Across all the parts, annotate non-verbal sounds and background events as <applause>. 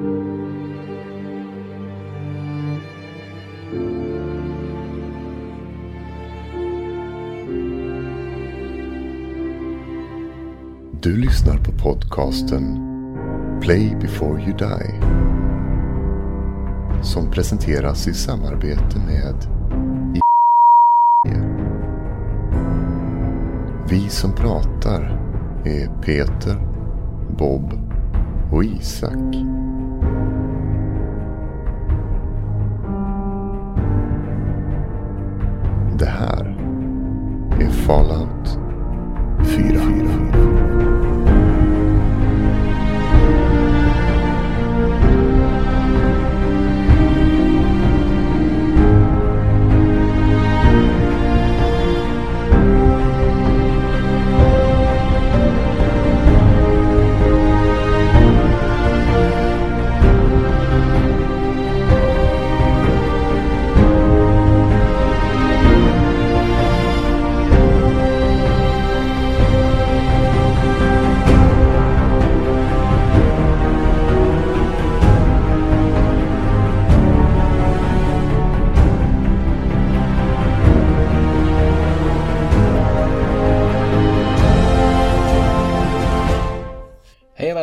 Du lyssnar på podcasten Play before you die. Som presenteras i samarbete med Vi som pratar är Peter, Bob och Isak. Är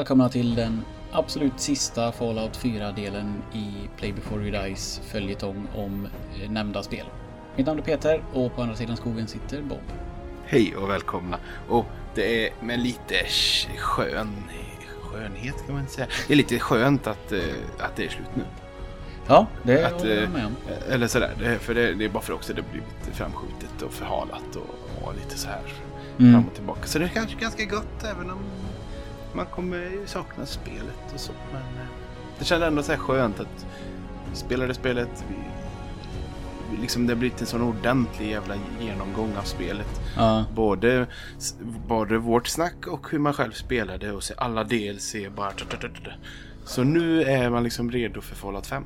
välkomna till den absolut sista Fallout 4-delen i Play before you dies följetong om eh, nämnda spel. Mitt namn är Peter och på andra sidan skogen sitter Bob. Hej och välkomna. Och det är med lite sk- skön, skönhet kan man inte säga. Det är lite skönt att, eh, att det är slut nu. Ja, det Att, håller jag eh, med om. Eller sådär, det, för det, det är bara för också det blivit framskjutet och förhalat och, och lite så här Mm. fram och tillbaka. Så det är kanske ganska gott även om man kommer ju sakna spelet och så. Men eh, det kändes ändå så här skönt att vi spelade spelet. Vi, vi liksom det har blivit en sån ordentlig jävla genomgång av spelet. Ja, Både, både vårt snack och hur man själv spelade och se alla DLC bara. Så nu är man liksom redo för Fallout 5.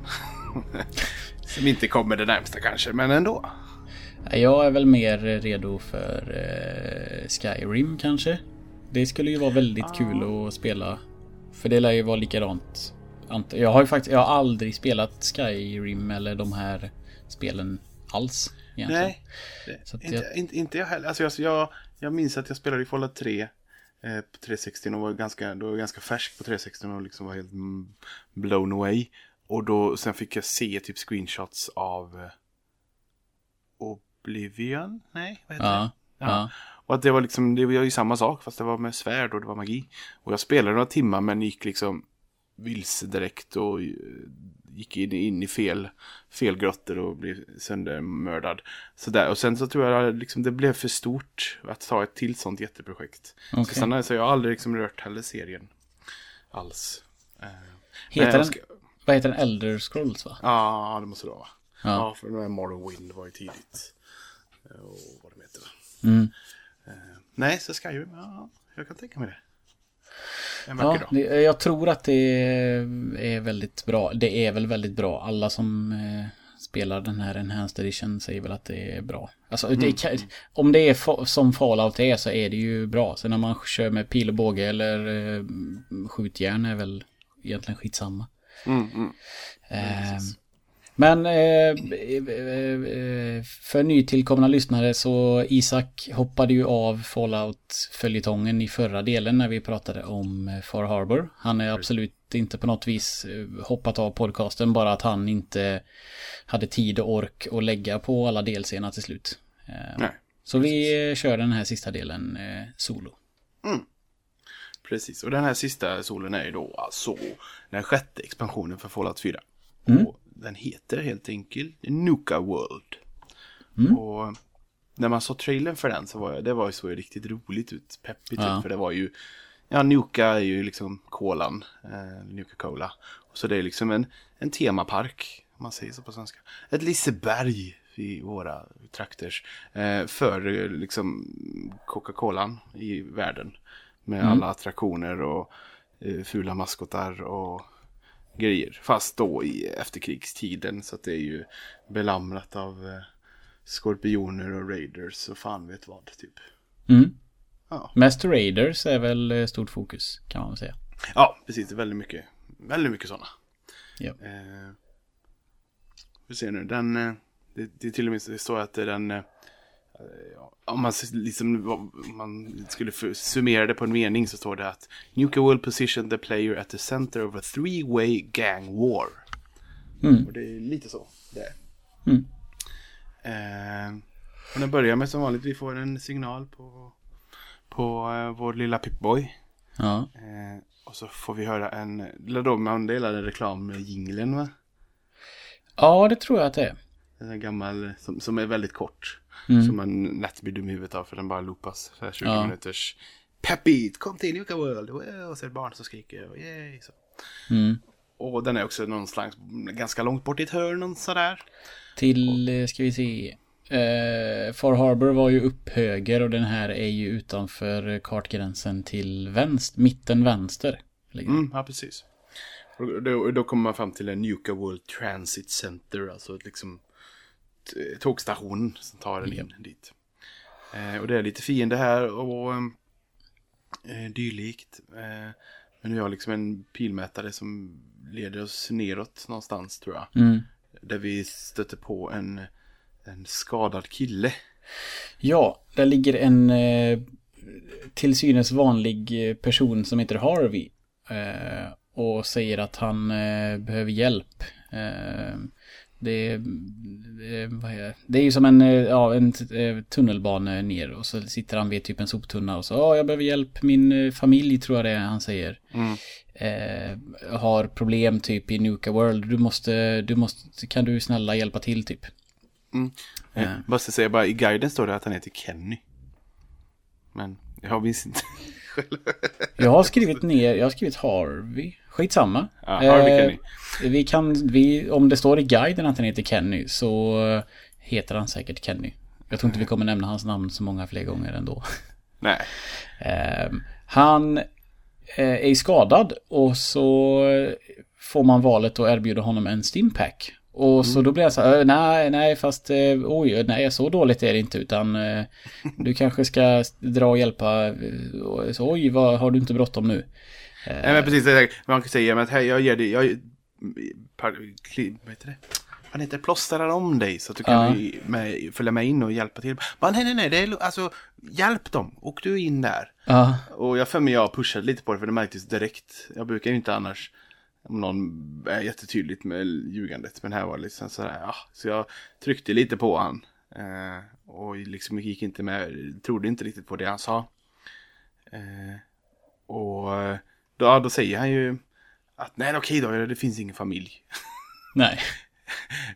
<laughs> Som inte kommer det närmsta kanske, men ändå. jag är väl mer redo för eh, Skyrim kanske. Det skulle ju vara väldigt kul att spela. För det lär ju vara likadant. Ant- Jag har ju faktiskt, jag har aldrig spelat Skyrim eller de här spelen alls. Egentligen. Nej, det, att inte, jag- inte, inte jag heller. Alltså jag, jag, jag minns att jag spelade i Fallout 3 eh, på 360 och var ganska, då var ganska färsk på 360 och liksom var helt blown away. Och då, sen fick jag se typ screenshots av eh, Oblivion? Nej, vad heter det? Ja, ja. Och att det var liksom, det var ju samma sak fast det var med svärd och det var magi. Och jag spelade några timmar men gick liksom vilse direkt och eh, gick in, in i fel, fel grottor och blev söndermördad. Så där. Och sen så tror jag liksom det blev för stort att ta ett till sånt jätteprojekt. Okej. Så sen har jag, så jag har aldrig liksom rört heller serien alls. Eh, Heter den, ska- vad heter den? Elder Scrolls va? Ja, det måste det vara. va? Ja. Ja, för den här Morrowind var ju tidigt. Eh, Och vad de heter. Mm. Nej, så Skyrim, ja, jag kan tänka mig det. En Ja, dag. det, jag tror att det är väldigt bra. Det är väl väldigt bra. Alla som eh, spelar den här Enhanced Edition säger väl att det är bra. Alltså, det Mm, kan, om det är som Fallout är så är det ju bra. Sen när man kör med pil och båge eller eh, skjutjärn är väl egentligen skitsamma. Mm, mm. Eh, men eh, eh, för nytillkomna lyssnare så Isak hoppade ju av Fallout-följetongen i förra delen när vi pratade om eh, Far Harbor. Han är absolut inte på något vis hoppat av podcasten, bara att han inte hade tid och ork att lägga på alla delserna till slut. Nej, Så vi kör den här sista delen eh, solo. precis. Och den här sista solen är ju då alltså den sjätte expansionen för Fallout 4. Mm. Och den heter helt enkelt Nuka World. Mm. Och när man såg trailern för den så var jag, det var ju så riktigt roligt ut, peppigt Ja. ut. För det var ju, ja Nuka är ju liksom kolan, eh, Nuka Cola. Och så det är liksom en, en temapark, om man säger så på svenska. Ett Liseberg i våra trakters. Eh, för eh, liksom Coca-Colan i världen. Med alla attraktioner och eh, fula maskotar och grejer. Fast då i efterkrigstiden så att det är ju belamrat av eh, skorpioner och raiders och fan vet vad typ. Mm. Ja. Mest Raiders är väl eh, stort fokus kan man säga. Ja, precis. Det är väldigt mycket, väldigt mycket sådana. Ja. Eh, vi ser nu, den, eh, det, det är till och med står att det är den, om man, liksom, om man skulle summera det på en mening så står det att Nuka will position the player at the center of a three-way gang war. Mm. Och det är lite så det är. Mm. Eh, och den börjar med som vanligt, vi får en signal på, på eh, vår lilla Pip-Boy. Ja. Eh, och så får vi höra en, då man delar en reklam med va? ja, det tror jag att det är. En gammal som, som är väldigt kort. Mm. Som man lätt blir dum i huvudet av för den bara loopas. Så här 20 Ja. minuters Peppy, kom till Nuka World. Wow, Och så är det barn som skriker. Och yay, så. Mm. Och den är också någonstans ganska långt bort i ett hörn och sådär. Till, eh, ska vi se. Eh, Far Harbor var ju upp höger och den här är ju utanför kartgränsen till vänster, mitten vänster. Mm, ja, precis. Och då, då kommer man fram till en Nuka World Transit Center. Alltså ett liksom t- tågstationen som tar en in dit. Eh, och det är lite fiender här och eh, dylikt. Eh, men vi har liksom en pilmätare som leder oss neråt någonstans tror jag. Mm. Där vi stöter på en, en skadad kille. Ja, där ligger en eh, till synes vanlig eh, person som heter Harvey. Eh, och säger att han eh, behöver hjälp. Eh, det, vad är det? det är ju som en, eh, ja, en eh, tunnelbana ner och så sitter han vid typ en soptunna och så ja, jag behöver hjälp. Min eh, familj tror jag det är han säger. Mm. Eh, har problem typ i Nuka World. Du måste, du måste, kan du snälla hjälpa till typ? Eh, Bara ska säga, bara i guiden står det att han heter Kenny. Men jag minns inte. Jag har skrivit ner, jag har skrivit Harvey. Skitsamma. Ja, Harvey Eh, Kenny. Vi kan, vi, om det står i guiden att han heter Kenny så heter han säkert Kenny. Jag tror inte vi kommer nämna hans namn så många fler gånger ändå. Nej. Eh, han är skadad och så får man valet att erbjuda honom en stimpack. Och så då blir jag så här, "Eh, nej, nej, fast eh, oj, nej, så dåligt är det inte, utan eh, du kanske ska dra och hjälpa, eh, så, oj, vad, har du inte bråttom nu? Nej men precis, man kan säga men hej, jag ger dig, jag, par, kli, vad heter det? Han heter plåstrar om dig så att du kan Ja. med, följa med in och hjälpa till. Bara, nej, nej, nej, det är, alltså hjälp dem, åk du in där. Ja, Och jag för mig jag pushade lite på det för det märktes direkt. Jag brukar ju inte annars om någon är jättetydligt med ljugandet. Men här var det liksom sådär, ja. Så jag tryckte lite på han. Eh, och liksom gick inte med, trodde inte riktigt på det han sa. Eh, och eh, då, då säger han ju att nej okej då, det finns ingen familj. <laughs> nej.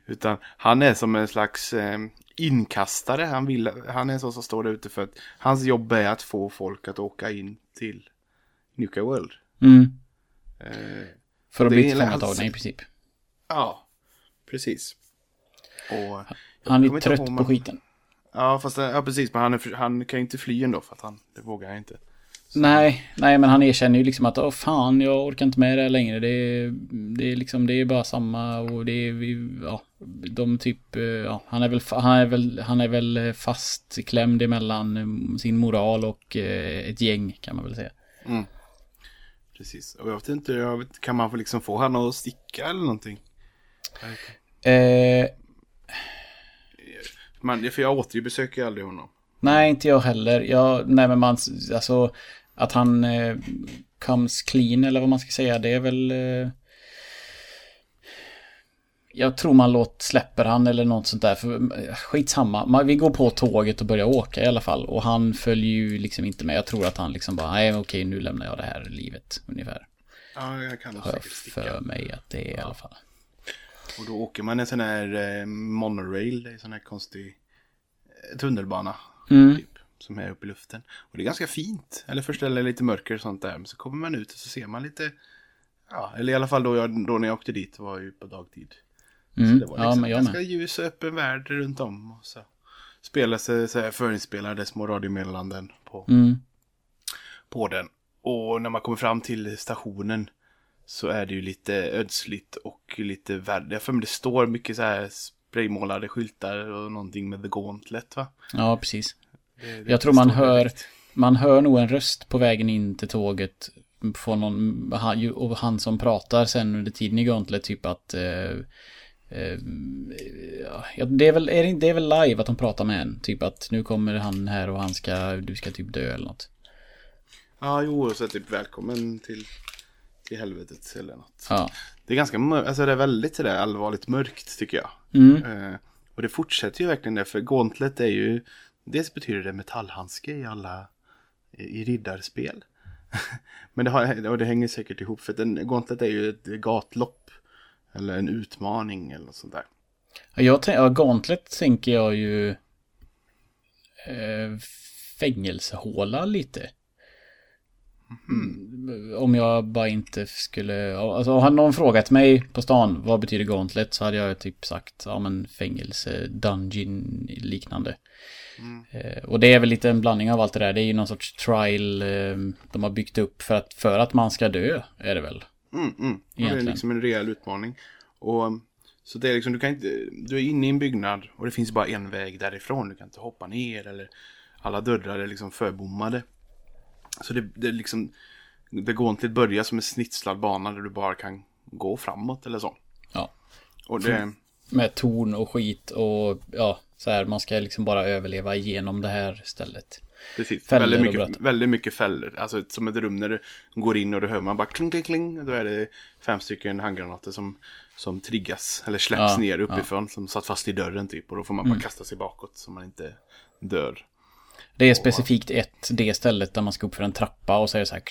Utan han är som en slags eh, inkastare. Han, vill, han är en sån som står där ute för att hans jobb är att få folk att åka in till Nuka World. Mm. Eh, För att bli tillfångatagna alltså- i princip. ja, precis. Och, Han är trött ihåg, på skiten. ja, fast ja, precis. Men han, är, han kan ju inte fly ändå för att han, det vågar han inte. Nej, nej men han erkänner ju liksom att åh fan jag orkar inte med det här längre. Det är, det är liksom, det är bara samma och det är, vi, ja, de typ, eh, ja, han är väl, han är väl, han är väl fastklämd emellan eh, sin moral och eh, ett gäng kan man väl säga. Precis. Och jag vet inte, jag vet, kan man liksom få han att sticka eller någonting? Eh, Man, för jag återbesöker ju aldrig honom. nej, inte jag heller. Jag, nej men man, alltså att han eh, comes clean eller vad man ska säga, det är väl eh, Jag tror man låt, släpper han eller något sånt där. För, eh, skitsamma. Man, vi går på tåget och börjar åka i alla fall. Och han följer ju liksom inte med. Jag tror att han liksom bara, nej okej nu lämnar jag det här livet ungefär. Ja, jag kan nog säkert sticka. för mig att det är i alla fall. Och då åker man en sån här eh, monorail, det är en sån här konstig eh, tunnelbana. Mm. Typ, som är uppe i luften. Och det är ganska fint. Eller först är det lite mörker och sånt där. Men så kommer man ut och så ser man lite. Ja, eller i alla fall då, jag, då när jag åkte dit var ju på dagtid. Mm. Det var Ja, liksom men jag ganska med. ljus och öppen värld runt om. Och så spelar sig så här förinspelade små radiomeddelanden på, Mm. på den. Och när man kommer fram till stationen så är det ju lite ödsligt och lite värre. Jag för mig det står mycket så här spraymålade skyltar och någonting med The Gauntlet va? Ja, precis. Det- det Jag tror man hör, direkt. man hör nog en röst på vägen in till tåget. få någon, han, och han som pratar sen under tiden i Gauntlet typ att eh, ja, det är väl, är det, det är väl live att de pratar med en. Typ att nu kommer han här och han ska, du ska typ dö eller något. Ja, jo, och så typ välkommen till, till helvetet eller något. Ja. Det är ganska mörkt, alltså det är väldigt sådär allvarligt mörkt tycker jag. Mm. Eh, och det fortsätter ju verkligen det, för Gauntlet är ju, dels betyder det metallhandske i alla, i riddarspel. <laughs> Men det, har, och det hänger säkert ihop, för att en Gauntlet är ju ett gatlopp. Eller en utmaning eller sånt där. Ja, Jag tänker, ja, Gauntlet tänker jag ju eh, fängelsehåla lite. Mm, Om jag bara inte skulle, alltså har någon frågat mig på stan vad betyder Gauntlet så hade jag typ sagt, ja men fängelse, dungeon liknande. Eh, och det är väl lite en blandning av allt det där, det är ju någon sorts trial eh, de har byggt upp för att, för att man ska dö, är det väl. Mm, mm. Det är liksom en rejäl utmaning. Och så det är liksom, du kan inte, du är inne i en byggnad och det finns bara en väg därifrån. Du kan inte hoppa ner eller alla dörrar är liksom förbommade. Så det, det är liksom, det går inte att börja som en snitslad bana där du bara kan gå framåt eller så. Ja. Och det, Med torn och skit och ja, så här, man ska liksom bara överleva igenom det här stället. Precis, väldigt mycket, väldigt mycket fällor. Alltså som ett rum när du går in och då hör man bara kling, kling, kling. Då är det fem stycken handgranater som, som triggas eller släpps Ja, ner uppifrån. Som satt fast i dörren typ. Och då får man bara Mm. kasta sig bakåt så man inte dör. Det är specifikt ett, det stället där man ska upp för en trappa och så är det så här,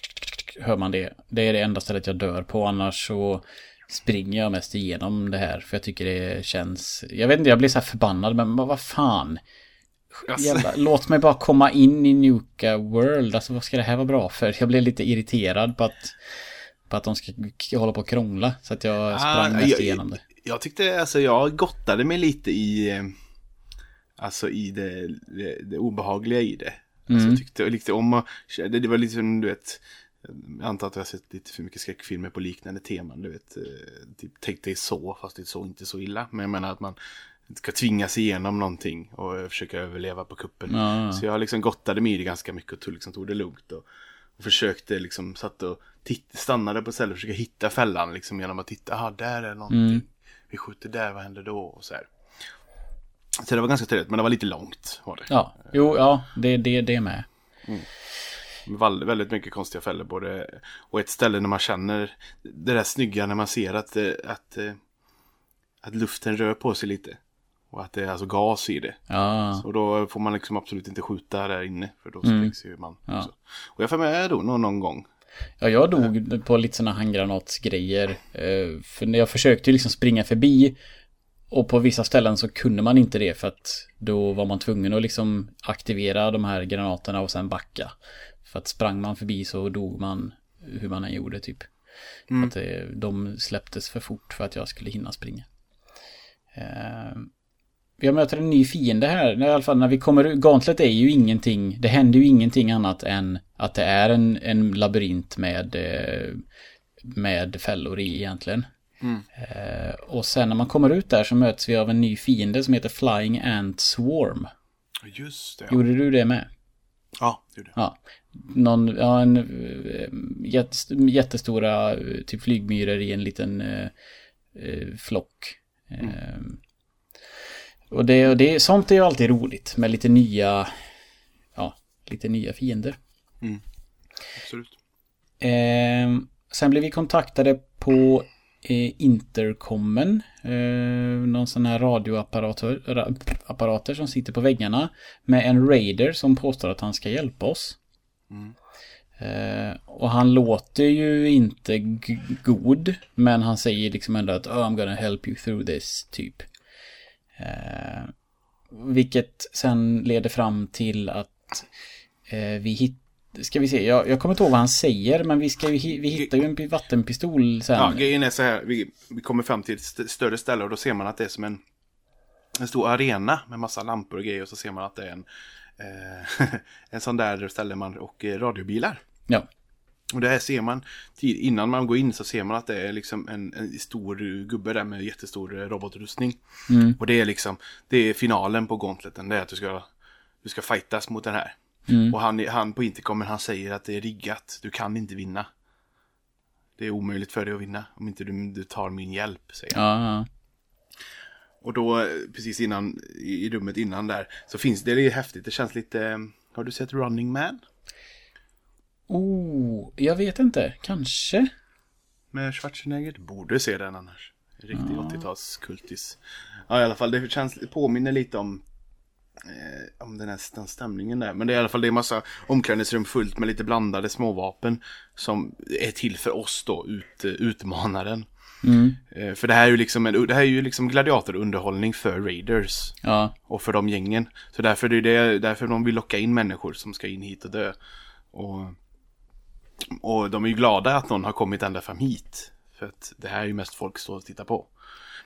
hör man det. Det är det enda stället jag dör på, annars så springer jag mest igenom det här. För jag tycker det känns, jag vet inte, jag blir så här förbannad, men vad fan. Alltså, Jävla, låt mig bara komma in i Nuka World, alltså vad ska det här vara bra för? Jag blev lite irriterad på att, på att de ska hålla på och krångla. Så att jag sprang Ah, mest jag- igenom det. Jag tyckte, alltså jag gottade mig lite i, eh, alltså i det, det, det obehagliga i det. Alltså, Mm. jag tyckte jag likte om att, det, var lite som du vet, jag antar att jag har sett lite för mycket skräckfilmer på liknande teman, du vet, eh, typ tänk dig så, fast det är så inte så illa. Men jag menar att man ska tvingas igenom någonting och försöka överleva på kuppen. Ja. Så jag liksom gottade mig i det ganska mycket och tog, liksom, tog det lugnt. Och, och försökte liksom, satt och titt, stannade på stället och försökte hitta fällan liksom genom att titta, ah där är någonting. Mm. Vi skjuter där, vad händer då? Och så här. Så det var ganska trevligt, men det var lite långt var det. Ja, jo, ja, det, det, det med. Vall- Väldigt mycket konstiga fällor både och ett ställe när man känner det där snygga när man ser att, eh, att, eh, att luften rör på sig lite. Och att det är alltså gas i det. Ja, Och då får man liksom absolut inte skjuta där inne. För då Mm. sprängs ju man. Ja. Och jag får med då någon, någon gång. Ja, jag dog på lite sådana handgranatsgrejer. Eh, För när jag försökte ju liksom springa förbi. Och på vissa ställen så kunde man inte det för att då var man tvungen att liksom aktivera de här granaterna och sen backa. För att sprang man förbi så dog man hur man än gjorde typ. För att det, de släpptes för fort för att jag skulle hinna springa. Eh, Jag möter en ny fiende här. I alla fall när vi kommer ut. Gauntlet är ju ingenting. Det händer ju ingenting annat än att det är en, en labyrint med, eh, med fällor i egentligen. Eh, Och sen när man kommer ut där så möts vi av en ny fiende som heter Flying Ant Swarm. Just det. Gjorde du det med? ja gjorde jag. Ja. Någon, ja, en eh, jättest- jättestora typ flygmyror i en liten eh, flock. Eh, och det, och det, sånt är ju alltid roligt med lite nya, ja, lite nya fiender. Absolut. Eh, sen blev vi kontaktade på eh, intercomen. Eh, någon sån här radioapparater ra, apparater som sitter på väggarna. Med en raider som påstår att han ska hjälpa oss. Eh, och han låter ju inte god. Men han säger liksom ändå att oh, I'm gonna help you through this, typ. Eh, vilket sen leder fram till att eh, vi hittar Ska vi se, jag, jag kommer inte ihåg vad han säger men vi, ska, ju vi hittar ju en pi- vattenpistol sen. Ja, grejen är så här. Vi, vi kommer fram till ett st- större ställe och då ser man att det är som en, en stor arena med massa lampor och grejer. Och så ser man att det är en, eh, <laughs> en sån där ställe man och eh, radiobilar. Ja. Och det här ser man, tid, innan man går in så ser man att det är liksom en, en stor gubbe där med jättestor eh, robotrustning. Och det är liksom, det är finalen på gauntleten, det är att du ska, du ska fightas mot den här. Och han, han på intercomen han säger att det är riggat, du kan inte vinna. Det är omöjligt för dig att vinna om inte du, du tar min hjälp, säger han. Ja. Och då, eh, precis innan, i rummet innan där, så finns det, det är häftigt, det känns lite, har du sett Running Man? Oh, jag vet inte, kanske. Med Schwarzenegger, borde se den annars. Riktig ja. 80-talskultis. Ja, i alla fall, det känns, påminner lite om eh, om den här den stämningen där. Men det är i alla fall det är massa omklädningsrum fullt med lite blandade småvapen som är till för oss då, ut, utmanaren. Mm. Eh, för det här är ju liksom, en, det här är ju liksom gladiatorunderhållning för Raiders. Ja. Och för de gängen. Så därför är det därför de vill locka in människor som ska in hit och dö. Och, och de är ju glada att någon har kommit ända fram hit. För att det här är ju mest folk står och tittar på.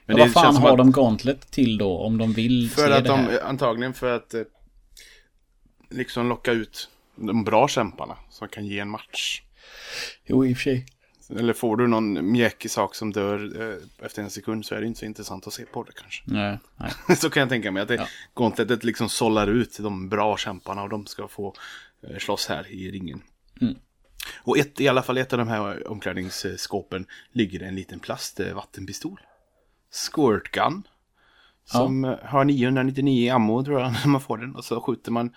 Men ja, vad fan har att, de Gauntlet till då om de vill För se att det här? de, antagligen för att eh, liksom locka ut de bra kämparna som kan ge en match. Jo, i och för sig. Eller får du någon mjäkig sak som dör eh, efter en sekund så är det inte så intressant att se på det kanske. Nej, nej. <laughs> så kan jag tänka mig att det, ja. Gauntletet liksom sållar ut de bra kämparna och de ska få eh, slåss här i ringen. Mm. Och ett, i alla fall ett av de här omklädningsskåpen ligger en liten plastvattenpistol. Squirt Gun. Som ja. har 999 ammo tror jag <laughs> när man får den. Och så skjuter man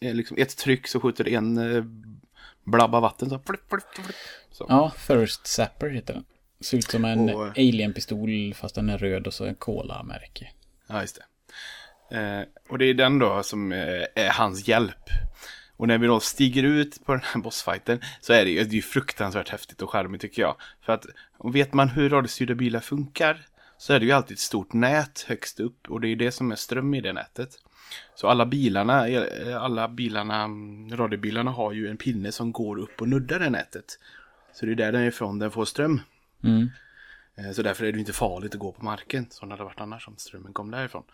eh, liksom ett tryck så skjuter en eh, blabba vatten. Så flipp, flipp, flipp. Så. Ja, First Zapper heter den. Ser ut som en och, alien-pistol fast den är röd och så en cola-märke. Ja, just det. Eh, och det är den då som är hans hjälp. Och när vi då stiger ut på den här bossfighten så är det ju, det är ju fruktansvärt häftigt och charmigt tycker jag. För att vet man hur radiostyrda bilar funkar så är det ju alltid ett stort nät högst upp och det är det som är ström i det nätet. Så alla bilarna, alla bilarna, radiobilarna har ju en pinne som går upp och nuddar det nätet. Så det är där den är ifrån den får ström. Mm. Eh, så därför är det inte farligt att gå på marken som det hade varit annars om strömmen kom därifrån.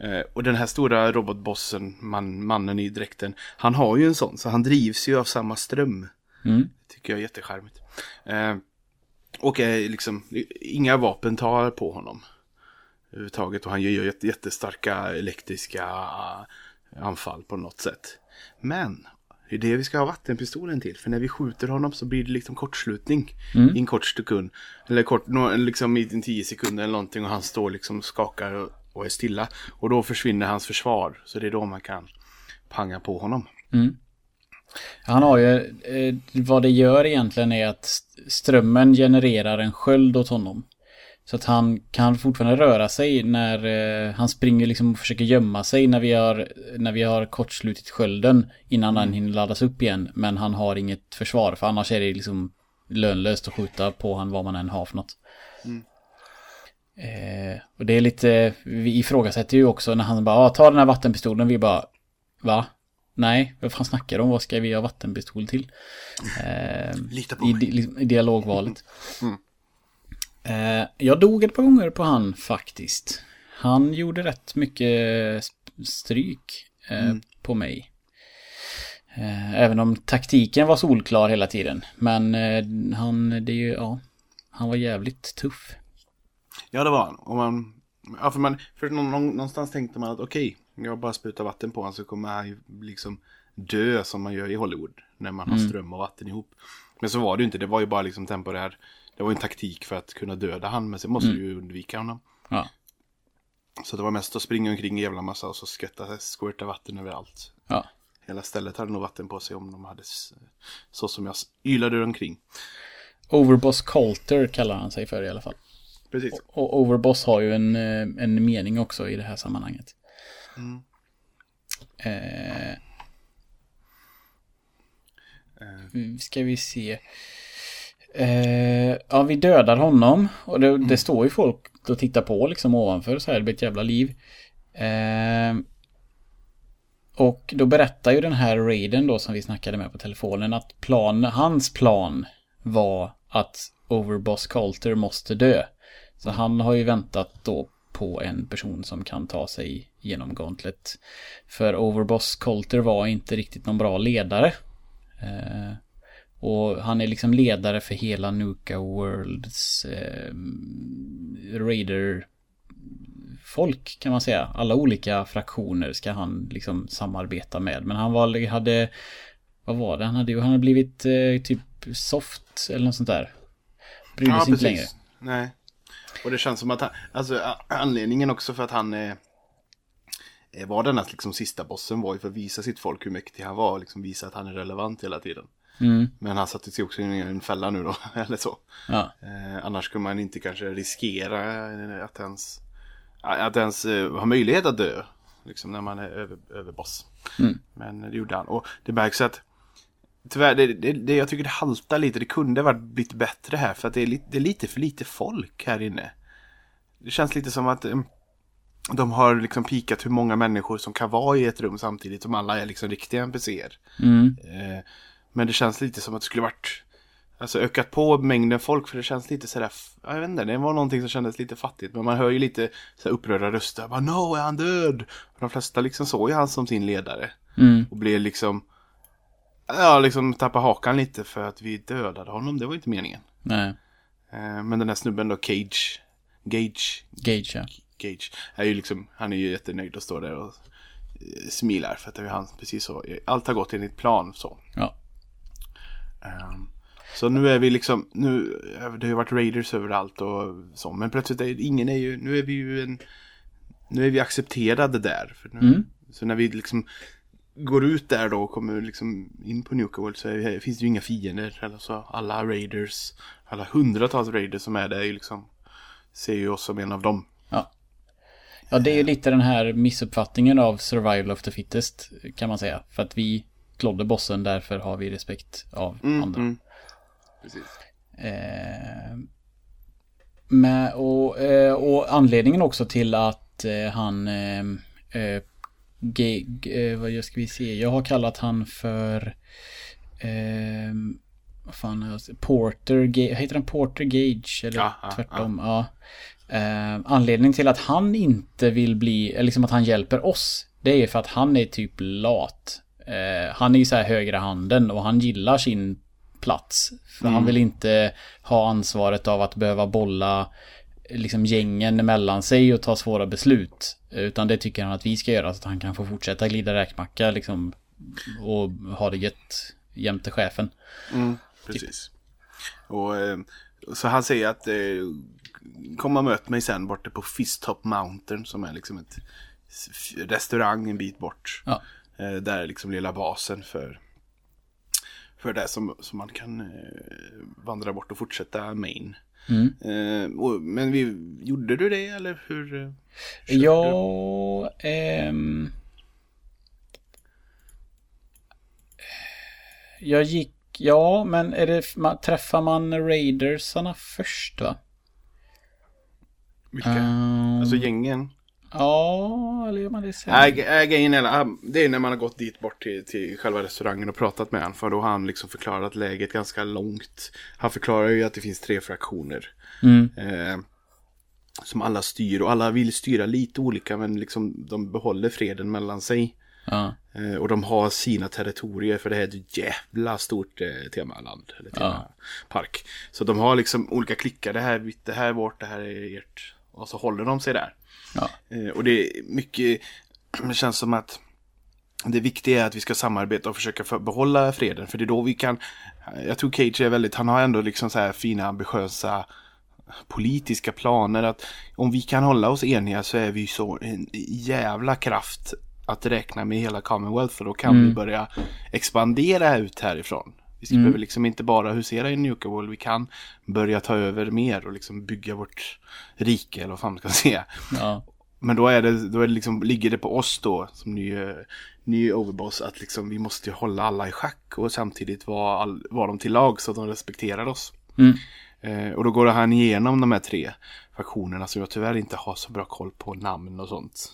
Eh, och den här stora robotbossen, man, mannen i dräkten, han har ju en sån så han drivs ju av samma ström. Mm. Tycker jag är jättecharmigt. Eh, och är liksom, inga vapen tar på honom. Överhuvudtaget och han gör jättestarka elektriska anfall på något sätt. Men det är det vi ska ha vattenpistolen till. För när vi skjuter honom så blir det liksom kortslutning. Mm. I en kort sekund. Eller kort, liksom i en tio sekunder eller någonting. Och han står liksom skakar och, och är stilla. Och då försvinner hans försvar. Så det är då man kan panga på honom. Mm. Han har ju, eh, vad det gör egentligen är att strömmen genererar en sköld åt honom. Så att han kan fortfarande röra sig när eh, han springer liksom och försöker gömma sig när vi har, när vi har kortslutit skölden innan mm. den hinner laddas upp igen. Men han har inget försvar för annars är det liksom lönlöst att skjuta på han vad man än har för något. Mm. Eh, och det är lite, vi ifrågasätter ju också när han bara, ah, ta den här vattenpistolen, vi bara, va? Nej, vad fan snackar du om? Vad ska vi ha vattenpistol till? Eh, Lita på i, mig. I dialogvalet. <laughs> Mm. Eh, jag dog ett par gånger på han faktiskt. Han gjorde rätt mycket stryk eh, mm. på mig. Eh, även om taktiken var solklar hela tiden. Men eh, han, det är ju, ja. Han var jävligt tuff. Ja, det var han. Och man, ja, för man, för någonstans tänkte man att okej, okay, jag bara sprutar vatten på honom så kommer han liksom dö som man gör i Hollywood. När man har mm. ström och vatten ihop. Men så var det ju inte, det var ju bara liksom temporär det var en taktik för att kunna döda han, men sen måste mm. du ju undvika honom. Ja. Så det var mest att springa omkring i jävla massa och så skvätta, squirta vatten överallt. Ja. Hela stället hade nog vatten på sig om de hade så som jag ylade omkring. Overboss Coulter kallar han sig för i alla fall. Precis. Och Overboss har ju en, eh, en mening också i det här sammanhanget. Mm. Eh. Ska vi se. Eh, ja, vi dödar honom. Och det, mm. det, står ju folk och tittar på liksom ovanför så här. Det blir ett jävla liv. Eh, och då berättar ju den här Raiden då som vi snackade med på telefonen att plan, hans plan var att Overboss Coulter måste dö. Så han har ju väntat då på en person som kan ta sig genom Gauntlet. För Overboss Coulter var inte riktigt någon bra ledare. Eh, och han är liksom ledare för hela Nuka Worlds eh, Raider folk kan man säga. Alla olika fraktioner ska han liksom samarbeta med. Men han var, hade, vad var det? Han hade han hade blivit eh, typ soft eller något sånt där. brydde sig inte längre. Nej. Och det känns som att han, alltså anledningen också för att han eh, eh, var denna liksom sista bossen var ju för att visa sitt folk hur mäktig han var och liksom visa att han är relevant hela tiden. Mm. Men han satte sig också i en fälla nu då, <laughs> eller så. Ja. Eh, annars skulle man inte kanske riskera eh, att ens, att ens eh, ha möjlighet att dö. Liksom när man är över, överboss. Mm. Men det gjorde han. Och det märks att Tyvärr, det, det, det, jag tycker det haltar lite. Det kunde varit blivit bättre här. För att det är, lite, det är lite för lite folk här inne. Det känns lite som att eh, de har liksom pikat hur många människor som kan vara i ett rum samtidigt. Som alla är liksom riktiga NPCer. Mm. Eh, men det känns lite som att det skulle varit Alltså ökat på mängden folk för det känns lite sådär ja, Jag vet inte, det var någonting som kändes lite fattigt Men man hör ju lite så upprörda röster bara, No, är han död? Och de flesta liksom såg ju han som sin ledare Mm. Och blev liksom Ja, liksom tappa hakan lite för att vi dödade honom Det var inte meningen Nej. eh, Men den här snubben då, Cage Gage Gage, ja. Gage är ju liksom Han är ju jättenöjd och står där och eh, Smilar för att det är han precis så Allt har gått enligt plan så Ja. Ehm, så nu är vi liksom, nu, det har ju varit raiders överallt och så, men plötsligt är ingen är ju, nu är vi ju en, nu är vi accepterade där. För nu, Mm. Så när vi liksom går ut där då och kommer liksom in på Nuka World så är, finns det ju inga fiender. Eller så alla raiders, alla hundratals raiders som är där är ju liksom, ser ju oss som en av dem. Ja. Ja, det är ju lite den här missuppfattningen av survival of the fittest kan man säga. För att vi klodde bossen, därför har vi respekt av andra. mm. Precis. Eh, med, och, eh, och anledningen också till att eh, han... Eh, ge, ge, eh, vad ska vi se? Jag har kallat han för... Eh, vad fan sagt? Porter... Ga- Heter han Porter Gage? Eller Ja, ja, tvärtom? Ja. Eh, anledningen till att han inte vill bli... Eller liksom att han hjälper oss. Det är för att han är typ lat. Eh, han är ju så här högra handen och han gillar sin plats. För han vill inte ha ansvaret av att behöva bolla liksom gängen mellan sig och ta svåra beslut. Utan det tycker han att vi ska göra så att han kan få fortsätta glida räkmacka liksom. Och ha det gött jämte chefen. Mm, precis. Och, eh, så han säger att eh, kom och möt mig sen borta på Fisttop Mountain som är liksom ett restaurang en bit bort. Ja. Eh, där är liksom lilla basen för, för det som, som man kan vandra bort och fortsätta main. Mm. Eh, och, men vi, gjorde du det eller hur? eh? Ja, ehm... Jag gick, ja men är det, träffar man raidersarna först va? Vilka? Ehm, Alltså gängen? Ja, eller gör man det sen? Nej, äh, grejen är, ah, det är när man har gått dit bort till, till själva restaurangen och pratat med honom. För då har han liksom förklarat läget ganska långt. Han förklarar ju att det finns tre fraktioner. Mm, Eh, som alla styr och alla vill styra lite olika men liksom de behåller freden mellan sig. ja, Eh, och de har sina territorier för det här är ett jävla stort eh, temaland. Eller temapark. Så de har liksom olika klickar. Det här, är mitt, det här är vårt, det här är ert. Och så håller de sig där. Ja, Eh, och det är mycket, det känns som att det viktiga är att vi ska samarbeta och försöka för, behålla freden. För det är då vi kan, jag tror Cage är väldigt, han har ändå liksom så här fina ambitiösa politiska planer. Att om vi kan hålla oss eniga så är vi så en jävla kraft att räkna med hela Commonwealth. För då kan vi börja expandera ut härifrån. Vi ska behöver liksom inte bara husera i World, vi kan börja ta över mer och liksom bygga vårt rike eller vad fan man ska <laughs> säga. ja, Men då, är det, då är det liksom, ligger det på oss då som ny, ny overboss att liksom, vi måste hålla alla i schack och samtidigt vara, all, vara dem till lag så att de respekterar oss. Mm. Eh, och då går han igenom de här tre faktionerna som jag tyvärr inte har så bra koll på namn och sånt.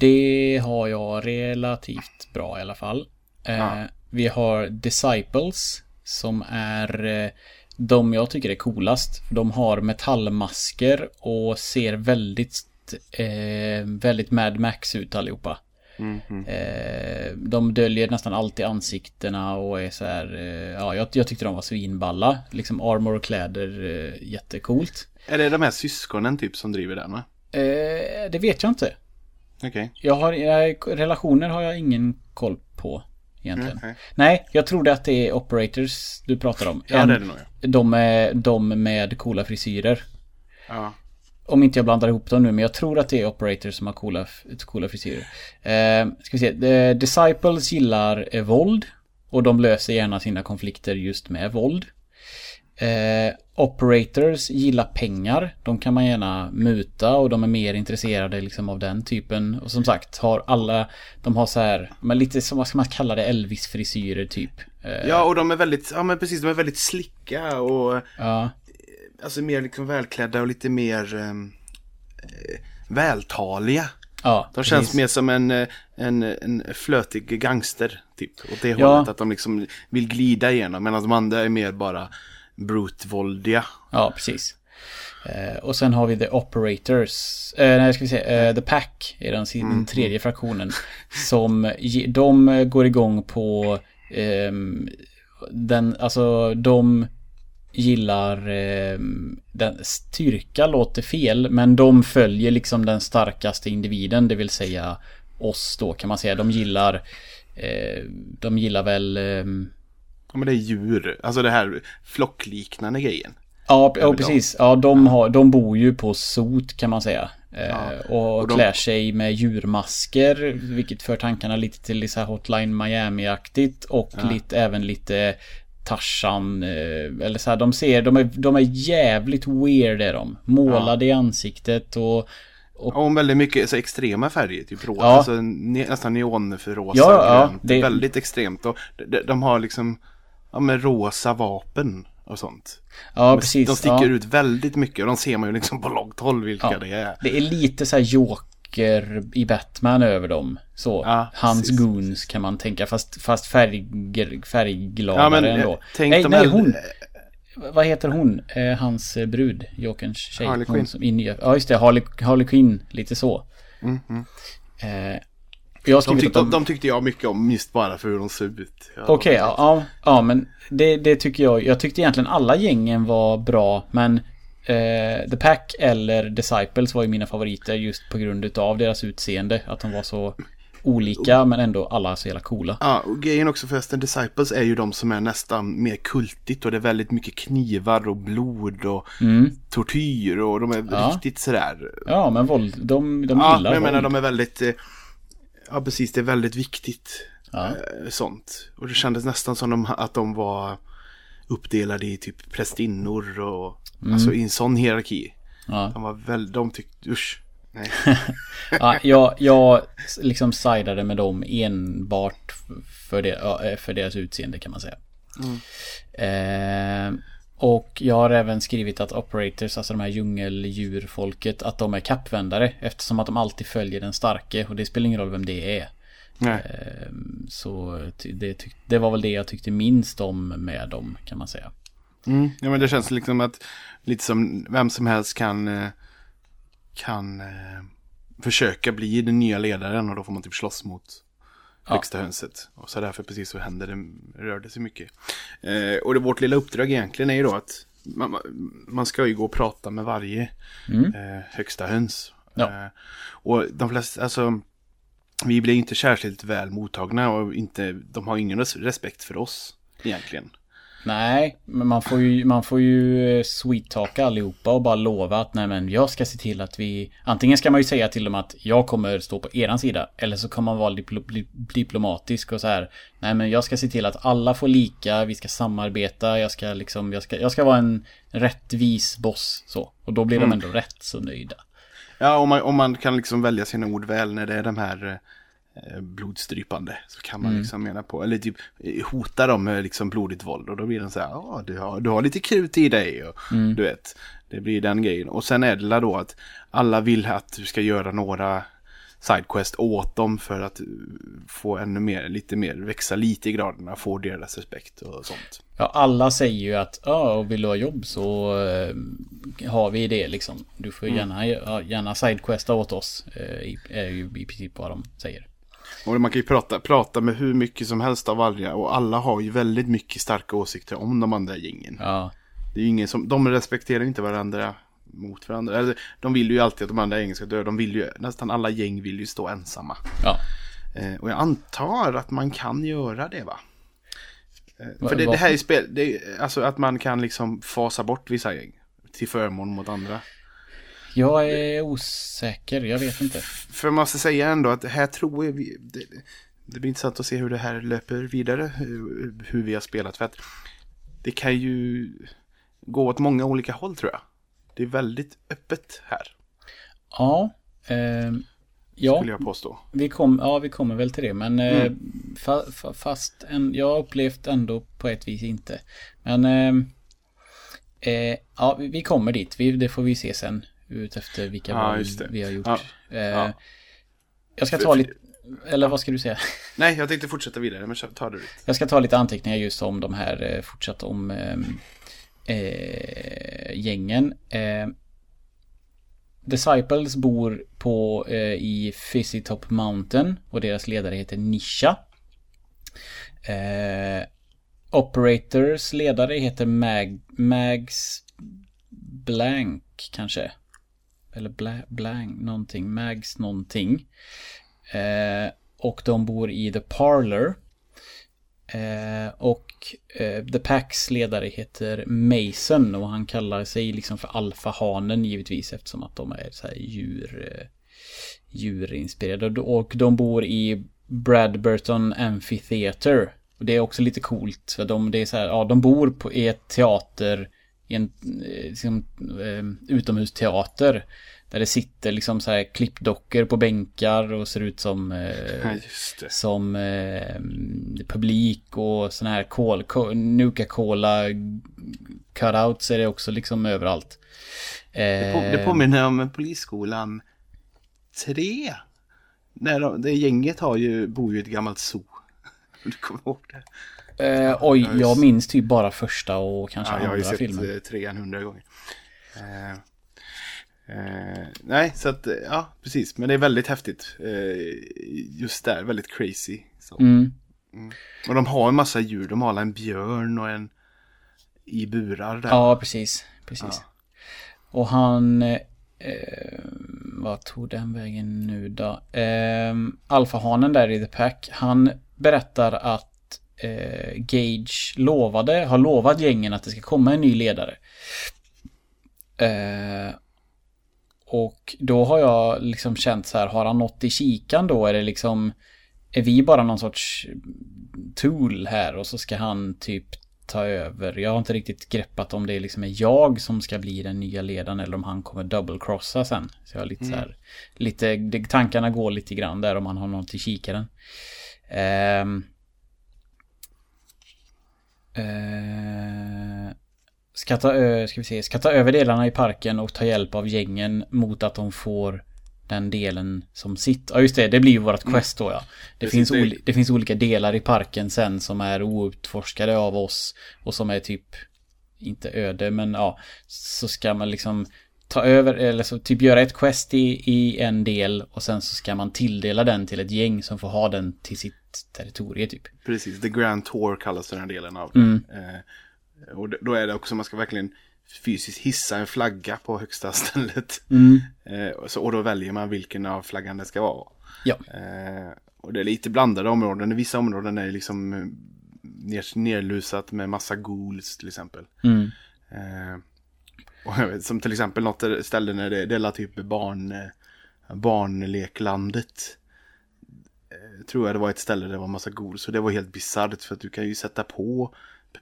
Det har jag relativt bra i alla fall. Eh, Ja. Vi har Disciples som är eh, de jag tycker är coolast. De har metallmasker och ser väldigt, eh, väldigt Mad Max ut allihopa. Mm, mm. Eh, de döljer nästan alltid ansiktena och är så här, eh, ja jag, jag tyckte de var svinballa. Liksom armor och kläder, eh, jättecoolt. Är det de här syskonen typ som driver den? va? Eh, det vet jag inte. Okej. Jag har, jag, relationer har jag ingen koll på egentligen. Mm, Nej, jag trodde att det är Operators du pratar om. Ja, En- det är det nog. ja. de, är, de med coola frisyrer. Ja. Om inte jag blandar ihop dem nu, men jag tror att det är Operators som har coola, coola frisyrer. Eh, ska vi se, The Disciples gillar eh, våld. Och de löser gärna sina konflikter just med våld. Eh, operators gillar pengar. De kan man gärna muta och de är mer intresserade liksom av den typen. Och som sagt har alla, de har så här, men lite som vad ska man kalla det, Elvis-frisyrer typ. Eh, ja, och de är väldigt, ja men precis, de är väldigt slicka och ja. alltså mer liksom välklädda och lite mer ehm, eh, vältaliga. Ja, De känns precis. mer som en, eh, en, en flötig gangster, typ. Åt det Ja. hållet, att de liksom vill glida igenom, medan de andra är mer bara brutvåldiga. Ja, precis. Eh, och sen har vi The Operators. Eh, nej, ska vi se. Eh, The Pack är den, den tredje fraktionen. Som ge, de eh, går igång på ehm, den, alltså de gillar ehm, den styrka låter fel, men de följer liksom den starkaste individen, det vill säga oss då kan man säga. De gillar eh, de gillar väl ehm, Ja, men det är djur, alltså det här flockliknande grejen. Ja, ja precis. Ja, de, har, de bor ju på sot kan man säga. Eh, och, och de- klär sig med djurmasker, vilket för tankarna lite till så här Hotline Miami-aktigt. Och lite, även lite Tarzan, eh, eller så här, de ser, de är, de är jävligt weird är de. Målade i ansiktet och... Och väldigt mycket så extrema färger, typ rosa, Ja. alltså, ne, nästan neonrosa, Ja, ja, grönt. det- Väldigt extremt. Och de, de har liksom, ja men rosa vapen och sånt. Ja, De, precis. de sticker ja. ut väldigt mycket och de ser man ju liksom på långt håll vilka Ja. det är. Det är lite så här Joker i Batman över dem. Så. Ja, Hans precis. goons kan man tänka. Fast, fast färg, färggladare Ja, men, ändå. eh, tänk nej, nej, hon. Vad heter hon? Eh, hans eh, brud. Jokerns tjej. Harley Quinn. Som, i nya, ja, just det. Harley, Harley Quinn. Lite så. Mm, mm. Eh, jag De, tyckte, de... de tyckte jag mycket om just bara för hur de såg ut. Okej, ja, ja, ja, men det, det tycker jag. Jag tyckte egentligen alla gängen var bra, men eh, The Pack eller Disciples var ju mina favoriter just på grund utav deras utseende. Att de var så olika, men ändå alla så jävla coola. Ja, och grejen också förresten, Disciples är ju de som är nästan mer kultigt och det är väldigt mycket knivar och blod och tortyr och de är Mm. Ja. riktigt sådär. Ja, men våld, de, de Ja, gillar men jag menar våld. de är väldigt, eh, ja precis, det är väldigt viktigt. Ja. eh, Sånt. Och det kändes nästan som de, att de var uppdelade i typ prästinnor och alltså i en sån hierarki. Mm. Ja. De var väl, de tyckte, usch. Nej. <laughs> Ja, jag, jag liksom sidade med dem enbart för, det, eh, för deras utseende kan man säga. Eh, och jag har även skrivit att operators, alltså de här djungeldjurfolket, att de är kappvändare eftersom att de alltid följer den starke och det spelar ingen roll vem det är. Nej. Eh, så det, tyck, det var väl det jag tyckte minst om med dem kan man säga. Mm. Ja men det känns liksom att lite som vem som helst kan eh, kan eh, försöka bli den nya ledaren och då får man typ slåss mot Ja. högsta hönset. Och så därför precis så hände det, rörde sig mycket. Eh, och det, vårt lilla uppdrag egentligen är ju då att man, man- ska ju gå och prata med varje eh, högsta höns. Ja. Eh, och de flesta, alltså vi blir inte särskilt väl mottagna och inte, de har ingen res- respekt för oss egentligen. Nej, men man får ju, man får ju eh, sweet-talka allihopa och bara lova att nej men jag ska se till att vi... Antingen ska man ju säga till dem att jag kommer stå på eran sida. Eller så kan man vara diplo, di- diplomatisk och så här. Nej men jag ska se till att alla får lika, vi ska samarbeta, jag ska liksom, jag ska, jag ska vara en rättvis boss. Så. Och då blir de ändå rätt så nöjda. Ja, om man, om man kan liksom välja sina ord väl när det är de här eh, blodstrypande. Så kan man liksom mena på, eller typ eh, hota dem med liksom blodigt våld. Och då blir den så här, ja du har, du har lite krut i dig. Och, Du vet, det blir den grejen. Och sen är det då att alla vill att du ska göra några sidequest åt dem för att eh, få ännu mer, lite mer, växa lite i graderna, få deras respekt och sånt. Ja, alla säger ju att ja, vill du ha jobb så eh, har vi det liksom. Du får gärna, ja, gärna sidequesta åt oss. Eh, i- är ju i princip vad de säger. Och man kan ju prata, prata med hur mycket som helst av varje och alla har ju väldigt mycket starka åsikter om de andra gängen. Ja, Det är ingen som, de respekterar inte varandra mot varandra. Eller, de vill ju alltid att de andra gängen ska dö. De vill ju, nästan alla gäng vill ju stå ensamma. ja. Eh, och jag antar att man kan göra det va? Eh, för det, det här är spel, det är, alltså att man kan liksom fasa bort vissa gäng till förmån mot andra. Jag är osäker, jag vet inte. För man måste säga ändå att här tror jag vi, det, det blir intressant att se hur det här löper vidare, hur, hur vi har spelat. För att det kan ju gå åt många olika håll tror jag. Det är väldigt öppet här, Ja, ehm, ja. skulle jag påstå. Vi, kom, ja, vi kommer väl till det, men eh, Mm. fa, fa, fast en, jag har upplevt ändå på ett vis inte. Men ehm, eh, ja, vi, vi kommer dit. Vi, det får vi se sen. Ut efter vilka Ja, val vi har gjort. Ja. Eh, Ja. Jag ska ta lite... Eller vad ska du säga? <laughs> Nej, jag tänkte fortsätta vidare, men ta det dit. Jag ska ta lite anteckningar just om de här, eh, fortsatt om ehm, eh, gängen. Eh, Disciples bor på eh, i Fizzy Top Mountain och deras ledare heter Nisha. Eh, Operators ledare heter Mag, Mags Blank kanske. Eller Bla, Blank någonting. Mags någonting. Eh, och de bor i The Parlor. Eh, och eh, The Packs ledare heter Mason och han kallar sig liksom för alfahanen givetvis eftersom att de är så här djur, eh, djurinspirerade. Och de bor i Bradburton Amphitheater. Och det är också lite coolt för de, det är så här, ja de bor på, i ett teater, i en eh, liksom, eh, utomhusteater. Där det sitter liksom så här klippdockor på bänkar och ser ut som eh, som eh, publik och sån här kol, ko, Nuka-Cola cutouts är det också liksom överallt. Det, på, det Eh, påminner om Polisskolan 3. När de, det gänget har ju, bor ju i ett gammalt zoo. <laughs> Du kommer ihåg det? Eh, oj, Ja, just- jag minns typ bara första och kanske Ja, jag har ju andra sett filmen. eh, trean hundra gånger. Eh, eh, nej, så att eh, ja, precis. Men det är väldigt häftigt. Eh, just där, väldigt crazy. Så. Mm. Och de har en massa djur. De har en björn och en i burar där. Ja, precis. precis. Ja. Och han... Eh, vad tog den vägen nu då? Eh, Alfahanen där i The Pack. Han berättar att eh, Gage lovade, har lovat gängen att det ska komma en ny ledare. Eh, och då har jag liksom känt så här, har han nått i kikan då? Är det liksom... Är vi bara någon sorts tool här och så ska han typ ta över. Jag har inte riktigt greppat om det liksom är jag som ska bli den nya ledaren eller om han kommer double-crossa sen. Så jag har lite så här, lite, det, tankarna går lite grann där om han har något i kikaren. Ehm. Eh, ska, ta, ö, ska, vi se, ska ta över delarna i parken och ta hjälp av gängen mot att de får den delen som sitt. Ja just det, det blir ju vårt quest då ja. Det, Precis, finns, det- oli, det finns olika delar i parken sen som är outforskade av oss. Och som är typ, inte öde men ja. Så ska man liksom ta över, eller så typ göra ett quest i, i en del. Och sen så ska man tilldela den till ett gäng som får ha den till sitt territorium typ. Precis, The Grand Tour kallas den här delen av. Mm. Eh, och då är det också, man ska verkligen fysiskt hissa en flagga på högsta <laughs> stället. Mm. Eh, så, och då väljer man vilken av flaggan det ska vara. Ja. Eh, och det är lite blandade områden. Vissa områden är liksom eh, ner, nerlusat med massa ghouls till exempel. Mm. Eh, vet, som till exempel något ställe när det, det är typ barn, eh, barnleklandet. Tror jag det var ett ställe där det var massa ghouls. Så det var helt bisarrt för att du kan ju sätta på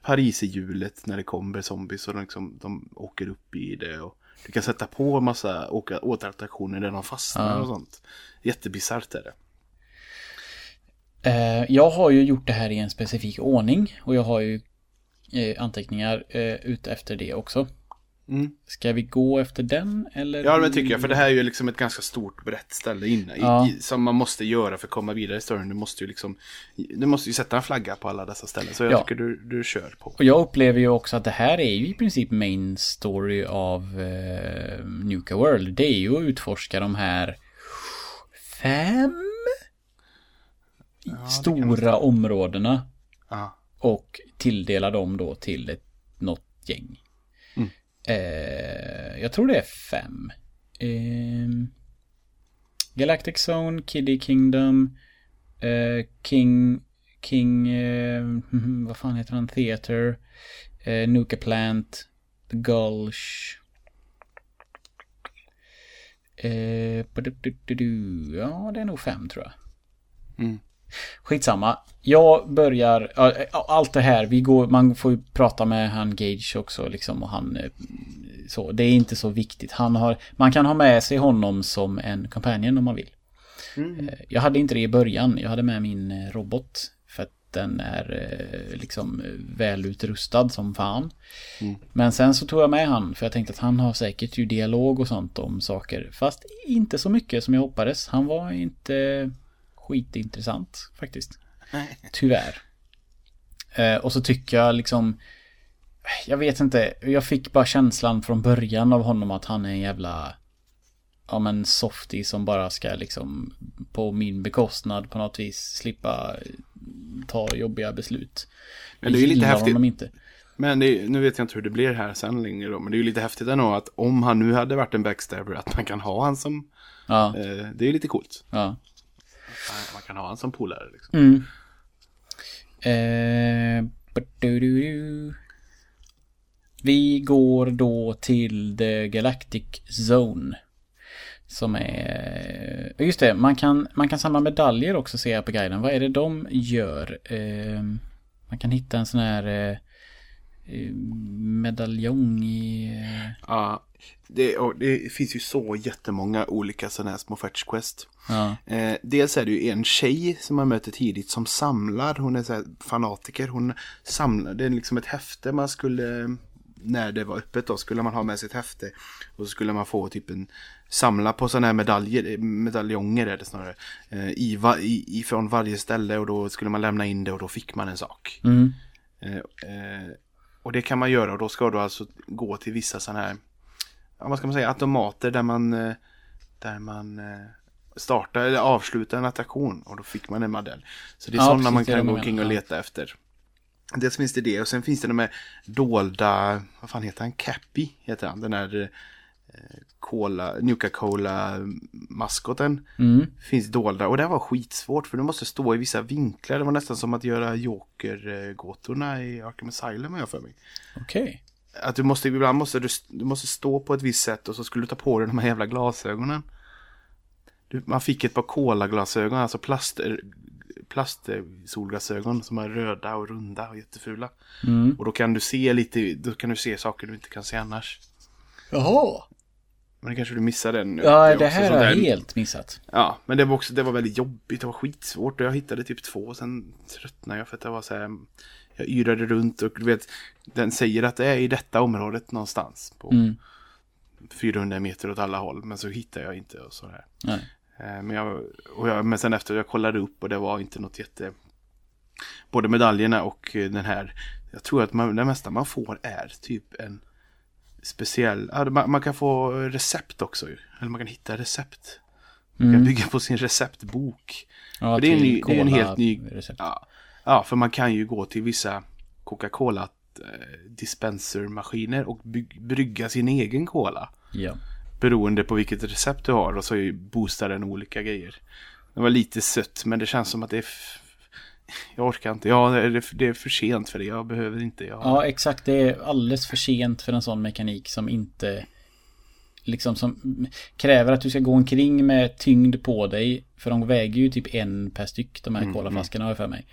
pariserhjulet när det kommer zombies och de, liksom, de åker upp i det. Och du kan sätta på massa åka, återattraktioner där de fastnar Ja. och sånt. Jättebisarrt är det. Eh, jag har ju gjort det här i en specifik ordning och jag har ju eh, anteckningar eh, ut efter det också. Mm. Ska vi gå efter den eller? Ja, det tycker jag. För det här är ju liksom ett ganska stort brett ställe inne. Ja. i, som man måste göra för att komma vidare i storyn. Du måste ju liksom... Du måste ju sätta en flagga på alla dessa ställen. Så jag Ja. tycker du, du kör på. Och jag upplever ju också att det här är ju i princip main story av eh, Nuka World. Det är ju att utforska de här fem stora områdena Ja. och tilldela dem då till ett, något gäng. Eh, jag tror det är fem. Eh, Galactic Zone, Kiddy Kingdom, eh, King, King, eh, mhm, vad fan heter han, Theater, eh, Nuka Plant, The Gulch. Eh, ja, det är nog fem tror jag. Mm. Skitsamma. Jag börjar, ja, allt det här, vi går, man får ju prata med han Gage också liksom och han eh, så, det är inte så viktigt. Han har, man kan ha med sig honom som en companion om man vill. Mm. Eh, Jag hade inte det i början, jag hade med min eh, robot. För att den är liksom välutrustad som fan. Mm. Men sen så tog jag med han, för jag tänkte att han har säkert ju dialog och sånt om saker. Fast inte så mycket som jag hoppades. Han var inte skitintressant faktiskt. Nej. Tyvärr. Eh, och så tycker jag liksom... Jag vet inte, jag fick bara känslan från början av honom att han är en jävla... Ja men softie som bara ska liksom på min bekostnad på något vis slippa ta jobbiga beslut. Men det är ju lite häftigt. honom inte. Men det nu vet jag inte hur det blir här sen längre då. Men det är ju lite häftigt ändå att om han nu hade varit en backstabber att man kan ha han som... Ja, Eh, det är ju lite coolt. ja. Man kan ha en som polare liksom. Mm. Eh, du, du, du. Vi går då till The Galactic Zone. Som är... Eh, just det, man kan, man kan samla medaljer också ser jag på guiden. Vad är det de gör? Eh, man kan hitta en sån här eh, medaljong i... eh, Ja, det, det finns ju så jättemånga olika sådana här små fetch quest. Ja, Eh, dels är det ju en tjej som man möter tidigt som samlar. Hon är så fanatiker. Hon samlar, det är liksom ett häfte man skulle, när det var öppet då, skulle man ha med sig ett häfte. Och så skulle man få typ en, samla på sådana här medaljer, medaljonger är det snarare. Eh, i, va, i, ifrån varje ställe och då skulle man lämna in det och då fick man en sak. mm, Eh, eh, och det kan man göra och då ska du alltså gå till vissa sådana här, vad ska man säga, automater där man, eh, där man eh, startar eller avslutar en attraktion och då fick man en medalj. Så det är Ja, sådana precis, man kan gå omkring och ja. leta efter. Dels finns det det och sen finns det de här dolda, vad fan heter han, Cappy heter han, den här eh, Cola, Nuka Cola maskoten mm. finns dolda och det var skitsvårt för du måste stå i vissa vinklar. Det var nästan som att göra Joker-gåtorna i Arkham Asylum har jag för mig. Okej. Att du måste, ibland måste du, du måste stå på ett visst sätt och så skulle du ta på dig de här jävla glasögonen. Du, man fick ett par kolaglasögon, alltså plast, plastsolglasögon som är röda och runda och jättefula. Mm. Och då kan du se lite, då kan du se saker du inte kan se annars. Jaha. Men det kanske du missade den. Ja, är det också här har jag helt missat. Ja, men det var också, det var väldigt jobbigt, det var skitsvårt och jag hittade typ två och sen tröttnade jag för att det var så här, jag yrade runt och du vet, den säger att det är i detta området någonstans på Mm. 400 meter åt alla håll, men så hittar jag inte och så här. Nej. Eh, Men, jag, och jag, men sen efter jag kollade upp och det var inte något jätte, både medaljerna och eh, den här, jag tror att man, det mesta man får är typ en speciell, man, kan få recept också eller man kan hitta recept. Man kan Mm. bygga på sin receptbok. Ja, För det är en ny- det är en helt ny- recept. Ja, ja, för man kan ju gå till vissa Coca-Cola eh, dispensermaskiner och brygga sin egen cola. Ja. Beroende på vilket recept du har och så boostar den olika grejer. Det var lite sött men det känns som att det är... Jag orkar inte. Ja, det är, det är för sent för det. Jag behöver inte. Jag... ja, exakt. Det är alldeles för sent för en sån mekanik som inte liksom som kräver att du ska gå omkring med tyngd på dig. För de väger ju typ en per styck, de här Mm, har jag för mig.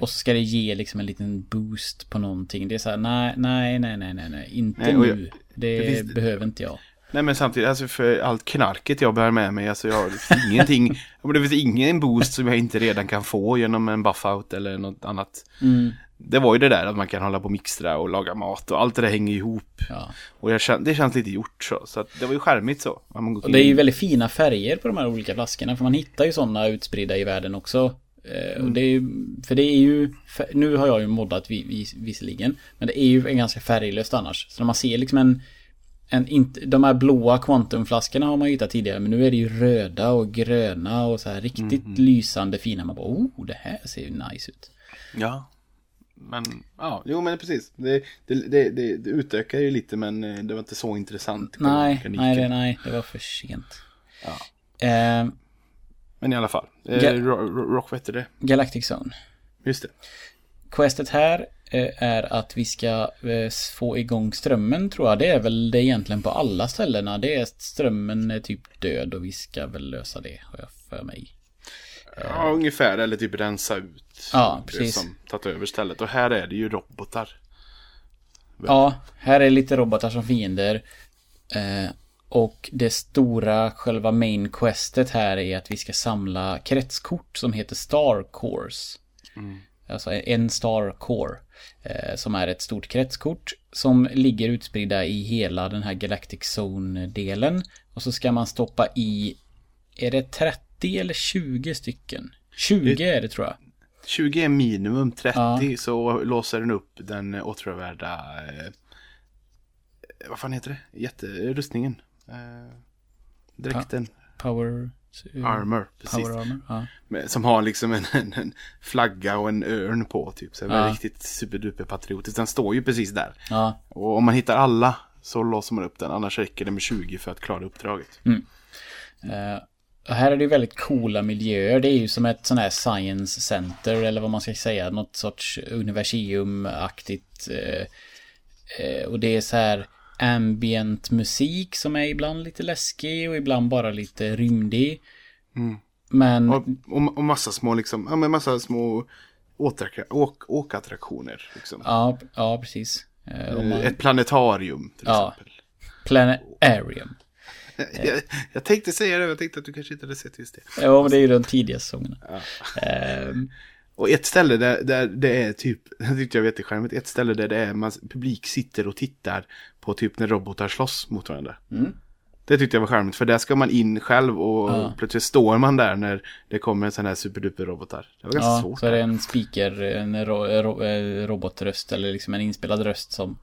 Och så ska det ge liksom en liten boost på någonting. Det är så här, nej, nej, nej, nej, nej, inte Nej, nu. jag- det det finns- behöver inte jag. Nej men samtidigt, alltså för allt knarket jag bär med mig, alltså jag har ingenting, <laughs> det finns ingen boost som jag inte redan kan få genom en buff-out eller något annat. Mm, Det var ju det där att man kan hålla på och mixtra och laga mat och allt det där hänger ihop. ja. Och jag känn, det känns lite gjort så, så det var ju skärmigt så. Och det är ju väldigt fina färger på de här olika flaskorna. För man hittar ju sådana utspridda i världen också. Eh, Mm. Och det är ju, för det är ju, nu har jag ju moddat vis, vis, visserligen. Men det är ju en ganska färglöst annars. Så när man ser liksom en, en inte, de här blåa kvantumflaskorna har man ju hittat tidigare. Men nu är det ju röda och gröna och så här riktigt Mm. lysande fina. Man bara, oh, det här ser ju nice ut. Ja. Men, ja, jo men precis. Det, det, det, det, utökar ju lite men eh, det var inte så intressant. Nej, nej, det, nej, det var för sent. Ja. Eh, Men i alla fall. Eh, Rock, vad heter det? Galactic Zone. Just det. Questet här är att vi ska eh, få igång strömmen tror jag. Det är väl det egentligen på alla ställena. Det är strömmen är typ död och vi ska väl lösa det har jag för mig. Ja, ungefär. Eller typ rensa ut Ja, det precis. som tagit över stället. Och här är det ju robotar. Ja, här är lite robotar som fiender. Eh, och det stora, själva main questet här är att vi ska samla kretskort som heter Star Cores. Alltså en Star Core. Eh, som är ett stort kretskort som ligger utspridda i hela den här Galactic Zone-delen. Och så ska man stoppa i, är det 30 eller 20 stycken? 20 är det tror jag. 20 är minimum, 30 Ja. så låser den upp den åtråvärda... Eh, vad fan heter det? Jätterustningen. Eh, dräkten. Power... Armor, precis. Armor, ja. Som har liksom en, en, en flagga och en örn på typ. Så det är Ja. riktigt superduper patriotiskt. Den står ju precis där. Ja, Och om man hittar alla så låser man upp den. Annars räcker det med 20 för att klara uppdraget. Eh, och här är det ju väldigt coola miljöer. Det är ju som ett sån här science center eller vad man ska säga. Något sorts universiumaktigt. Eh, eh, och det är så här ambient musik som är ibland lite läskig och ibland bara lite rymdig. Men Och, och, och massa små liksom, ja men massa små åkattraktioner. Liksom. ja, ja precis. Eh, man, Ett planetarium till Ja. exempel. Planetarium. <laughs> Jag, jag tänkte säga det, jag tänkte att du kanske inte hade sett just det. Ja, men det är ju de tidiga säsongerna. Ehm, Och ett ställe där, där det är typ, <laughs> det tyckte jag var jättecharmigt, ett ställe där det är, man, publik sitter och tittar på typ när robotar slåss mot varandra. Det tyckte jag var charmigt, för där ska man in själv och plötsligt står man där när det kommer en sån här superduper robotar. Det var ganska Ja, svårt. så är det en speaker, en ro, ro, eh, robotröst eller liksom en inspelad röst som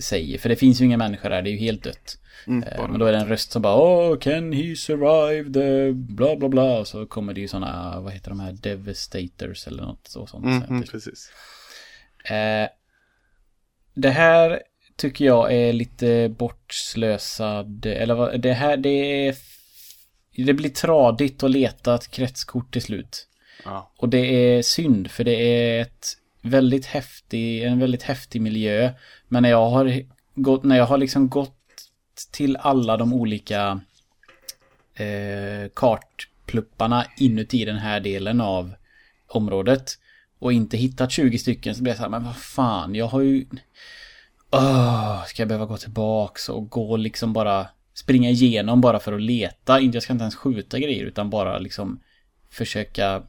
säger. För det finns ju inga människor där, det är ju helt dött. Eh, Men då är det en röst som bara Åh, can he survive the bla bla bla. Och så kommer det ju sådana, vad heter de här, devastators eller något så, sånt. Mm, mm, det. precis. Eh, det här tycker jag är lite bortslösad, eller vad, det här det är... Det blir tradigt att leta ett kretskort till slut. Ja. Och det är synd för det är ett väldigt häftig, en väldigt häftig miljö. Men när jag har gått, när jag har liksom gått till alla de olika eh, kartplupparna inuti den här delen av området och inte hittat 20 stycken så blir jag så här, men vad fan, jag har ju... Oh, ska jag behöva gå tillbaks och gå liksom bara springa igenom bara för att leta. Jag ska inte ens skjuta grejer utan bara liksom försöka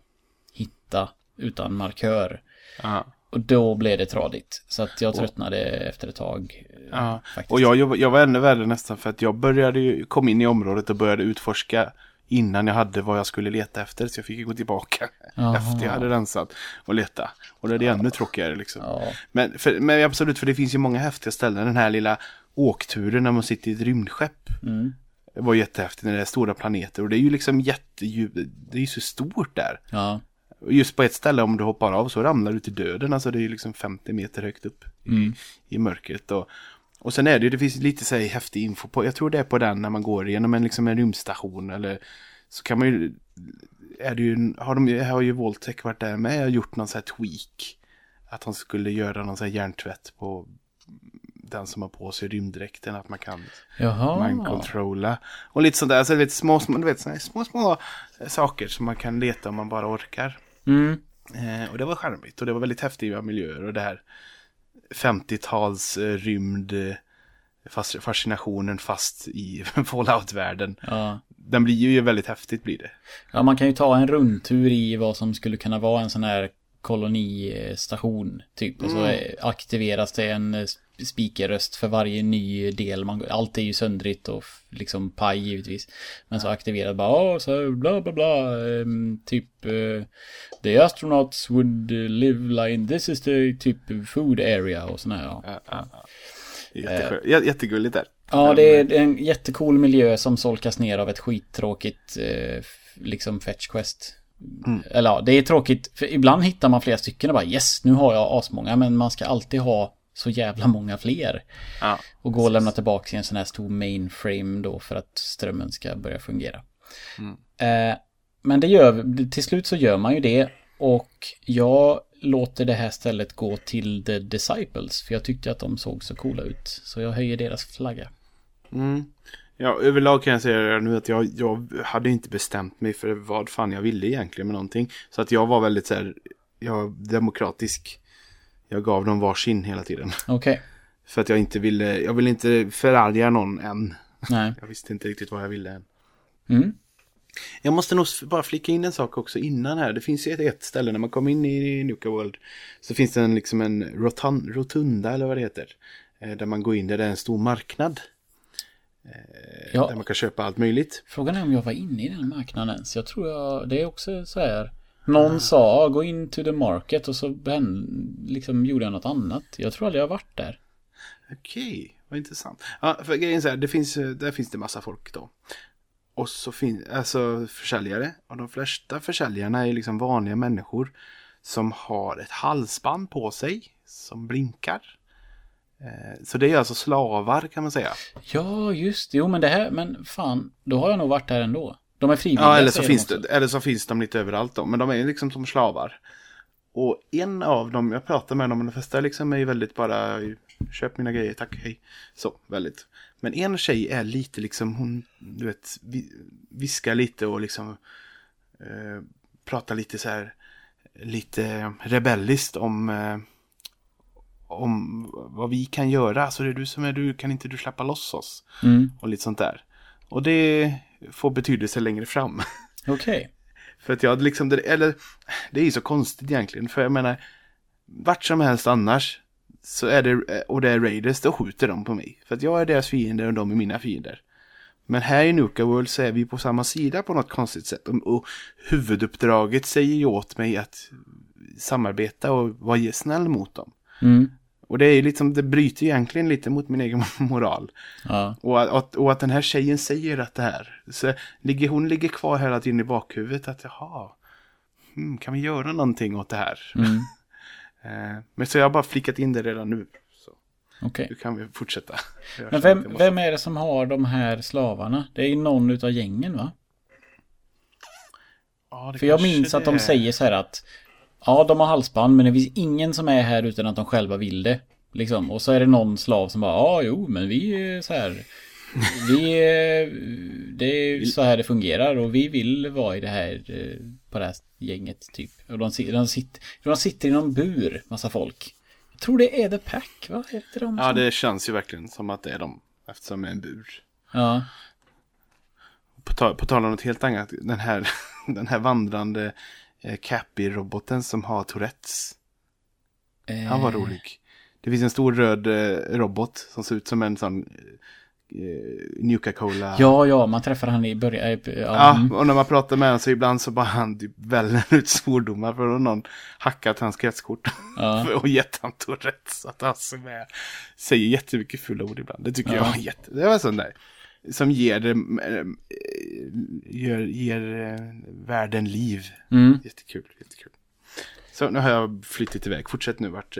hitta utan markör. Ja. Och då blev det tradigt. Så att jag tröttnade efter ett tag. Ja. faktiskt. Och jag, jag var ännu värre nästan för att jag började ju, kom in i området och började utforska innan jag hade vad jag skulle leta efter. Så jag fick gå tillbaka <laughs> Jaha. efter jag hade rensat och leta. Och då är det ännu tråkigare liksom. Ja. Men, för, men absolut, för det finns ju många häftiga ställen. Den här lilla åkturen när man sitter i ett rymdskepp. Mm. Det var jättehäftigt när det är stora planeter. Och det är ju liksom jättedjup, det är ju så stort där. Ja. Just på ett ställe om du hoppar av så ramlar du till döden. Alltså det är liksom 50 meter högt upp i, i mörkret. Och, och sen är det ju, det finns lite så här häftig info på, jag tror det är på den när man går igenom en, liksom en rymdstation eller så kan man ju, är det ju, har de har ju Voltec varit där med och gjort någon så här tweak. Att han skulle göra någon så här hjärntvätt på den som har på sig rymddräkten, att man kan Jaha. mind-controlla. Och lite sånt där, alltså, vet, små, små, du vet, såna små, små saker som man kan leta om man bara orkar. Mm. Eh, och det var charmigt och det var väldigt häftiga miljöer och det här 50-tals eh, rymd eh, fas- fascinationen fast i <laughs> Fallout-världen. Ja. Den blir ju väldigt häftigt blir det. ja, man kan ju ta en rundtur i vad som skulle kunna vara en sån här kolonistation. Typ. Och så eh, aktiveras det en eh, speakerröst för varje ny del. Man, allt är ju söndrigt och liksom paj givetvis. Men så aktiveras bara, så bla bla bla. ehm, typ, eh, the astronauts would live like, this is the typ food area och sådär. Ja. Ja, ja, ja. Jätteskö- Jä- Jättegulligt där. Ja, det är en jättecool miljö som solkas ner av ett skittråkigt f- liksom fetch quest. Eller ja, det är tråkigt. För ibland hittar man flera stycken och bara yes, nu har jag asmånga. Men man ska alltid ha så jävla många fler. Ja. Och gå och lämna tillbaka i en sån här stor mainframe då för att strömmen ska börja fungera. Eh, men det gör, till slut så gör man ju det. Och jag låter det här stället gå till The Disciples. För jag tyckte att de såg så coola ut. Så jag höjer deras flagga. Mm. Ja, överlag kan jag säga nu att jag, jag hade inte bestämt mig för vad fan jag ville egentligen med någonting. Så att jag var väldigt så här, jag demokratisk. Jag gav dem varsin hela tiden. Okej. Okay. För att jag inte ville, jag ville inte förarga någon än. Nej. Jag visste inte riktigt vad jag ville än. Mm. Jag måste nog bara flicka in en sak också innan här. Det finns ju ett, ett ställe när man kommer in i Nuka World. Så finns det en, liksom en rotun, rotunda eller vad det heter. Eh, där man går in där det är en stor marknad. Eh, ja. Där man kan köpa allt möjligt. Frågan är om jag var inne i den marknaden. Så jag tror jag, det är också så här. Någon ah. sa gå in to the market och så liksom gjorde jag något annat. Jag tror aldrig jag har varit där. Okej, vad intressant. Ja, för grejen är så här, det finns, där finns det massa folk då. Och så finns alltså försäljare. Och de flesta försäljarna är liksom vanliga människor. Som har ett halsband på sig. Som blinkar. Eh, så det är alltså slavar kan man säga. Ja, just det. Jo, men det här, men fan, då har jag nog varit där ändå. De är frivilliga. Ja, eller så, finns det, eller så finns de lite överallt då. Men de är liksom som slavar. Och en av dem, jag pratar med dem, de flesta liksom är väldigt bara köp mina grejer, tack, hej. Så, väldigt. Men en tjej är lite liksom, hon, du vet, viskar lite och liksom eh, pratar lite så här, lite rebelliskt om eh, om vad vi kan göra. Så det är du som är du, kan inte du släppa loss oss? Mm. Och lite sånt där. Och det får betydelse längre fram. <laughs> Okej. Okay. för att jag liksom, det, eller det är ju så konstigt egentligen. För jag menar, vart som helst annars så är det, och det är Raiders, då skjuter de på mig. För att jag är deras fiender och de är mina fiender. Men här i Nuka World så är vi på samma sida på något konstigt sätt. Och, huvuduppdraget säger ju åt mig att samarbeta och vara snäll mot dem. Mm. Och det är liksom, det bryter egentligen lite mot min egen <laughs> moral. Ja. Och, att, och att den här tjejen säger att det här. Så ligger, hon ligger kvar hela tiden i bakhuvudet att jaha, hmm, kan vi göra någonting åt det här? Mm. <laughs> Eh, men så jag har bara flickat in det redan nu. Så okay. Nu kan vi fortsätta. Men vem, måste... vem är det som har de här slavarna? Det är ju någon utav gängen va? Ja, För jag minns att de säger så här att Ja, de har halsband men det finns ingen som är här utan att de själva vill det. Liksom. Och så är det någon slav som bara, ja jo men vi är så här. Vi, det är så här det fungerar och vi vill vara i det här, eh, på det här gänget typ. Och de, de, sitter, de sitter i någon bur, massa folk. Jag tror det är The Pack, va? Heter de ja, det känns ju verkligen som att det är de. Eftersom det är en bur. Ja. På, tal, på tal om något helt annat. Den här, <laughs> den här vandrande Cappy-roboten som har Tourettes. Eh. Han var rolig. Det finns en stor röd eh, robot som ser ut som en sån eh, Nuka-Cola. Ja, ja, man träffar han i början. Eh, ja, mm. och när man pratar med honom så ibland så bara han typ väller ut svordomar för att någon hackat hans kretskort. Ja. <laughs> och gett han Tourettes. Att han som är, säger jättemycket fulla ord ibland. Det tycker ja. jag var jätte... Det var sån där. Som ger, äh, ger, ger äh, världen liv. Mm. Jättekul, jättekul. Så nu har jag flyttat iväg. Fortsätt nu vart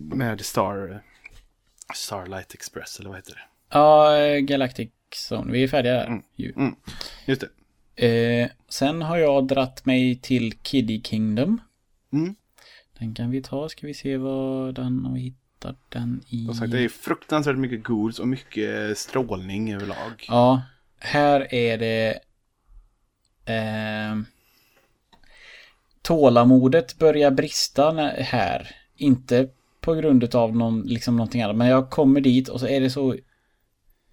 med Star Starlight Express eller vad heter det? Ja, Galactic Zone. Vi är färdiga där. Mm. Mm. Just det. Eh, sen har jag dratt mig till Kiddy Kingdom. Mm. Den kan vi ta. Ska vi se vad den, om vi hittar den i... Sagt, det är fruktansvärt mycket ghouls och mycket strålning överlag. Ja, här är det... Eh, tålamodet börjar brista här. Inte på grund av någon, liksom någonting annat. Men jag kommer dit och så är det så...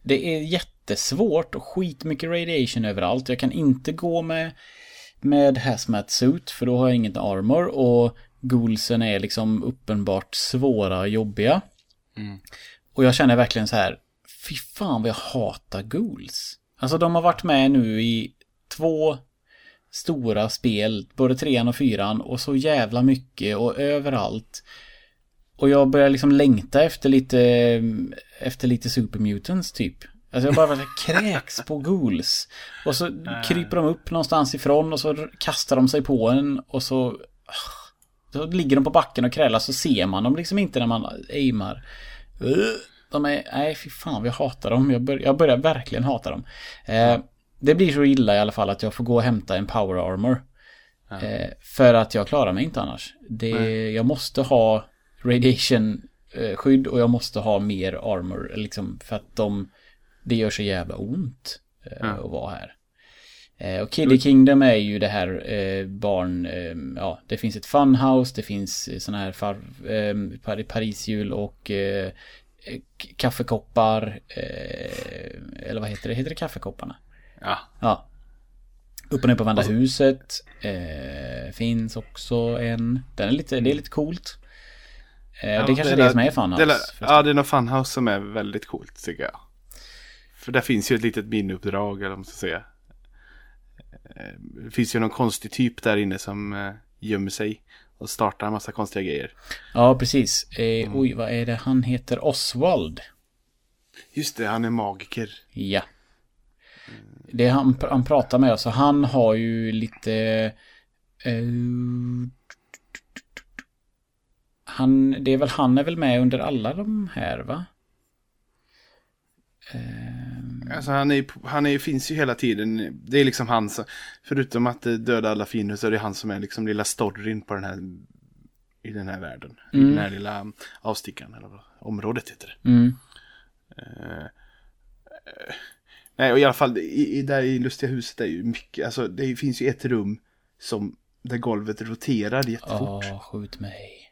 Det är jättesvårt och skitmycket radiation överallt. Jag kan inte gå med, med hazmat suit för då har jag inget armor. Och ghoulsen är liksom uppenbart svåra och jobbiga. Mm. Och jag känner verkligen så här, fy fan vad jag hatar ghouls. Alltså de har varit med nu i två stora spel, både trean och fyran och så jävla mycket och överallt. Och jag börjar liksom längta efter lite, efter lite supermutants typ. Alltså jag bara <laughs> kräks på ghouls. Och så kryper de upp någonstans ifrån och så kastar de sig på en och så... Så ligger de på backen och krälar så ser man dem liksom inte när man aimar. De är, nej fy fan jag hatar dem. Jag, bör, jag börjar verkligen hata dem. Eh, det blir så illa i alla fall att jag får gå och hämta en power armor. Eh, för att jag klarar mig inte annars. Det, jag måste ha radiation eh, skydd och jag måste ha mer armor. Liksom, för att de, det gör så jävla ont eh, Ja. att vara här. Eh, och Kiddie Kingdom är ju det här eh, barn, eh, ja det finns ett funhouse, det finns eh, såna här far, eh, Par- Parishjul och eh, eh, kaffekoppar. Eh, eller vad heter det? Heter det kaffekopparna? Ja. Ja. Upp och ner på varandra huset. Finns också en. Den är lite, det är lite coolt. Eh, det är kanske det, där- som är funhouse. det. Ja, det är något funhouse som är väldigt coolt tycker jag. För där finns ju ett litet miniuppdrag, eller vad man ska säga. Eh, Det finns ju någon konstig typ där inne som eh, gömmer sig och startar en massa konstiga grejer. ja, precis. Eh, Mm. Oj, vad är det? Han heter Oswald. Just det, han är magiker. Ja. Det han, han pratar med oss och han har ju lite... Eh, han, det är väl, han är väl med under alla de här va? Eh, Alltså han, är, han är, finns ju hela tiden. Det är liksom han som, förutom att eh, döda alla fiender så är det han som är liksom lilla storyn på den här, i den här världen. I Mm. den här lilla avstickaren, eller vad området heter det. mm, Eh, eh, nej, och i alla fall i, i, där i Lustiga huset är ju mycket, alltså det finns ju ett rum som, där golvet roterar jättefort. Åh, skjut mig.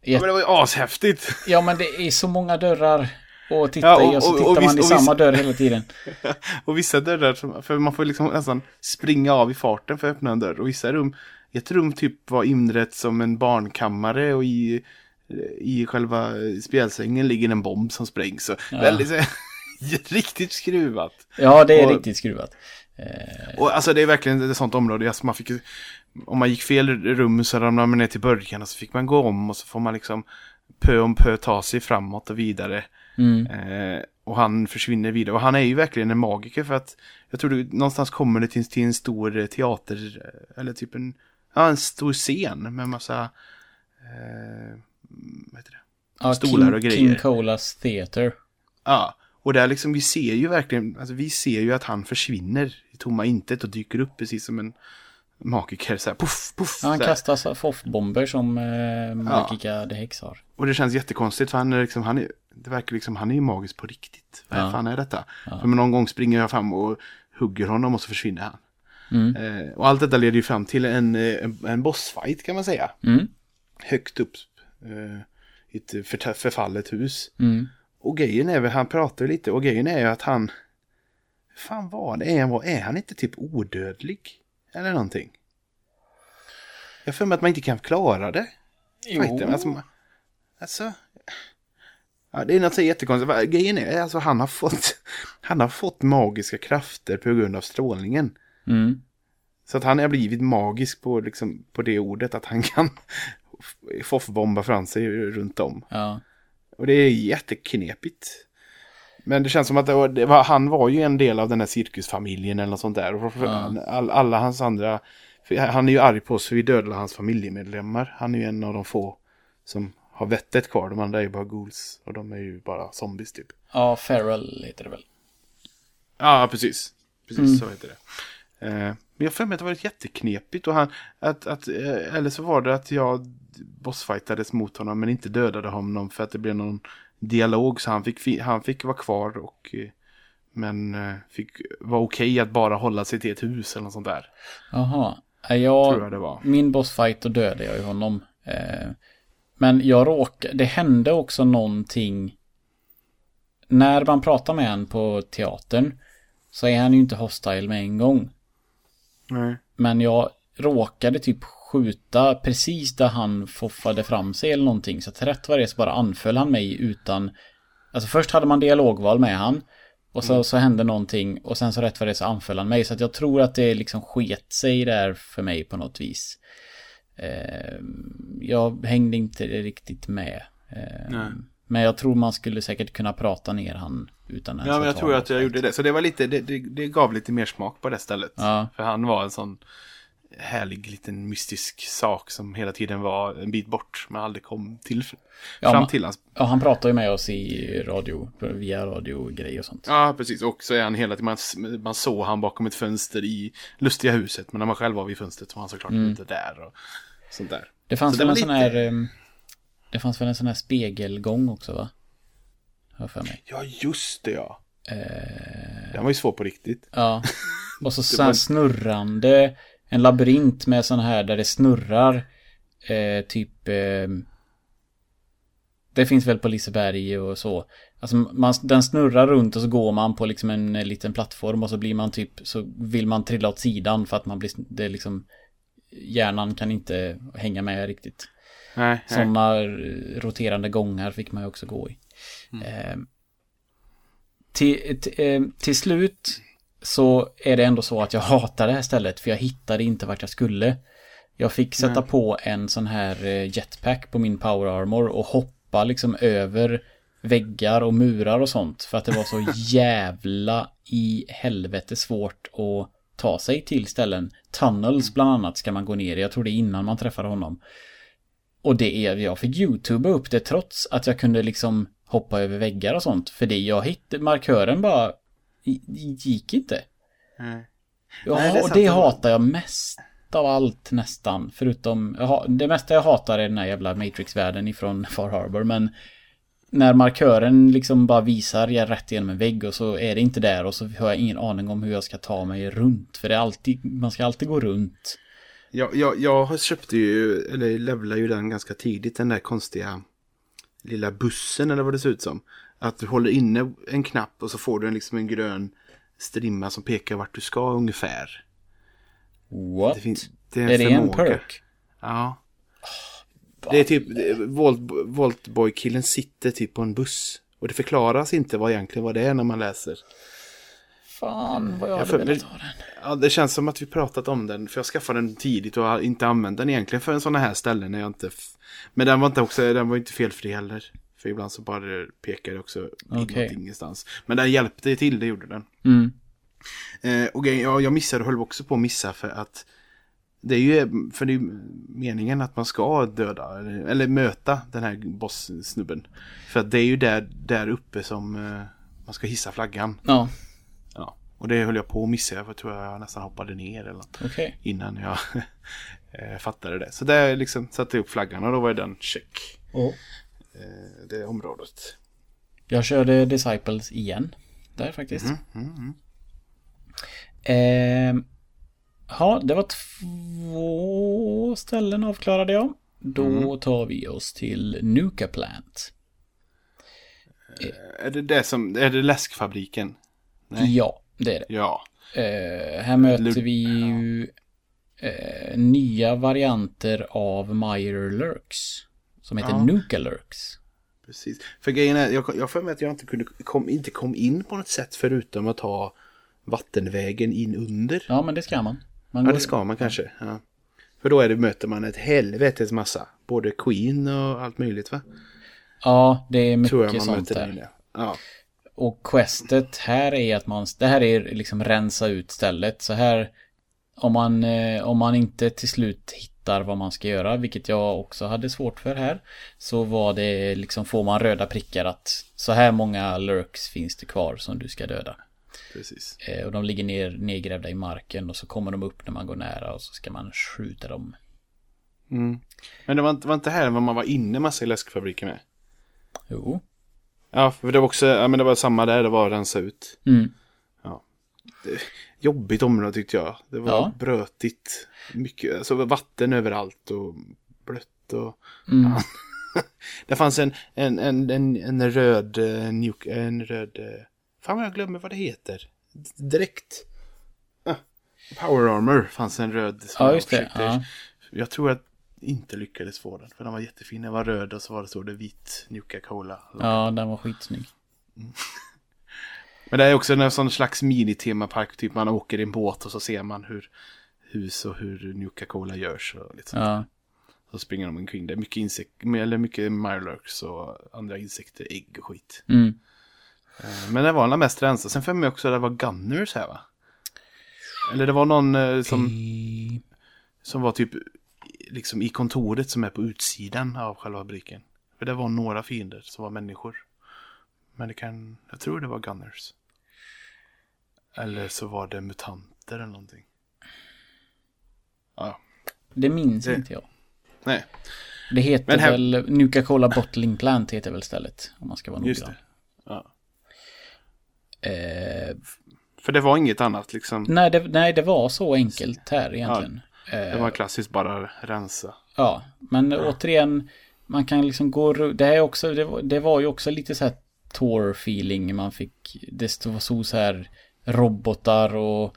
Ja, men det var ju ashäftigt. Ja, men det är så många dörrar att titta Ja, och- i och så och- tittar och man visst- i och samma visst- dörr hela tiden. <laughs> och vissa dörrar, för man får liksom nästan springa av i farten för att öppna en dörr. Och vissa rum, ett rum typ var inrett som en barnkammare och i, i själva spjälsängen ligger en bomb som sprängs. Så väldigt, så, <laughs> riktigt skruvat. Ja, det är Och- riktigt skruvat. Eh, Och alltså det är verkligen ett sånt område, alltså man fick om man gick fel rum så ramlade man ner till början och så fick man gå om och så får man liksom pö om pö ta sig framåt och vidare. Mm, Eh, och han försvinner vidare. Och han är ju verkligen en magiker för att jag tror det, någonstans kommer det till, till en stor teater eh, eller typ en, ja, en stor scen med massa eh, vad heter det? ja, stolar King, och grejer. King Colas Theater. Ja, och där liksom vi ser ju verkligen, alltså vi ser ju att han försvinner i tomma intet och dyker upp precis som en magiker så här, puff, puff. Ja, han så kastar foff-bomber som eh, Magica the Hex har. Och det känns jättekonstigt för han är liksom, han är, det verkar liksom, han är ju magisk på riktigt. Vad Ja. fan är detta? För någon gång springer jag fram och hugger honom och så försvinner han. Mm. Eh, och allt detta leder ju fram till en, eh, en, en bossfight kan man säga. Mm. Högt upp eh, i ett för, förfallet hus. Mm. Och grejen är väl, han pratar lite, och grejen är ju att han... Fan var det? Är han, är han inte typ odödlig? Eller någonting? Jag för mig att man inte kan klara det. Fighten, alltså, alltså... Ja, det är något så jättekonstigt. Grejen är, alltså han har fått... <laughs> Han har fått magiska krafter på grund av strålningen. Mm. Så att han har blivit magisk på, liksom, på det ordet att han kan <laughs> foffbomba fram sig runt om. Ja. Och det är jätteknepigt. Men det känns som att det det var, han var ju en del av den här cirkusfamiljen eller något sånt där. Och för- all, alla hans andra, han är ju arg på oss för vi dödade hans familjemedlemmar. Han är ju en av de få som har vettet kvar. De andra är ju bara ghouls. Och de är ju bara zombies typ. ja, Feral heter det väl. Ja, precis. Precis så heter det. Eh, men jag för mig att det varit jätteknepigt. Och han, att, att, eh, eller så var det att jag bossfightades mot honom men inte dödade honom för att det blev någon dialog. Så han fick, fi- han fick vara kvar och eh, men eh, fick vara okej att bara hålla sig till ett hus eller något sånt där. Jaha. Ja, Jag, Tror jag det var. Min bossfight, då dödade jag ju honom. Eh, men jag råkade, det hände också någonting. När man pratar med han på teatern så är han ju inte hostile med en gång. Nej. Men jag råkade typ skjuta precis där han foffade fram sig eller någonting. Så att rätt vad det är så bara anföll han mig utan... Alltså först hade man dialogval med han. Och så, så hände någonting och sen så rätt vad det är så anföll han mig. Så att jag tror att det liksom sket sig där för mig på något vis. Eh, jag hängde inte riktigt med. Eh, men jag tror man skulle säkert kunna prata ner han utan ens Ja, men jag tror att jag gjorde det. Så det var lite, det, det, det gav lite mer smak på det stället. Ja. För han var en sån härlig liten mystisk sak som hela tiden var en bit bort men aldrig kom till fram till hans. Ja, han pratar ju med oss i radio, via radiogrej och sånt. Ja, precis. Och så är han hela tiden, man, man såg han bakom ett fönster i lustiga huset. Men när man själv var vid fönstret så var han såklart inte där och sånt där. Det fanns Så väl en var sån lite- här... ehm, Det fanns väl en sån här spegelgång också va? Jag för mig. Ja, just det ja. Eh, Den var ju svår på riktigt. ja. <laughs> Och så, så var- snurrande. En labyrint med sån här där det snurrar. Eh, typ... Eh, det finns väl på Liseberg och så. Alltså man, den snurrar runt och så går man på liksom en eh, liten plattform och så blir man typ så vill man trilla åt sidan för att man blir det är liksom hjärnan kan inte hänga med riktigt. Nej. Sådana roterande gångar fick man ju också gå i. Eh, till, till, eh, till slut så är det ändå så att jag hatar det här stället för jag hittade inte vart jag skulle. Jag fick sätta på en sån här eh, jetpack på min power armor och hoppa liksom över väggar och murar och sånt för att det var så <laughs> jävla i helvete svårt att ta sig till ställen. Tunnels bland annat ska man gå ner i. Jag tror det är innan man träffar honom. Och det är, jag fick youtuba upp det trots att jag kunde liksom hoppa över väggar och sånt. För det jag hittade, markören bara i- gick inte. Nej. Ja, Nej, det och det det hatar jag mest av allt nästan. Förutom, jag det mesta jag hatar är den här jävla Matrix-världen ifrån <laughs> Far Harbor. Men när markören liksom bara visar jag rätt igenom en vägg och så är det inte där och så har jag ingen aning om hur jag ska ta mig runt. För det är alltid, man ska alltid gå runt. Jag, jag, jag köpte ju, eller levlade ju den ganska tidigt, den där konstiga lilla bussen eller vad det ser ut som. Att du håller inne en knapp och så får du en, liksom en grön strimma som pekar vart du ska ungefär. What? Det, finns, det är en är det en perk? Ja. Det är typ, det- Volt, Voltboy-killen sitter typ på en buss. Och det förklaras inte vad egentligen vad det är när man läser. Fan vad jag Jag hade för- velat ha den. Ja, det känns som att vi pratat om den. För jag skaffade den tidigt och har inte använt den egentligen för en sån här ställen när jag inte... Men den var inte också, den var inte felfri heller. För ibland så bara pekar det också inåt ingenstans. Men den hjälpte till, det gjorde den. Mm. Eh, och grejen- ja, jag missade, höll också på att missa för att det är ju för det är meningen att man ska döda eller, möta den här boss-snubben. För att det är ju där, där uppe som eh, man ska hissa flaggan. Ja, Ja. Och det höll jag på att missa, för jag tror jag nästan hoppade ner eller något okej. innan jag <laughs> eh, fattade det. Så där liksom satte jag upp flaggan och då var den check. Och Eh, det området. Jag körde Disciples igen. Där faktiskt. Mm, mm, mm. Ehm, ja, det var två ställen avklarade jag. Då tar vi oss till Nuka Plant. Är det det som, är det läskfabriken? Nej. Ja, det är det. Ja. Eh, här möter Lu- vi ju eh, nya varianter av Meyer Lurks. Som heter Ja. Nuka Lurks. Precis. För grejen är, jag jag för mig att jag inte kunde, kom, inte kom in på något sätt förutom att ta vattenvägen in under. Ja, men det ska man. man Ja, det ska man kanske. Ja. För då är det, möter man ett helvetes massa. Både Queen och allt möjligt va? Ja, det är Tror jag mycket man sånt där. Ja. Och questet här är att man, det här är liksom rensa ut stället. Så här, om man, eh, om man inte till slut hittar vad man ska göra, vilket jag också hade svårt för här, så var det liksom, får man röda prickar att så här många lurks finns det kvar som du ska döda. Precis. Eh, och de ligger ner, nedgrävda i marken och så kommer de upp när man går nära och så ska man skjuta dem. Mm. Men det var inte, var inte här man var inne massa i läskfabriken med? Jo. Ja, för det var också, ja men det var samma där, det var att rensa ut. Mm. Jobbigt område tyckte jag. Det var Ja. brötigt. Mycket, alltså vatten överallt och blött och... Mm. <laughs> Det fanns en, en, en, en, en röd, eh, nuke, en röd, eh, fan vad jag glömmer vad det heter. Direkt. Ah, Power Armor fanns en röd. som Ja, jag just det. försökte- Ja. Jag tror att inte lyckades få den. För den var jättefin. Den var röd och så var det så det vit Nuka Cola. ja, den var skitsnygg. Men det är också en sån slags minitemapark. Typ man åker i en båt och så ser man hur hus och hur Nuka Cola görs. Och lite sånt. Ja. Så springer de omkring. Det är mycket insekter, eller mycket Mirelurks och andra insekter, ägg och skit. Mm. Eh, Men det var alla mest rensat. Sen för mig också att det var Gunners här va? Eller det var någon eh, som. Som var typ liksom i kontoret som är på utsidan av själva fabriken. För det var några fiender som var människor. Men det kan, jag tror det var Gunners. Eller så var det mutanter eller någonting. Ja, Det minns Det- inte jag. nej, Det heter här- väl Nuka-Cola Bottling Plant heter väl stället. Om man ska vara just noggrann. det. Ja. Eh, För det var inget annat liksom. nej, det, nej, det var så enkelt här egentligen. Det var klassiskt bara rensa. Ja, men återigen, man kan liksom gå Det här är också, det var, det var ju också lite så här tour-feeling man fick. Det stod så så här robotar och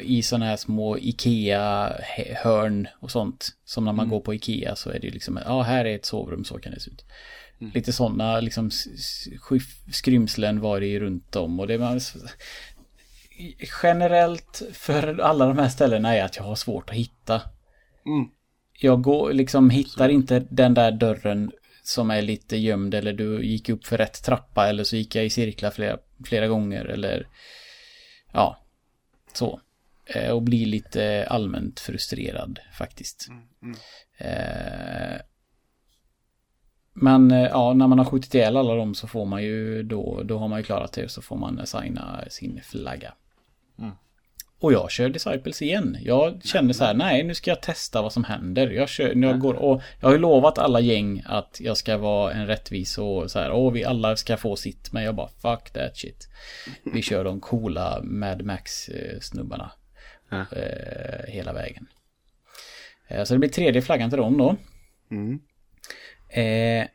i sådana här små Ikea-hörn och sånt. Som när man går på Ikea så är det ju liksom, ja här är ett sovrum, så kan det se ut. Lite sådana liksom skrymslen var det ju runt om och det var generellt för alla de här ställena är att jag har svårt att hitta Mm. jag går, liksom hittar inte den där dörren som är lite gömd eller du gick upp för rätt trappa eller så gick jag i cirklar flera, flera gånger eller ja, så. Eh, Och blir lite allmänt frustrerad faktiskt. Eh, Men eh, ja, när man har skjutit ihjäl alla dem så får man ju då, då har man ju klarat det och så får man signa sin flagga. Och jag kör Disciples igen. Jag kände så här, nej nu ska jag testa vad som händer. Jag, kör, jag, går, och jag har ju lovat alla gäng att jag ska vara en rättvis och så här, åh vi alla ska få sitt. Men jag bara, fuck that shit. Vi kör de coola Mad Max-snubbarna. Ja. Eh, hela vägen. Eh, så det blir tredje flaggan till dem då. Mm. Eh,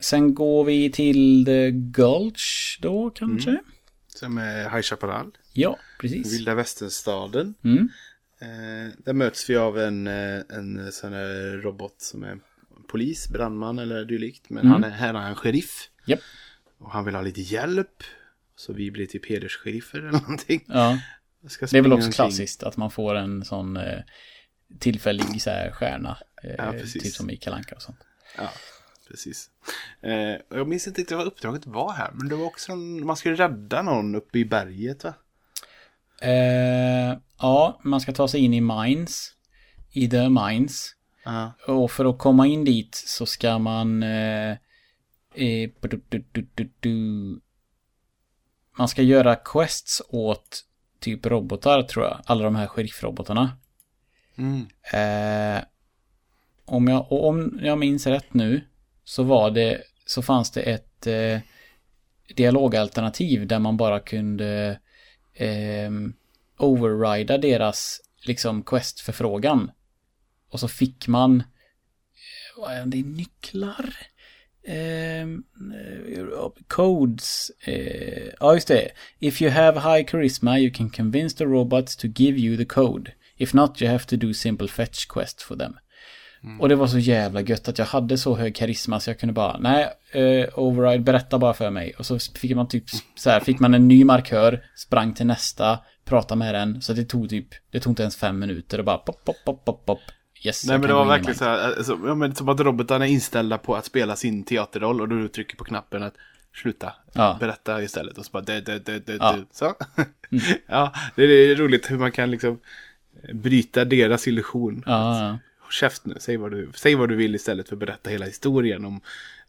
sen går vi till The Gulch då kanske? Som är High Chaparral. Ja, precis. Vilda västernstaden. Mm. Eh, där möts vi av en, eh, en sån här robot som är polis, brandman eller dylikt. Men Mm. han är, här är han sheriff. Japp. Och han vill ha lite hjälp. Så vi blir typ hedersheriffer eller någonting. Ja, det är väl också klassiskt att man får en sån eh, tillfällig så här stjärna. Eh, Ja, precis. typ som i Kalanka och sånt. Ja, precis. Eh, jag minns inte riktigt vad uppdraget var här. Men det var också en, man skulle rädda någon uppe i berget va? Eh, ja, man ska ta sig in i Mines. I The Mines. Ja. Och för att komma in dit så ska man... Eh, eh. Man ska göra quests åt typ robotar tror jag. Alla de här sheriffrobotarna. Mm. Eh, om, jag, om jag minns rätt nu så var det så fanns det ett eh, dialogalternativ där man bara kunde eh, overrida deras liksom quest-förfrågan Och så fick man eh, vad är det, nycklar? Ehm, eh, codes. eh, Ja, just det. If you have high charisma you can convince the robots to give you the code. If not you have to do simple fetch quest for them. Och det var så jävla gött att jag hade så hög karisma så jag kunde bara, nej, eh, override, berätta bara för mig. Och så fick man typ så här, fick man en ny markör, sprang till nästa, pratade med den. Så det tog typ, det tog inte ens fem minuter och bara pop, pop, pop, pop, pop. Yes, Nej men det var verkligen så här, alltså, ja, men som att robotarna är inställda på att spela sin teaterroll och du trycker på knappen att sluta, Ja. berätta istället och så bara det, det, det, det, Ja. det. Så. <laughs> ja, det är roligt hur man kan liksom bryta deras illusion. Ja, ja. Käft nu, säg vad, du, säg vad du vill istället för att berätta hela historien om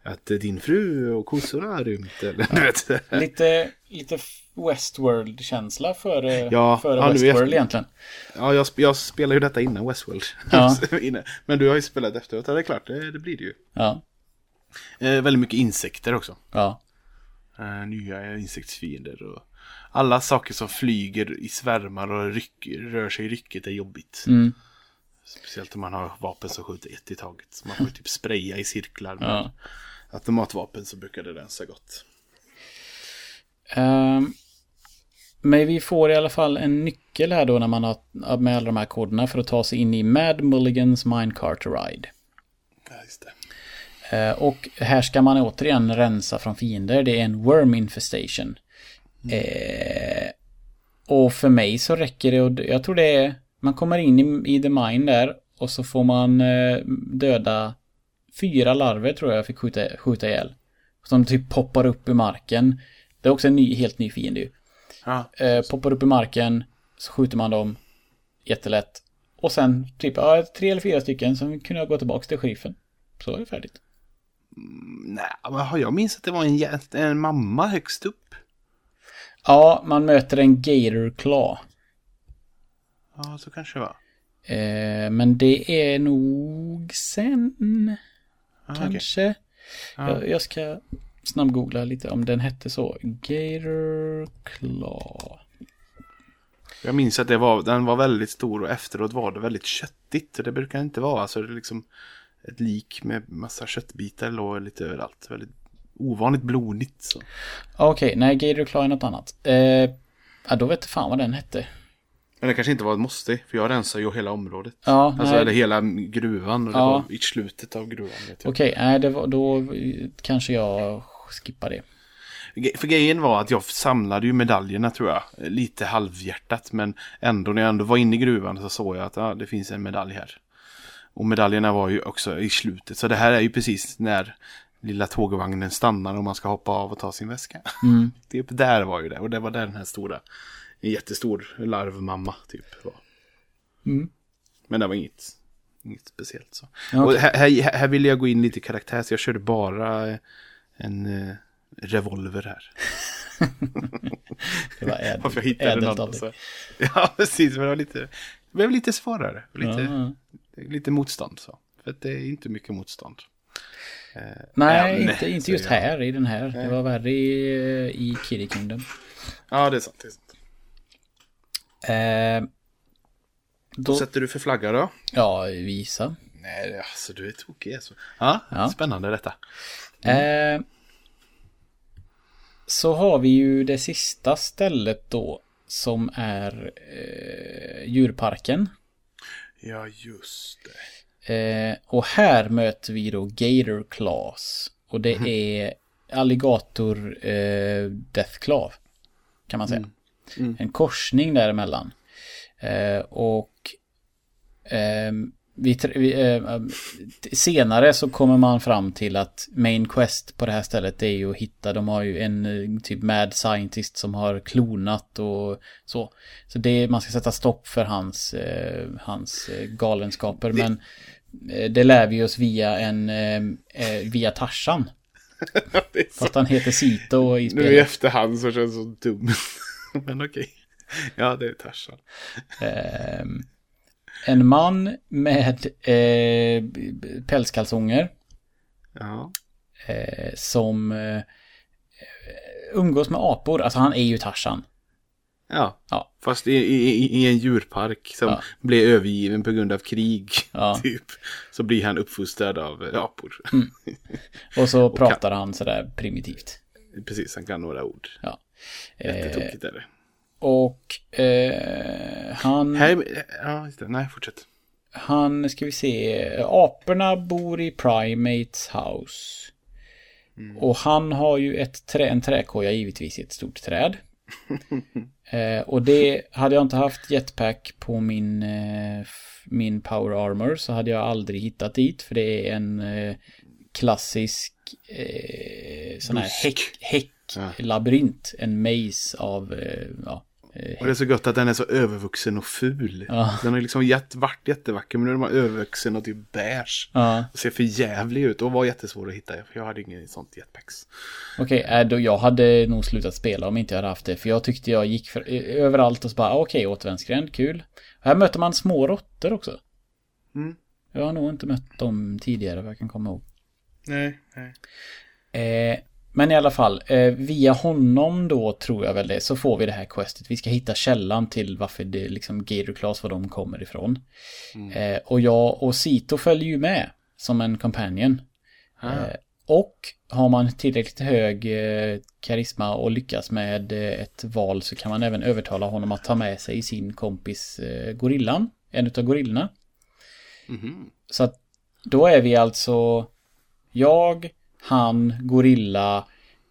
att din fru och kossorna har rymt. Eller, du vet. <laughs> Lite, lite Westworld-känsla före, Ja, före ja, Westworld efter- egentligen. Ja, jag, jag spelar ju detta innan Westworld. Ja. <laughs> Men du har ju spelat efteråt, ja det är klart, det, det blir det ju. Ja, Eh, väldigt mycket insekter också. ja. Eh, nya insektsfiender och alla saker som flyger i svärmar och ryck, rör sig i rycket är jobbigt. Mm. Speciellt om man har vapen som skjuter ett i taget. Så man får typ spraya i cirklar med Ja. automatvapen så brukar det rensa gott. Ehm, men vi får i alla fall en nyckel här då när man har med alla de här koderna för att ta sig in i Mad Mulligans Minecart Ride. Ja, just det. Eh, och här ska man återigen rensa från fiender. Det är en worm infestation. Eh, och för mig så räcker det och jag tror det är man kommer in i, i the mine där och så får man eh, döda fyra larver tror jag jag fick skjuta, skjuta ihjäl. Som typ poppar upp i marken. Det är också en ny, helt ny fiende ju. Ja, Eh, poppar upp i marken, så skjuter man dem jättelätt. Och sen typ ja, tre eller fyra stycken, sen kunde jag gå tillbaka till sheriffen. Så var det färdigt. Nej, men har jag minns att det var en, en mamma högst upp. Ja, man möter en Gator Claw. Ja, så kanske det var. Eh, men det är nog sen. Ah. Kanske. Ja. Jag, jag ska snabbgoogla lite om den hette så. Gator Claw. Jag minns att det var, den var väldigt stor och efteråt var det väldigt köttigt. Och det brukar inte vara. Alltså det är liksom ett lik med massa köttbitar låg lite överallt. Väldigt ovanligt blodigt. Så. Okej, nej Gator Claw är något annat. Eh, ja, då vet jag fan vad den hette. Men det kanske inte var ett måste. För jag rensade ju hela området. Ja, Alltså nej. eller hela gruvan. Och det Ja. var i slutet av gruvan. Okej, nej, det var, då kanske jag skippar det. För grejen var att jag samlade ju medaljerna tror jag. Lite halvhjärtat. Men ändå när jag ändå var inne i gruvan så såg jag att ja, det finns en medalj här. Och medaljerna var ju också i slutet. Så det här är ju precis när lilla tågvagnen stannar och man ska hoppa av och ta sin väska. Mm. <laughs> Typ där var ju det. Och det var där den här stora, en jättestor larvmamma typ. Mm. Men det var inget, inget speciellt så. Ja, Och här, här, här vill jag gå in lite i karaktär så jag körde bara eh, en eh, revolver här. <laughs> Det var äd, Varför jag hittade ädelt något. av dig. <laughs> Ja, precis. Men det var lite, det blev lite svårare. Lite, Ja. lite motstånd så. För det är inte mycket motstånd. Eh, Nej, än, inte, inte just <laughs> jag. här i den här. Det var värre i, i Kiddy Kingdom. Ja, det är sant. Det är sant. Eh, då, Vad sätter du för flagga då? ja, visa. Nej, alltså du är tokig alltså. Ja, Ja. spännande detta. Eh, så har vi ju det sista stället då som är eh, djurparken. Ja, just det. Eh, och här möter vi då Gator Claws. Och det är alligator eh, Death Claw. Kan man säga. En korsning däremellan. Eh, och ehm, vi, vi, eh, senare så kommer man fram till att main quest på det här stället är ju att hitta, de har ju en eh, typ mad scientist som har klonat och så. Så det, man ska sätta stopp för hans, eh, hans eh, galenskaper. Men eh, det lär vi oss via en, eh, eh, via <laughs> det så. Fast han heter Sito i Nu i spelet. efterhand så känns det så dum. <laughs> Men okej. Ja, det är Tarzan. Ehm, en man med eh, pälskalsonger Ja. eh, som eh, umgås med apor. Alltså han är ju Tarzan. Ja. Ja. Fast i, i, i en djurpark som Ja. blev övergiven på grund av krig. Ja. <laughs> Typ. Så blir han uppfostrad av eh, apor. Och så <laughs> pratar han sådär primitivt. Precis, han kan några ord. Ja. Eh, Jättetokigt är det. och eh, han, Här, ja, just det. Nej, fortsätt. han, ska vi se, aporna bor i Primates house. Och han har ju ett trä, en träkoja givetvis i ett stort träd. <laughs> eh, och det, hade jag inte haft jetpack på min, eh, min power armor så hade jag aldrig hittat dit. För det är en eh, klassisk eh, sån här Busk. häck, häcklabyrint. En maze av, eh, ja. eh, Och det är så gott att den är så övervuxen och ful. Ja. Den har liksom jätt, varit jättevacker men nu är den övervuxen och typ beige. Ja, Och ser för jävlig ut och var jättesvår att hitta. För jag hade ingen sånt jetpacks. okej. äh, då jag hade nog slutat spela om inte jag hade haft det. För jag tyckte jag gick för, eh, överallt och så bara, ah, okej, återvändsgränd, kul. Här möter man små råttor också. Mm. Jag har nog inte mött dem tidigare, vad jag kan komma ihåg. Nej, nej. Eh, men i alla fall, eh, via honom då tror jag väl det, så får vi det här questet. Vi ska hitta källan till varför det liksom Gator var de kommer ifrån. Eh, och jag och Sito följer ju med som en companion. Eh, och har man tillräckligt hög karisma och lyckas med ett val så kan man även övertala honom att ta med sig sin kompis gorillan. En utav gorillorna. Mhm. Så att då är vi alltså jag, han, gorilla,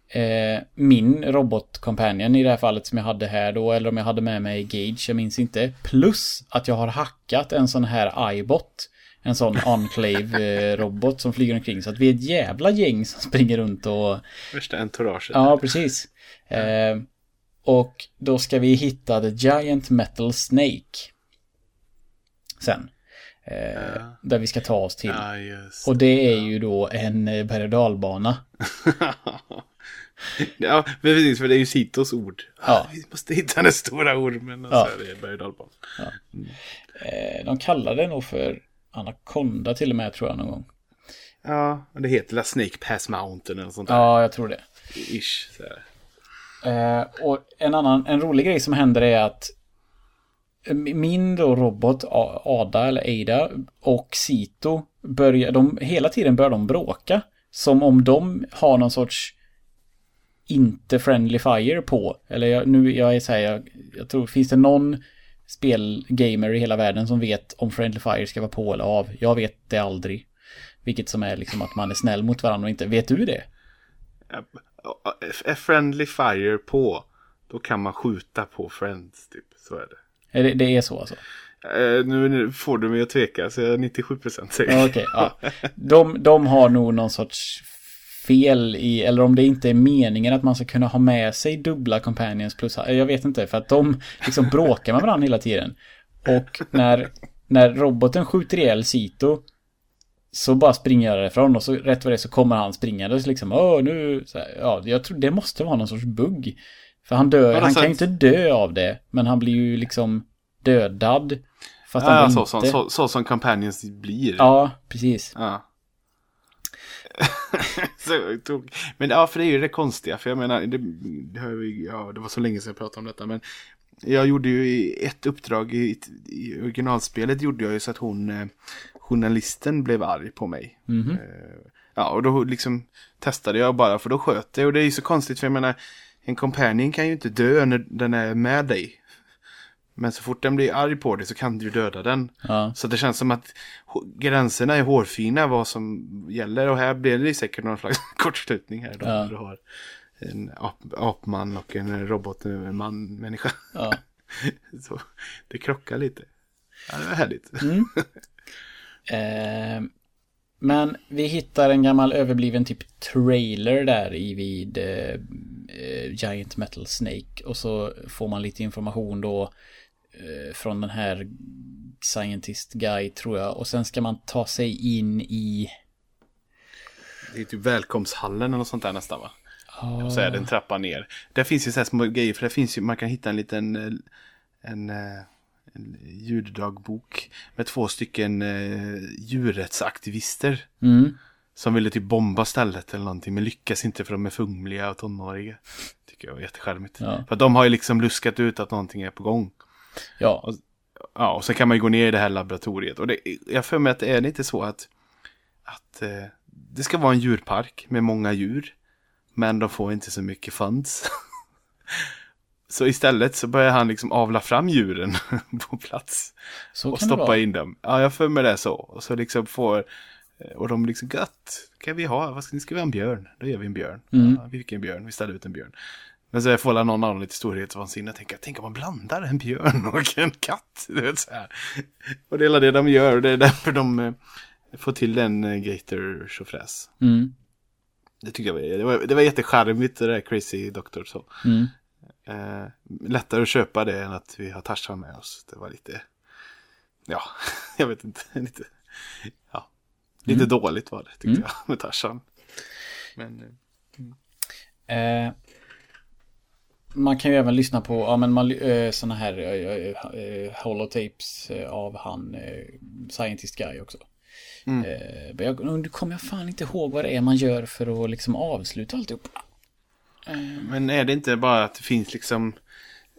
eh, min robotcompanion i det här fallet som jag hade här då, eller om jag hade med mig Gage, jag minns inte. Plus att jag har hackat en sån här iBot. En sån Enclave-robot <laughs> som flyger omkring. Så att vi är ett jävla gäng som springer runt och... Värsta entouraget. Ja, precis. Eh, och då ska vi hitta The Giant Metal Snake. sen. Eh, Där vi ska ta oss till. Ja, Och det är ju då en eh, berg och dalbana. <laughs> Ja, precis, för det är ju Sitos ord. Ja. Vi måste hitta den stora ormen och Ja. så är det berg och dalbana. Eh, de kallar det nog för Anaconda till och med tror jag någon gång. Ja, det heter La Snake Pass Mountain eller sånt där. Ja, jag tror det. Ish, så. Eh, och en annan, en rolig grej som händer är att min då robot Ada eller Ada och Sito börjar, de, hela tiden börjar de bråka. Som om de har någon sorts inte friendly fire på. Eller jag, nu, jag är så här, jag, jag tror, finns det någon spelgamer i hela världen som vet om friendly fire ska vara på eller av? Jag vet det aldrig. Vilket som är liksom att man är snäll mot varandra och inte. Vet du det? Är friendly fire på, då kan man skjuta på friends, typ. Så är det. Det, det är så alltså? Eh, nu, får du mig att tveka, så jag är 97% säker. Okej, ja. De, de har nog någon sorts fel i, eller om det inte är meningen att man ska kunna ha med sig dubbla companions plus, jag vet inte, för att de liksom bråkar med varandra hela tiden. Och när, när roboten skjuter ihjäl Sito så bara springer jag därifrån och så rätt vad det är så kommer han springandes liksom. Åh, nu... Här, ja, jag tror det måste vara någon sorts bugg. För han dör, han kan ju inte dö av det. Men han blir ju liksom dödad. Fast Ja, så, inte... så, så, som companions blir. Ja, precis. Ja. <laughs> men ja, för det är ju det konstiga. För jag menar, det, ja, det var så länge sedan jag pratade om detta. Men jag gjorde ju ett uppdrag i, i originalspelet gjorde jag ju så att hon, eh, journalisten blev arg på mig. Mhm. Eh, ja, och då liksom testade jag bara för då sköt det. Och det är ju så konstigt för jag menar, en companion kan ju inte dö när den är med dig. Men så fort den blir arg på dig så kan du döda den. Ja. Så det känns som att gränserna är hårfina vad som gäller. Och här blir det säkert någon slags <laughs> kortslutning här. Då, Ja. Du har en ap apman och en robotman, människa. Ja. <laughs> Så det krockar lite. Ja, det var härligt. <laughs> Eh, men vi hittar en gammal överbliven typ trailer där i vid eh, eh, Giant Metal Snake. Och så får man lite information då eh, från den här Scientist Guy tror jag. Och sen ska man ta sig in i... Det är typ välkomsthallen eller något sånt där nästan va? Och så är det en trappa ner. Där finns ju så här små grejer, för det finns ju, man kan hitta en liten eh, en, eh, en ljuddagbok med två stycken eh, djurrättsaktivister. Mm. Som ville typ bomba stället eller någonting, men lyckas inte för de är fumliga och tonåriga. Tycker jag var jättecharmigt. Ja. För de har ju liksom luskat ut att någonting är på gång. Ja, Ja, och så kan man ju gå ner i det här laboratoriet. Och det, jag för mig att det är lite så att, att eh, det ska vara en djurpark med många djur. Men de får inte så mycket funds. <laughs> så istället så börjar han liksom avla fram djuren <laughs> på plats. så och stoppa in dem. Ja, jag för mig det så. Och så liksom får... Och de liksom gött, kan vi ha? Vad ska, ska vi ha en björn? Då gör vi en björn. Mm. Ja, vi fick en björn, vi ställde ut en björn. Men så får väl någon annan lite storhetsvansinne och tänka, tänk om man blandar en björn <laughs> och en katt. Du vet, så här. Och det är det de gör och det är därför de eh, får till en eh, gator tjofräs. Mm. Det tycker jag var, det var, det var jättecharmigt det där crazy doctor så. Mm. Eh, lättare att köpa det än att vi har Tarzan med oss. Det var lite, ja, <laughs> jag vet inte, <laughs> lite, ja, lite dåligt var det tyckte Mm. jag med Tarzan. Men, eh, Eh, man kan ju även lyssna på, ja men man, eh, såna här eh, eh, holotapes av han Scientist Guy också. Mm. Men jag, nu kommer jag fan inte ihåg vad det är man gör för att liksom avsluta alltihop. Men är det inte bara att det finns liksom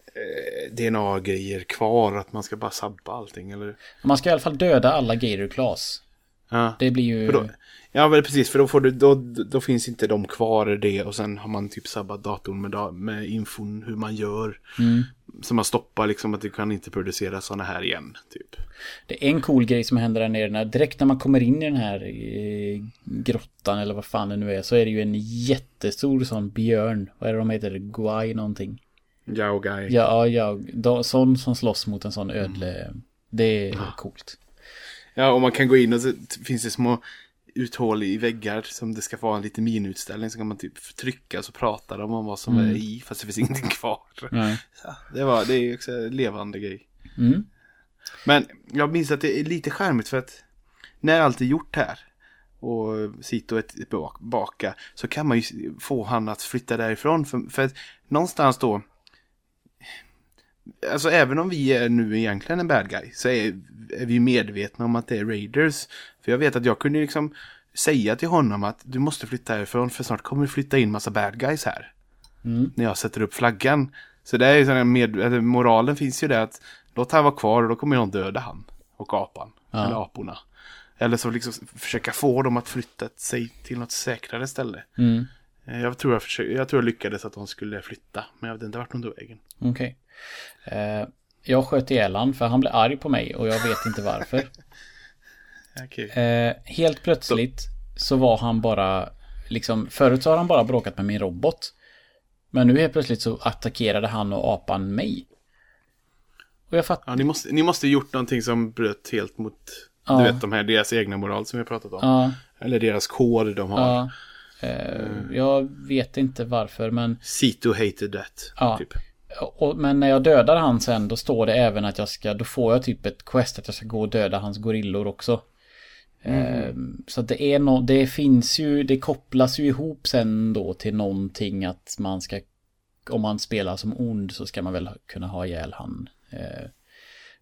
eh, DNA-grejer kvar, att man ska bara sabba allting eller? Man ska i alla fall döda alla Gator Class. Ja. Det blir ju... Då, ja, men precis, för då, får du, då, då finns inte de kvar i det och sen har man typ sabbat datorn med, med infon hur man gör. Mm. Så man stoppar liksom att du kan inte producera sådana här igen, typ. Det är en cool grej som händer där nere. När, direkt när man kommer in i den här eh, grottan eller vad fan det nu är. Så är det ju en jättestor sån björn. Vad är det de heter? Guai någonting. Yao guy. Ja, ja. De, sån som slåss mot en sån ödle. Det är coolt. Ja, och man kan gå in och så finns det små uthål i väggar som det ska vara en liten miniutställning. Så kan man typ trycka så pratar de om vad som är i fast det finns ingenting kvar. Nej. Ja, det, var, det är också en levande grej. Mm. Men jag minns att det är lite skärmigt för att när allt är gjort här och Sito är tillbaka så kan man ju få han att flytta därifrån. För, för att någonstans då Alltså även om vi är nu egentligen en bad guy så är, är vi medvetna om att det är raiders. För jag vet att jag kunde liksom säga till honom att du måste flytta härifrån för snart kommer det flytta in massa bad guys här. Mm. När jag sätter upp flaggan. Så det är ju sån med, moralen finns ju det att låt han vara kvar och då kommer någon döda han. Och apan. Ja. Eller aporna. Eller så liksom försöka få dem att flytta sig till något säkrare ställe. Mm. Eh, Jag tror jag, försökte, jag tror jag lyckades att de skulle flytta. Men jag vet inte vart de tog vägen. Okej. Eh, jag sköt ihjäl han för han blev arg på mig och jag vet inte varför. <laughs> Okej. Eh, helt plötsligt så var han bara liksom förut så har han bara bråkat med min robot. Men nu helt plötsligt så attackerade han och apan mig. Och jag fattar. Ja, ni måste, ni måste gjort någonting som bröt helt mot Ja. du vet, de här, deras egna moral som vi har pratat om. Ja, Eller deras kod de har. ja. Eh, jag vet inte varför men Sito hated that. Ja. Typ. Och, men när jag dödar han sen då står det även att jag ska, då får jag typ ett quest att jag ska gå och döda hans gorillor också. Ehm, så det är no, det finns ju, det kopplas ju ihop sen då till någonting att man ska, om man spelar som ond så ska man väl kunna ha ihjäl han. Eh,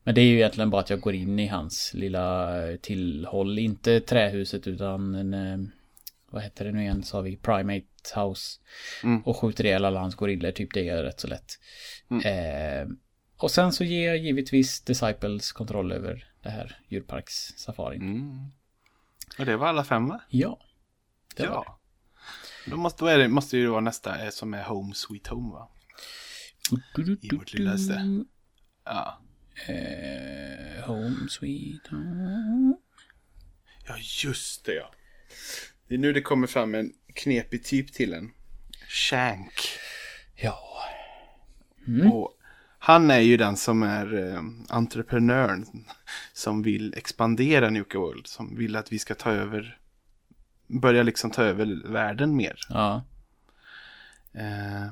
men det är ju egentligen bara att jag går in i hans lilla tillhåll, inte trähuset utan en, eh, vad heter det nu igen, sa vi, Primate House. Mm. Och skjuter ihjäl alla hans gorillor, typ det är rätt så lätt. Eh, och sen så ger jag givetvis Disciples kontroll över det här djurparkssafarin. Mm. Och det var alla fem va? Ja. Det var ja. Då måste, då är det, måste ju vara nästa eh, som är Home Sweet Home va? det. I vårt lilla ställe. Ja. Eh, home sweet home. Ja, just det ja. Det är nu det kommer fram en knepig typ till en. Shank. Ja. Och han är ju den som är eh, entreprenören. Som vill expandera Nuka World. Som vill att vi ska ta över. Börja liksom ta över världen mer. Ja. Eh,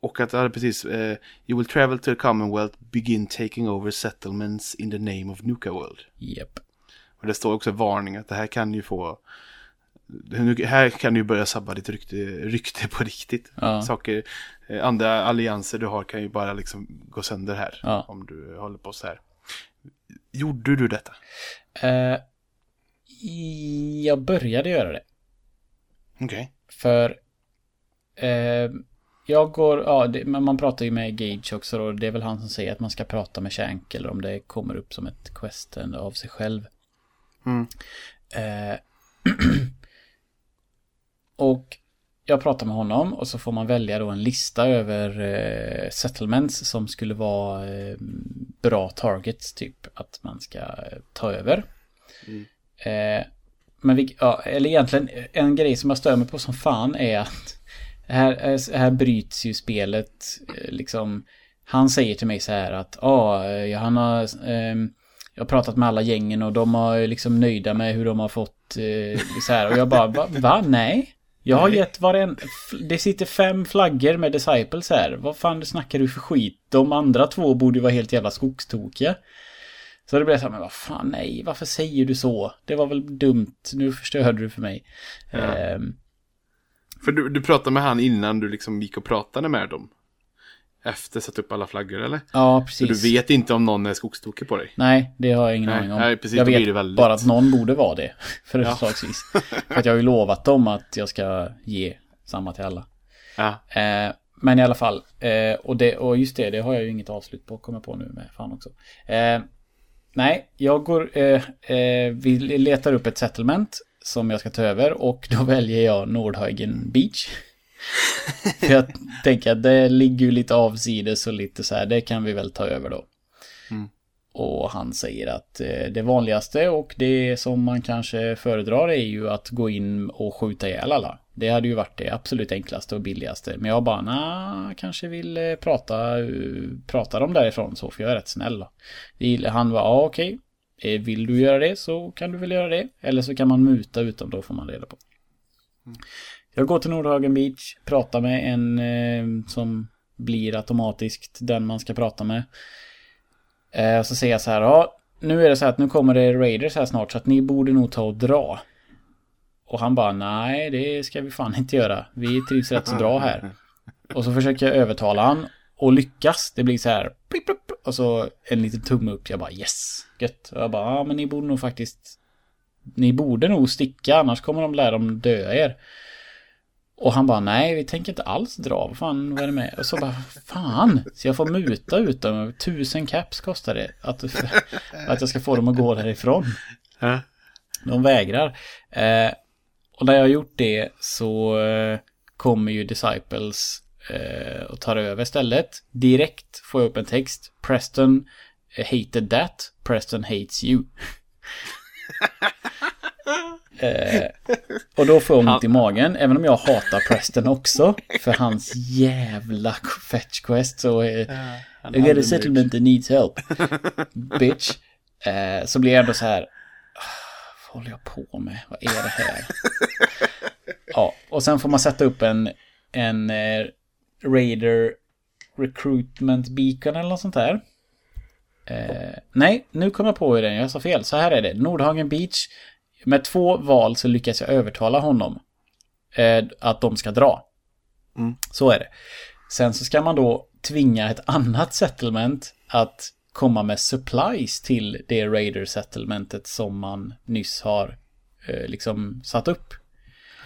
och att, ja, precis. Eh, you will travel to the Commonwealth, begin taking over settlements in the name of Nuka World. Japp. Och det står också varning att det här kan ju få... Här kan du börja sabba ditt rykte, rykte på riktigt. Ja. Saker, eh, andra allianser du har kan ju bara liksom gå sönder här. Ja. Om du håller på så här. Gjorde du detta? Eh, jag började göra det. Okej. För eh, jag går, ja, det, men man pratar ju med Gage också och det är väl han som säger att man ska prata med Shank eller om det kommer upp som ett quest av sig själv. Mm. Eh, <clears throat> och jag pratar med honom och så får man välja då en lista över eh, settlements som skulle vara eh, bra targets typ att man ska eh, ta över. Eh, men vi, ja, eller egentligen en grej som jag stör mig på som fan är att här, här bryts ju spelet eh, liksom. Han säger till mig så här att ja, eh, han har ehm, jag har pratat med alla gängen och de har liksom nöjda med hur de har fått eh, så här och jag bara va? va? Nej. Jag har gett varen... Det sitter fem flaggor med Disciples här. Vad fan snackar du för skit? De andra två borde ju vara helt jävla skogstokiga. Så det blev så här, men vad fan nej, varför säger du så? Det var väl dumt, nu förstörde du för mig. Ja. Ehm, För du, du pratade med han innan du liksom gick och pratade med dem? Efter satt upp alla flaggor eller? ja, Så precis. du vet inte om någon är skogstokig på dig? Nej, det har jag ingen Nej, aning om. nej, precis, jag vet väldigt- bara att någon borde vara det. <laughs> Ja. Förslagsvis. <laughs> för att jag har ju lovat dem att jag ska ge samma till alla. Ja. Eh, men i alla fall. Eh, och, det, och just det, det har jag ju inget avslut på. Kommer på nu med fan också. Eh, nej, jag går... Eh, eh, vi letar upp ett settlement som jag ska ta över. Och då <laughs> väljer jag Nordhögen Beach. <laughs> För jag tänker att det ligger ju lite avsides och lite så här. Det kan vi väl ta över då. Mm. Och han säger att eh, det vanligaste och det som man kanske föredrar är ju att gå in och skjuta ihjäl alla. Det hade ju varit det absolut enklaste och billigaste. Men jag bara, nah, kanske vill eh, prata, eh, prata dem därifrån så, för jag är rätt snäll. Han var, ja okej. Eh, Vill du göra det så kan du väl göra det. Eller så kan man muta utan då får man reda på. Jag går till Nordhagen Beach, pratar med en eh, som blir automatiskt den man ska prata med. Eh, och så säger jag så här, ja, nu är det så här att nu kommer det Raiders här snart så att ni borde nog ta och dra. Och han bara, nej det ska vi fan inte göra. Vi trivs rätt så bra här. Och så försöker jag övertala han och lyckas. Det blir så här, plip, plip, och så en liten tumme upp. Jag bara yes, gött. Och jag bara, ja men ni borde nog faktiskt, ni borde nog sticka annars kommer de lära dem döda er. Och han bara, nej vi tänker inte alls dra, vad fan vad är det med? Och så bara, fan! Så jag får muta ut dem, tusen caps kostar det. Att, <laughs> att jag ska få dem att gå därifrån. De vägrar. Eh, och när jag har gjort det så eh, kommer ju Disciples eh, och tar över stället. Direkt får jag upp en text. Preston hated that. Preston hates you. <laughs> eh, och då får jag ont i magen, även om jag hatar Preston också. För hans jävla fetch quest så... Eh, Han I got a settlement that needs help. Bitch. Eh, så blir jag ändå så här. "Ah, Vad håller jag på med? Vad är det här? ja, och sen får man sätta upp en, en eh, Raider Recruitment Beacon eller något sånt där. Eh, nej, nu kom jag på hur den jag sa fel. Så här är det. Nordhagen Beach. Med två val så lyckas jag övertala honom. Eh, att de ska dra. Mm. Så är det. Sen så ska man då tvinga ett <laughs> annat settlement att komma med supplies till det Raider settlementet som man nyss har eh, liksom satt upp.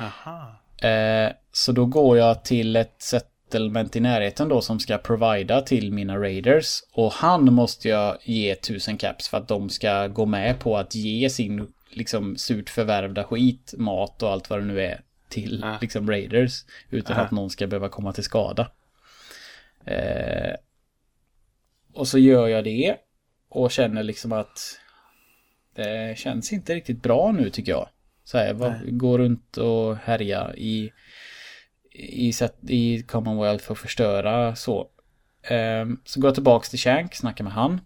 Aha. Eh, så då går jag till ett settlement i närheten då som ska provida till mina raiders. Och han måste jag ge tusen caps för att de ska gå med på att ge sin liksom surt förvärvda skit, mat och allt vad det nu är till Ja. liksom raiders. Utan Ja. att någon ska behöva komma till skada. Eh, och så gör jag det. Och känner liksom att det känns inte riktigt bra nu tycker jag. Så här, vad, gå runt och härja i, i, i Commonwealth och förstöra så. Ehm, så går jag tillbaks till Shank, snackar med han.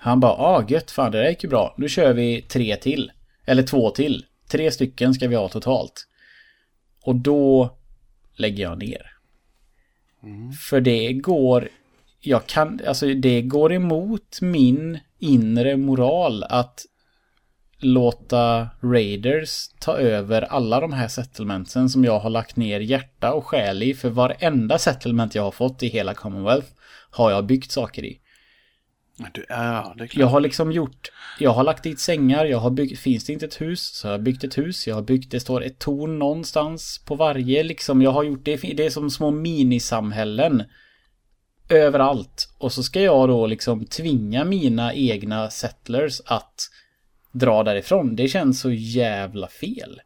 Han bara, ah gött, fan det där gick ju bra. Nu kör vi tre till. Eller två till. Tre stycken ska vi ha totalt. Och då lägger jag ner. För det går, jag kan, alltså det går emot min inre moral att låta Raiders ta över alla de här settlementsen som jag har lagt ner hjärta och själ i. För varenda settlement jag har fått i hela Commonwealth har jag byggt saker i. Du, ja, det är klart. Jag har liksom gjort, jag har lagt dit sängar, jag har byggt, finns det inte ett hus så har jag byggt ett hus, jag har byggt, det står ett torn någonstans på varje liksom, jag har gjort det, det är som små minisamhällen. Överallt. Och så ska jag då liksom tvinga mina egna settlers att dra därifrån. Det känns så jävla fel.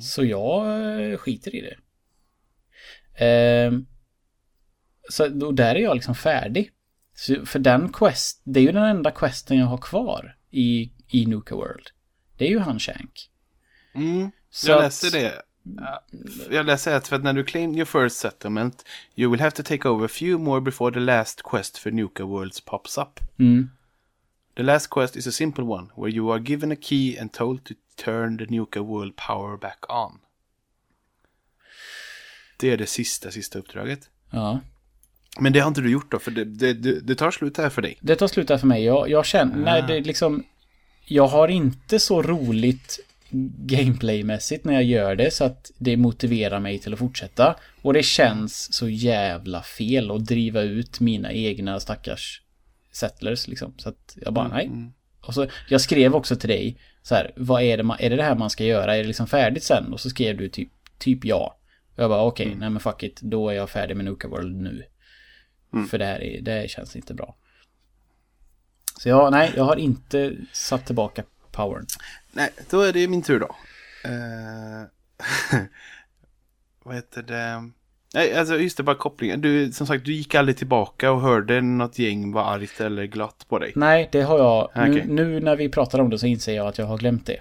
Så jag eh, skiter i det. Ehm, så då där är jag liksom färdig. Så för den quest, det är ju den enda questen jag har kvar i, i Nuka World. Det är ju han Shank. Mm, Så jag att- läser det. Ja, Jag läser att för att när du claim your first settlement you will have to take over a few more before the last quest for Nuka Worlds pops up. Mm. The last quest is a simple one where you are given a key and told to turn the Nuka World power back on. Det är det sista, sista uppdraget. Ja. Men det har inte du gjort då, för det, det, det, det tar slut här för dig. Det tar slut där för mig. Jag, jag känner, nej det är liksom... Jag har inte så roligt gameplaymässigt när jag gör det så att det motiverar mig till att fortsätta. Och det känns så jävla fel att driva ut mina egna stackars settlers liksom. Så att jag bara, nej. Och så, jag skrev också till dig så här, vad är det, man, är det det här man ska göra? Är det liksom färdigt sen? Och så skrev du typ, typ ja. Och jag bara, okej, nej men fuck it, då är jag färdig med Nuka World nu. För det här, är, det känns inte bra. Så jag, nej, jag har inte satt tillbaka powern. Nej, då är det min tur då. Eh, <laughs> vad heter det? Nej, alltså just det, bara kopplingen. Du, som sagt, du gick aldrig tillbaka och hörde något gäng var argt eller glatt på dig. Nej, det har jag. Nu, Okej. nu när vi pratar om det så inser jag att jag har glömt det.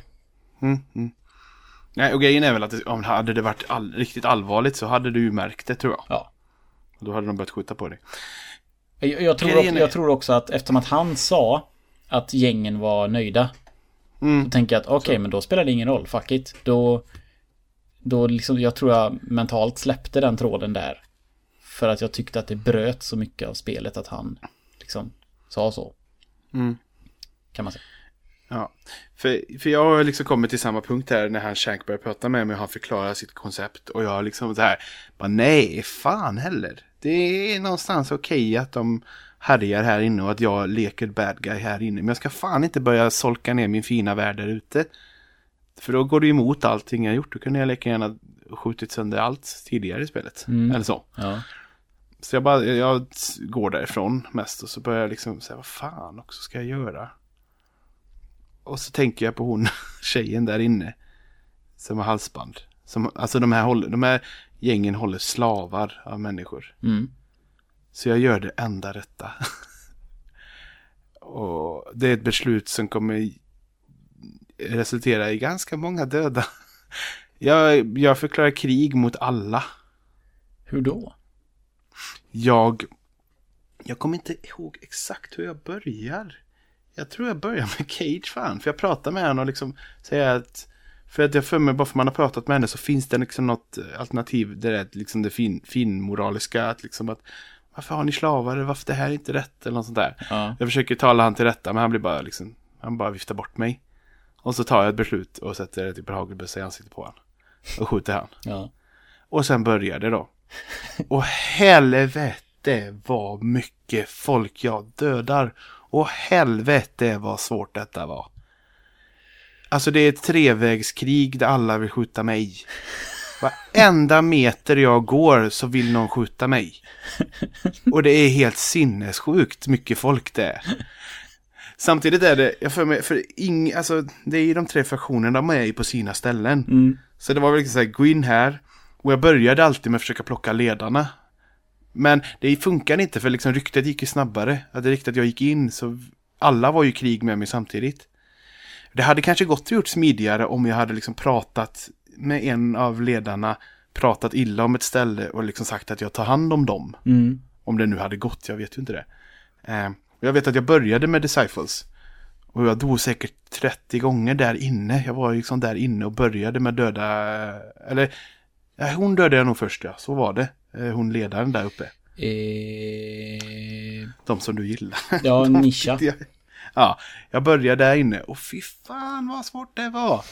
Mm, mm. Nej, och grejen är väl att det- om det hade det varit all, riktigt allvarligt så hade du ju märkt det tror jag. Ja. Då hade de börjat skjuta på dig. Jag, jag, tror, också, jag tror också att eftersom att han sa att gängen var nöjda. Mm. Då tänker jag att okej, men då spelar det ingen roll. Fuck it. Då, då liksom, jag tror jag mentalt släppte den tråden där. För att jag tyckte att det bröt så mycket av spelet att han liksom sa så. Mm. Kan man säga. Ja, för, för jag har liksom kommit till samma punkt här när han Shank börjar prata med mig och han förklarar sitt koncept. Och jag har liksom så här, bara nej, fan heller. Det är någonstans okej att de härjar här inne och att jag leker bad guy här inne. Men jag ska fan inte börja solka ner min fina värld där ute. För då går det emot allting jag gjort. Då kunde jag lika gärna skjutit sönder allt tidigare i spelet. Mm. Eller så. Ja. Så jag bara, jag går därifrån mest och så börjar jag liksom säga, vad fan också ska jag göra? Och så tänker jag på hon, <laughs> tjejen där inne. Som har halsband. Som, alltså de här, håller, de här gängen håller slavar av människor. Mm. Så jag gör det enda rätta. <laughs> och det är ett beslut som kommer resultera i ganska många döda. Jag, jag förklarar krig mot alla. Hur då? Jag... Jag kommer inte ihåg exakt hur jag börjar. Jag tror jag börjar med Cage fan. För jag pratar med henne och liksom säger att... För att jag för mig, bara för man har pratat med henne så finns det liksom något alternativ. Det är liksom det fin, finmoraliska. Att liksom att... Varför har ni slavar? Varför det här är inte rätt? Eller något sånt där. Ja. Jag försöker tala han till rätta men han blir bara liksom... Han bara viftar bort mig. Och så tar jag ett beslut och sätter typ en hagelbössa i ansiktet på honom. Och skjuter han. Ja. Och sen börjar det då. Och helvete vad mycket folk jag dödar. Och helvete vad svårt detta var. Alltså det är ett trevägskrig där alla vill skjuta mig. Varenda meter jag går så vill någon skjuta mig. Och det är helt sinnessjukt mycket folk det är. Samtidigt är det, jag för mig, för ing, alltså det är ju de tre fraktionerna de är i på sina ställen. Mm. Så det var väl liksom så här, gå in här. Och jag började alltid med att försöka plocka ledarna. Men det funkar inte för liksom ryktet gick ju snabbare. Att det riktigt att jag gick in så alla var ju i krig med mig samtidigt. Det hade kanske gått att gjort smidigare om jag hade liksom pratat med en av ledarna, pratat illa om ett ställe och liksom sagt att jag tar hand om dem. Mm. Om det nu hade gått, jag vet ju inte det. Eh, jag vet att jag började med Disciples. Och jag dog säkert 30 gånger där inne. Jag var liksom där inne och började med döda... Eller, ja, hon dödade jag nog först ja, så var det. Eh, Hon ledaren där uppe. Eh, De som du gillar. ja, <laughs> Nisha. jag- Ja, jag började där inne och fy fan vad svårt det var.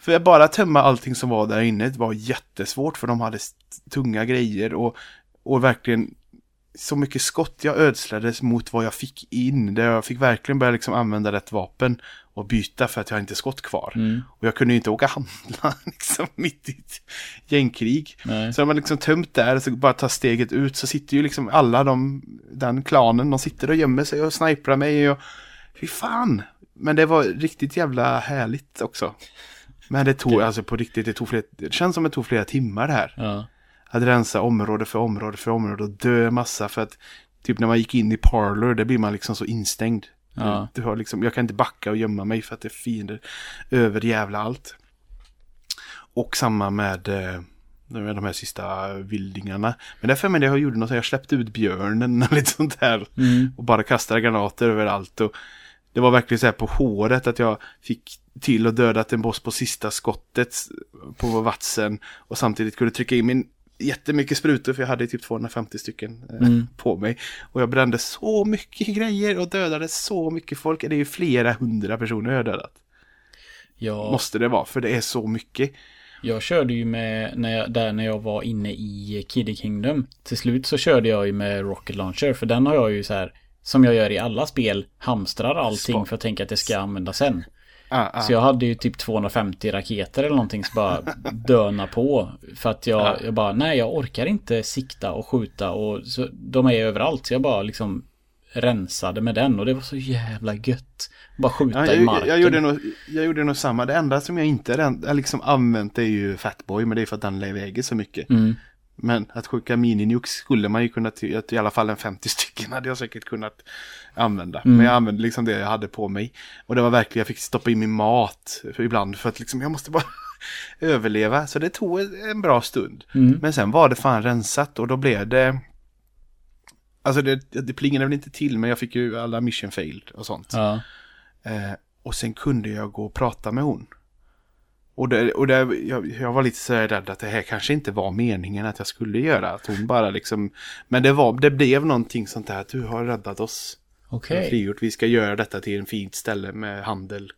För jag bara tömma allting som var där inne det var jättesvårt för de hade tunga grejer och, och verkligen så mycket skott jag ödslades mot vad jag fick in. Där jag fick verkligen börja liksom använda rätt vapen och byta för att jag inte skott kvar. Mm. Och jag kunde ju inte åka handla <laughs> liksom mitt i ett gängkrig. Nej. Så när man liksom tömt där, så bara tar steget ut, så sitter ju liksom alla de, den klanen, de sitter och gömmer sig och sniprar mig och fy fan. Men det var riktigt jävla härligt också. Men det tog, alltså på riktigt, det tog flera, det känns som det tog flera timmar det här. Ja. Att rensa område för område för område och dö massa för att typ när man gick in i parlor, där blir man liksom så instängd. Ja. Du, har liksom, jag kan inte backa och gömma mig för att det är fiender över jävla allt. Och samma med, eh, med de här sista vildingarna. Men därför det jag gjorde något, jag släppte ut björnen och <laughs> lite sånt där. Mm. Och bara kastade granater överallt. Och det var verkligen så här på håret att jag fick till och dödat en boss på sista skottet på vatsen. Och samtidigt kunde trycka in min jättemycket sprutor för jag hade typ 250 stycken eh, Mm. på mig. Och jag brände så mycket <laughs> grejer och dödade så mycket folk. Det är ju flera hundra personer jag har dödat. Ja, Måste det vara, för det är så mycket. jag körde ju med, när jag, där när jag var inne i Kiddy Kingdom. Till slut så körde jag ju med Rocket Launcher, för den har jag ju så här, som jag gör i alla spel, hamstrar allting Spa- för att tänka att det ska använda sen. Ah, ah. Så jag hade ju typ 250 raketer eller någonting som bara <laughs> döna på. För att jag, Ja. jag bara, nej jag orkar inte sikta och skjuta och så, de är överallt. Så jag bara liksom rensade med den och det var så jävla gött. Bara skjuta Ja, i jag, marken. jag, gjorde nog, jag gjorde nog samma. Det enda som jag inte jag liksom använt är ju Fatboy, men det är för att den väger så mycket. Mm. Men att skicka mini-nukes skulle man ju kunna, att i alla fall en 50 stycken hade jag säkert kunnat använda. Mm. Men jag använde liksom det jag hade på mig. Och det var verkligen, jag fick stoppa in min mat för ibland för att liksom, jag måste bara <laughs> överleva. Så det tog en bra stund. Mm. Men sen var det fan rensat och då blev det... Alltså det, det plingade väl inte till, men jag fick ju alla mission failed och sånt. Ja. Eh, och sen kunde jag gå och prata med hon. Och, det, och det, jag, jag var lite så rädd att det här kanske inte var meningen att jag skulle göra. Att hon bara liksom... Men det, var, det blev någonting sånt där att du har räddat oss. Okej. frigjort. Vi ska göra detta till en fint ställe med handel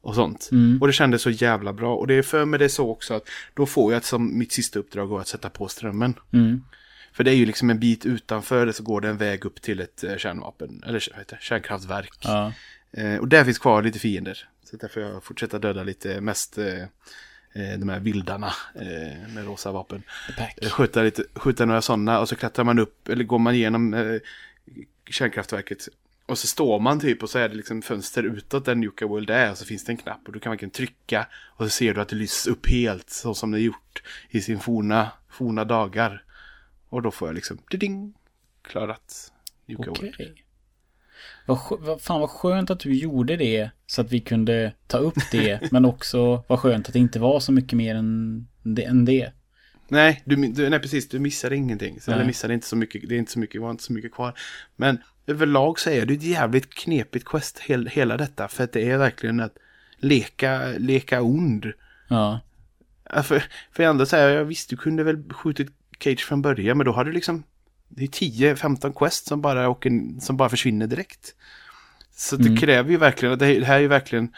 och sånt. Mm. Och det kändes så jävla bra. Och det är för mig det är så också att då får jag som mitt sista uppdrag att sätta på strömmen. Mm. För det är ju liksom en bit utanför det så går det en väg upp till ett eh, kärnvapen, eller vad heter det, kärnkraftverk. Ja. Eh, och där finns kvar lite fiender. Så där får jag fortsätta döda lite mest eh, eh, de här vildarna eh, med rosa vapen. Skjuta, lite, skjuta några sådana och så klättrar man upp, eller går man igenom kärnkraftverket. Och så står man typ och så är det liksom fönster utåt där Nuka World är och så finns det en knapp och du kan verkligen trycka och så ser du att det lyser upp helt så som det gjort i sin forna, forna dagar. Och då får jag liksom, ding, klarat Nuka Okej. World. Vad, vad, fan vad skönt att du gjorde det så att vi kunde ta upp det. <laughs> men också vad skönt att det inte var så mycket mer än det. Än det. Nej, du, du, nej, precis. Du missade ingenting. Så, eller missade inte så mycket. Det är inte så mycket, var inte så mycket kvar. Men överlag så är det ett jävligt knepigt quest, hel, hela detta. För att det är verkligen att leka, leka ond. Ja. För, för ändå säger jag, visst du kunde väl skjutit Cage från början. Men då har du liksom, det är 10-15 quest som bara, åker, som bara försvinner direkt. Så det Mm. kräver ju verkligen, att det, det här är ju verkligen,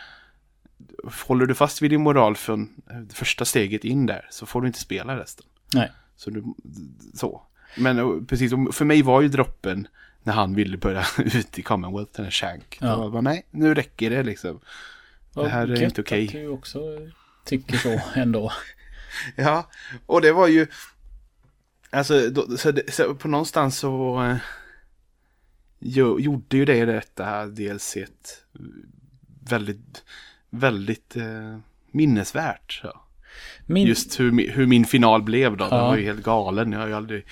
håller du fast vid din moral från det första steget in där så får du inte spela resten. Nej. Så, du, så. Men precis, för mig var ju droppen när han ville börja <laughs> ut i Commonwealth, den här Shank. Ja. Ja. Var bara, nej, nu räcker det liksom. Vad här är inte okej. att du också tycker så ändå. <laughs> Ja, och det var ju... Alltså, då, så, det, så på någonstans så... Eh, jo, gjorde ju det detta DLC väldigt, väldigt eh, minnesvärt. Ja. Min, Just hur, hur min final blev då. Den Ja. var ju helt galen. Jag har ju aldrig...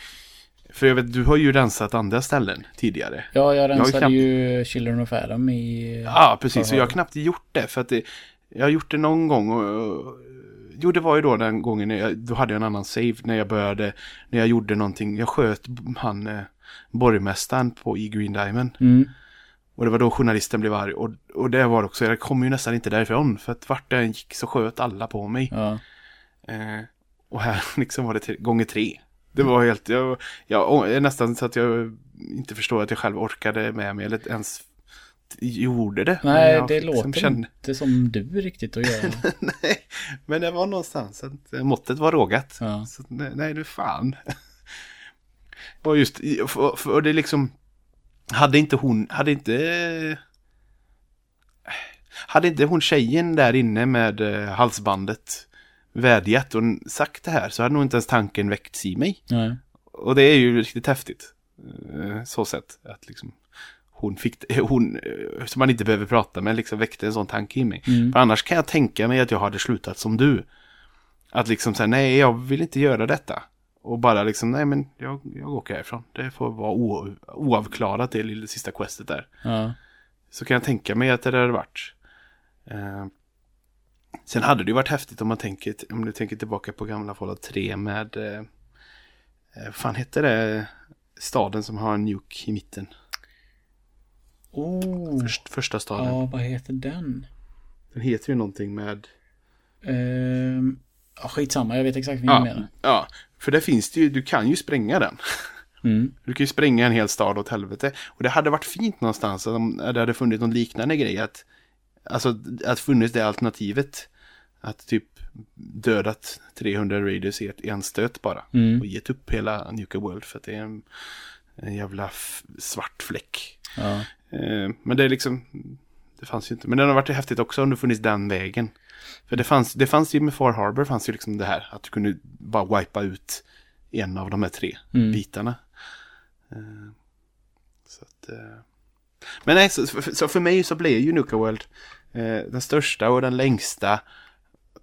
För jag vet, du har ju rensat andra ställen tidigare. ja, jag rensade knappt- ju Children of Adam i... Ja, precis. Så Ja. jag har knappt gjort det. För att det, jag har gjort det någon gång. Och, och, jo, det var ju då den gången. Jag, då hade jag en annan save. När jag började. När jag gjorde någonting. Jag sköt han eh, borgmästaren på i Green Diamond. Mm. Och det var då journalisten blev arg. Och, och det var också. Jag kom ju nästan inte därifrån. För att vart jag gick så sköt alla på mig. Ja. Eh, och här <laughs> liksom var det tre, gånger tre. Det var helt, jag, jag nästan så att jag inte förstår att jag själv orkade med mig eller ens gjorde det. Nej, det liksom låter kände- inte som du riktigt att göra. <laughs> nej, men det var någonstans att eh, måttet var rågat. Ja. Så, nej, nej, du fan. <laughs> och just, för, för det liksom, hade inte hon, hade inte, hade inte hon tjejen där inne med eh, halsbandet vädjat och sagt det här så hade nog inte ens tanken väckts i mig. Nej. Och det är ju riktigt häftigt. eh, Så sett att liksom hon fick, hon, eh, som man inte behöver prata med, liksom väckte en sån tanke i mig. Mm. För annars kan jag tänka mig att jag hade slutat som du. Att liksom säga, nej jag vill inte göra detta. Och bara liksom, nej men jag, jag åker härifrån. Det får vara o, oavklarat det lilla sista questet där. Ja. Så kan jag tänka mig att det hade varit. Eh, sen hade det ju varit häftigt om man tänker, om du tänker tillbaka på gamla Fallout 3 med, eh, eh, vad fan hette det, staden som har en nuke i mitten. Oh. Först, första staden. Ja, vad heter den? Den heter ju någonting med, Ehm, ja, skitsamma, jag vet exakt vad ja, menar. ja, för där finns det ju, du kan ju spränga den. Mm. Du kan ju spränga en hel stad åt helvete. Och det hade varit fint någonstans om det hade funnits någon liknande grej. Att, alltså att funnits det alternativet. Att typ dödat 300 raiders i ett en stöt bara. Mm. Och gett upp hela Nuka World för att det är en, en jävla svart fläck. Ja. Eh, men det är liksom, det fanns ju inte. Men det hade varit häftigt också om det funnits den vägen. För det fanns, det fanns ju med Far Harbor fanns ju liksom det här. Att du kunde bara wipa ut en av de här tre Mm. bitarna. Eh, så att, eh, men nej, så, så, för mig så blev ju Nuka World eh, den största och den längsta.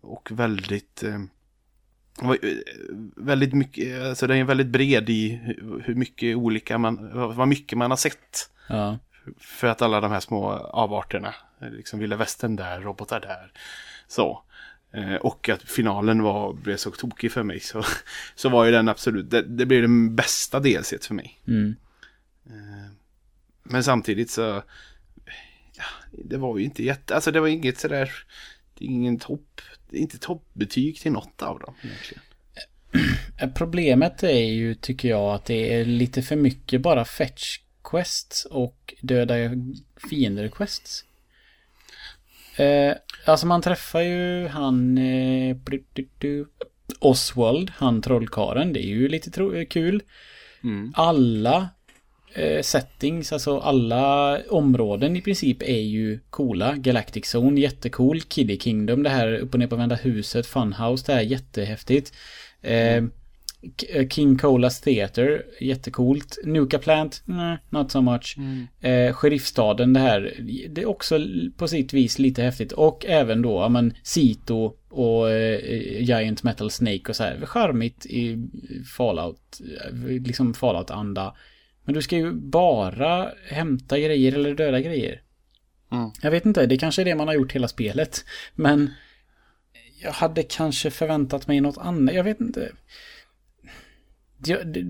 Och väldigt, eh, väldigt mycket, alltså den är väldigt bred i hur, mycket olika man, vad mycket man har sett. Ja. För att alla de här små avarterna, eh, liksom vilda västern där, robotar där, så. Eh, och att finalen var, blev så tokig för mig så, så var ju den absolut, det, det blev den bästa delset för mig. Mm. Eh, men samtidigt så, ja, det var ju inte jätte, alltså det var inget sådär, det är ingen topp, det är inte toppbetyg till något av dem egentligen. Eh, <clears throat> Problemet är ju, tycker jag, att det är lite för mycket bara fetch quests och döda fiender quests. Eh, alltså man träffar ju han eh, Oswald, han trollkaren. Det är ju lite tro- kul. Mm. Alla eh, settings, alltså alla områden i princip är ju coola. Galactic Zone, jättecool. Kiddy Kingdom, det här upp och ner på vända huset. Funhouse, det här är jättehäftigt. Eh, K- King Colas Theater, jättecoolt. Nuka Plant, nej, not so much. Eh, Sheriffstaden, det här, det är också på sitt vis lite häftigt. Och även då, ja men, Sito och eh, Giant Metal Snake och så här. Charmigt i Fallout, eh, liksom Fallout-anda. Men du ska ju bara hämta grejer eller döda grejer. Mm. Jag vet inte, det kanske är det man har gjort hela spelet. Men jag hade kanske förväntat mig något annat. Jag vet inte.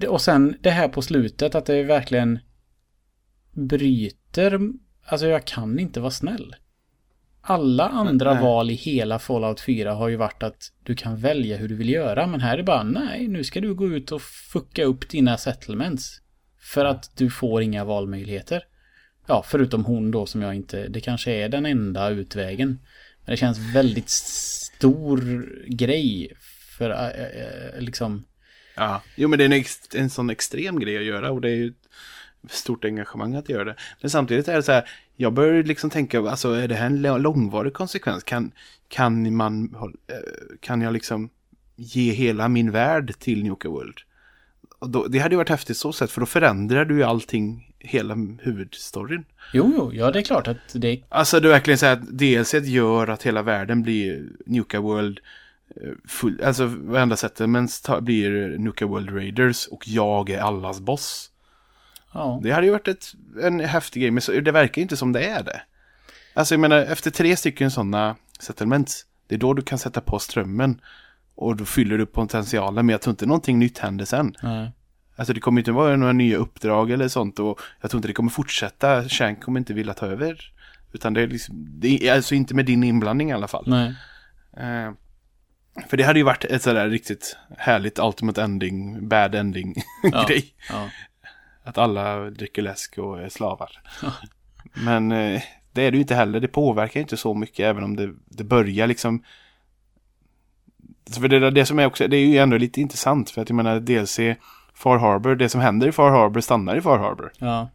Och sen det här på slutet att det verkligen bryter. Alltså jag kan inte vara snäll. Alla andra nej. val i hela Fallout 4 har ju varit att du kan välja hur du vill göra. Men här är det bara nej, nu ska du gå ut och fucka upp dina settlements. För att du får inga valmöjligheter. Ja, förutom hon då som jag inte, det kanske är den enda utvägen. Men det känns väldigt stor grej för äh, äh, liksom, Ja, jo men det är en, ex- en sån extrem grej att göra och det är ju ett stort engagemang att göra det. Men samtidigt är det så här, jag börjar liksom tänka, alltså är det här en långvarig konsekvens? Kan, kan man, eh, kan jag liksom ge hela min värld till Nuka World? Då, det hade ju varit häftigt så sätt, för då förändrar du ju allting, hela huvudstoryn. jo, jo, ja det är klart att det, Alltså är verkligen här att DLC gör att hela världen blir Nuka World eh, full, alltså varenda settlements ta- blir Nuka World Raiders och jag är allas boss. ja, Det hade ju varit ett, en häftig grej, men så, det verkar ju inte som det är det. Alltså jag menar, efter tre stycken sådana settlements, det är då du kan sätta på strömmen. Och då fyller du potentialen, men jag tror inte någonting nytt händer sen. nej, Alltså det kommer inte vara några nya uppdrag eller sånt och jag tror inte det kommer fortsätta. Shank kommer inte vilja ta över. Utan det är liksom, det är alltså inte med din inblandning i alla fall. nej, Eh, för det hade ju varit ett sådär riktigt härligt ultimate ending, bad ending Ja. <laughs> grej. ja, Att alla dricker läsk och är slavar. Men eh, det är det ju inte heller. Det påverkar inte så mycket även om det, det börjar liksom. För det, det som är också, det är ju ändå lite intressant för att jag menar DLC Far Harbor, det som händer i Far Harbor stannar i Far Harbor. ja,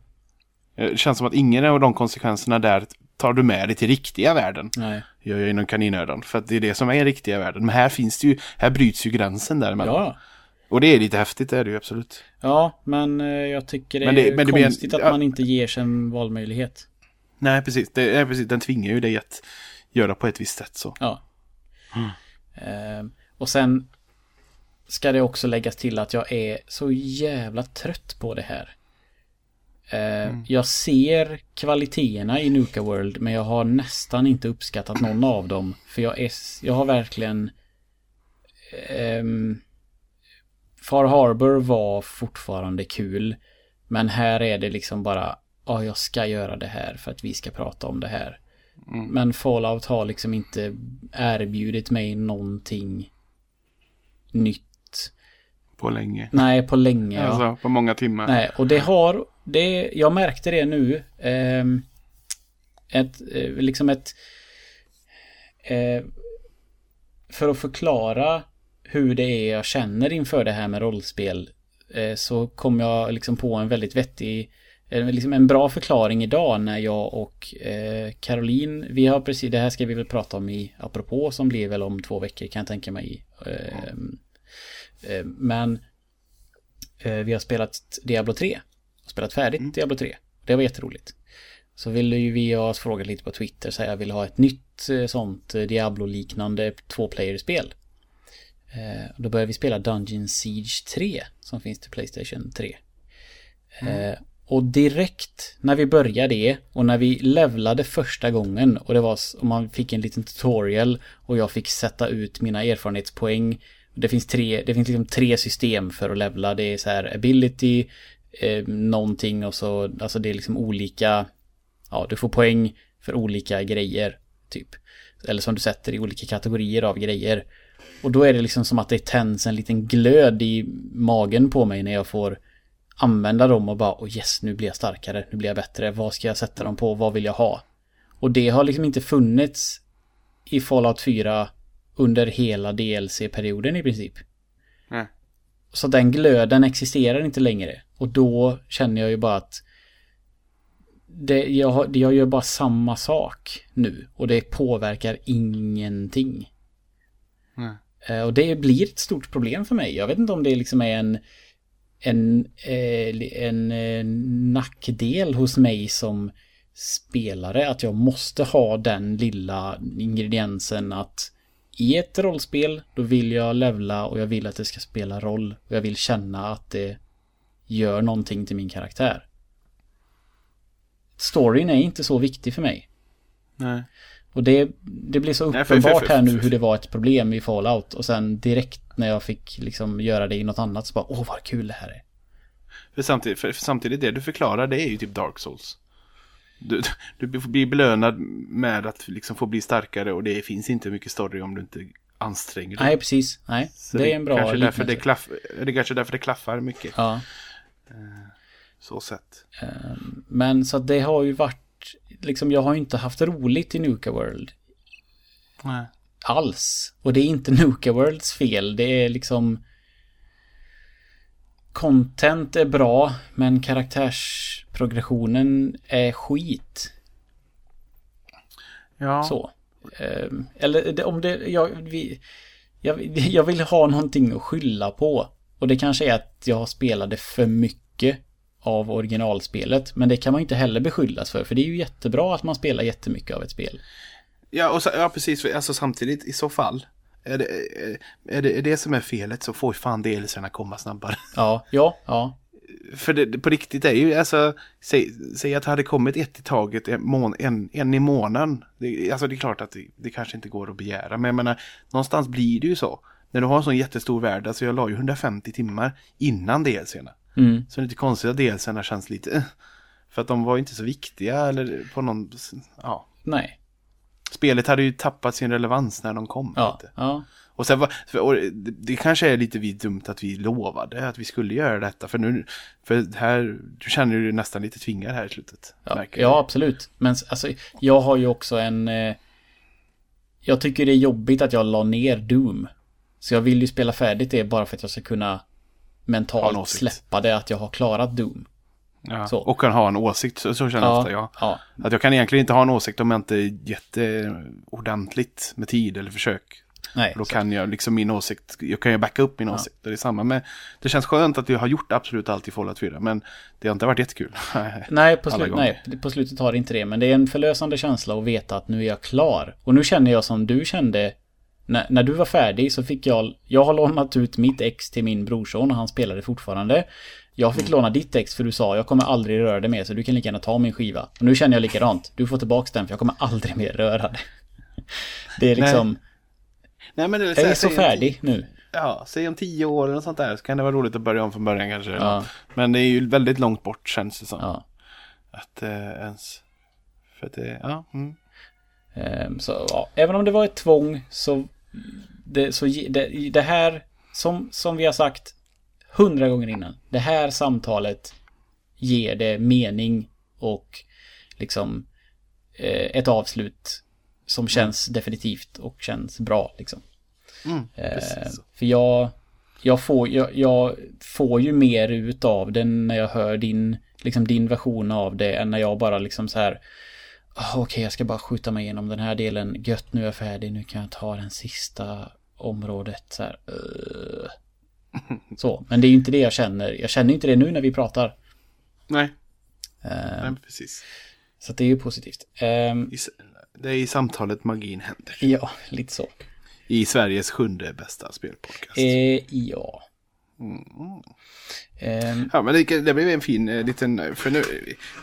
Eh, Det känns som att ingen av de konsekvenserna där tar du med dig till riktiga världen. nej, Gör jag inom kaninöron. För att det är det som är riktiga världen. Men här finns det ju, här bryts ju gränsen däremellan. ja, Och det är lite häftigt, det är det ju absolut. ja, men eh, jag tycker det är Men det- men det konstigt att ja. man inte ger sig en valmöjlighet. Nej, precis. Det är precis. Den tvingar ju dig att göra på ett visst sätt så. Ja. Eh, och sen ska det också läggas till att jag är så jävla trött på det här. Eh, Jag ser kvaliteterna i Nuka World men jag har nästan inte uppskattat någon av dem. För jag, är, jag har verkligen... ehm, Far Harbor var fortfarande kul. Men här är det liksom bara, ja jag ska göra det här för att vi ska prata om det här. Men Fallout har liksom inte erbjudit mig någonting nytt. På länge. Nej, på länge. Ja. Alltså, på många timmar. Nej, och det har, det, jag märkte det nu. ehm, ett, eh, liksom ett, eh, för att förklara hur det är jag känner inför det här med rollspel eh, så kom jag liksom på en väldigt vettig eh, liksom en bra förklaring idag när jag och eh, Caroline, vi har precis, det här ska vi väl prata om i apropå som blir väl om två veckor kan jag tänka mig. Eh, men eh, vi har spelat Diablo 3. Spelat färdigt Diablo 3. Det var jätteroligt. Så ville ju vi ha frågat lite på Twitter så jag vill ha ett nytt eh, sånt eh, Diablo-liknande tvåplayer-spel. Eh, då började vi spela Dungeon Siege 3 som finns till Playstation 3. Eh, och direkt när vi började det och när vi levlade första gången och det var och man fick en liten tutorial och jag fick sätta ut mina erfarenhetspoäng. Det finns tre, det finns liksom tre system för att levla. Det är så här ability, eh, någonting och så, alltså det är liksom olika, ja du får poäng för olika grejer typ. Eller som du sätter i olika kategorier av grejer. Och då är det liksom som att det tänds en liten glöd i magen på mig när jag får använda dem och bara, oh yes, nu blir jag starkare, nu blir jag bättre, vad ska jag sätta dem på, vad vill jag ha? Och det har liksom inte funnits i Fallout 4 under hela DLC-perioden i princip. Nej. Så den glöden existerar inte längre. Och då känner jag ju bara att det, jag, jag gör bara samma sak nu. Och det påverkar ingenting. Eh, Och det blir ett stort problem för mig. Jag vet inte om det liksom är en, en, eh, en, eh, nackdel hos mig som spelare. Att jag måste ha den lilla ingrediensen att i ett rollspel då vill jag levla och jag vill att det ska spela roll. Och jag vill känna att det gör någonting till min karaktär. Storyn är inte så viktig för mig. Nej. Och det, det blir så Nej, för- för- uppenbart för- här nu hur det var ett problem i Fallout. Och sen direkt när jag fick liksom göra det i något annat så bara, åh vad kul det här är. För samtidigt, för samtidigt det du förklarar det är ju typ Dark Souls. Du, du blir belönad med att liksom få bli starkare och det finns inte mycket story om du inte anstränger dig. Nej, precis. Nej, Så det är en bra kanske därför det, klaff, det är kanske därför det klaffar mycket. Ja, Så sett. men så det har ju varit, liksom jag har inte haft roligt i Nuka World Nej. alls. Och det är inte Nuka Worlds fel, det är liksom Content är bra, men karaktärsprogressionen är skit. Ja. Så. Ehm, Eller om det, jag, vi, jag, <laughs> jag vill ha någonting att skylla på. Och det kanske är att jag spelade för mycket av originalspelet. Men det kan man ju inte heller beskyllas för. För det är ju jättebra att man spelar jättemycket av ett spel. Ja, och så, ja, precis. Alltså samtidigt, i så fall. Är det, är det är det som är felet så får fan DLCerna komma snabbare. <laughs> Ja, ja, ja. För det, på riktigt är ju, alltså, säg, säg att det hade kommit ett i taget, en, mån, en, en i månaden. Det, alltså det är klart att det, det kanske inte går att begära, men jag menar, någonstans blir det ju så. När du har en sån jättestor värld, alltså jag la ju 150 timmar innan DLCerna. Mm. Så det är inte konstigt att DLCerna känns lite, <laughs> för att de var inte så viktiga eller på någon, ja. Nej. Spelet hade ju tappat sin relevans när de kom. Ja, ja. Och sen var, och det, kanske är lite vi dumt att vi lovade att vi skulle göra detta. För nu, för här, du känner ju nästan lite tvingad här i slutet. Ja, ja absolut. Men alltså, jag har ju också en... Eh, jag tycker det är jobbigt att jag la ner Doom. Så jag vill ju spela färdigt det bara för att jag ska kunna mentalt släppa det att jag har klarat Doom. Ja. så. Och kan ha en åsikt, så, så känner jag ofta jag. ja. Att jag kan egentligen inte ha en åsikt om jag inte är jätteordentligt med tid eller försök. Nej, Och då så- kan jag liksom min åsikt, jag kan ju backa upp min åsikt. Det är samma med, det känns skönt att vi har gjort absolut allt i Fallout 4, men det har inte varit jättekul. <laughs> Nej på, slut, nej, på slutet har det inte det. Men det är en förlösande känsla att veta att nu är jag klar. Och nu känner jag som du kände. När, när du var färdig så fick jag... Jag har lånat ut mitt ex till min brorson och han spelade fortfarande. Jag fick låna ditt ex för du sa jag kommer aldrig röra det mer så du kan lika gärna ta min skiva. Och nu känner jag likadant. Du får tillbaka den för jag kommer aldrig mer röra det. <laughs> Det är liksom... Nej, men det Jag är så säg om färdig nu. Ja, säg om tio år eller sånt där så kan det vara roligt att börja om från början kanske. Ja. Men det är ju väldigt långt bort känns det som. Ja. Att eh, ens... För att det, ja. Mm. Ehm, Så ja, även om det var ett tvång så det, så det, det här som, som vi har sagt hundra gånger innan. Det här samtalet ger det mening och liksom eh, ett avslut som känns definitivt och känns bra liksom. Mm, Eh, för jag, jag, får, jag, jag får ju mer ut av det när jag hör din, liksom din version av det än när jag bara liksom så här "Ah, Okej, jag ska bara skjuta mig igenom den här delen. Gött, nu är jag färdig. Nu kan jag ta den sista området. Så, här, "Ugh." <laughs> så men det är ju inte det jag känner. Jag känner ju inte det nu när vi pratar. Nej, Eh, nej, precis. så det är ju positivt. Ehm, I, det är i samtalet magin händer. ja, lite så. I Sveriges sjunde bästa spelpodcast. Eh, ja. Mm. Ehm, Ja, men det, det blev en fin eh, liten... För nu,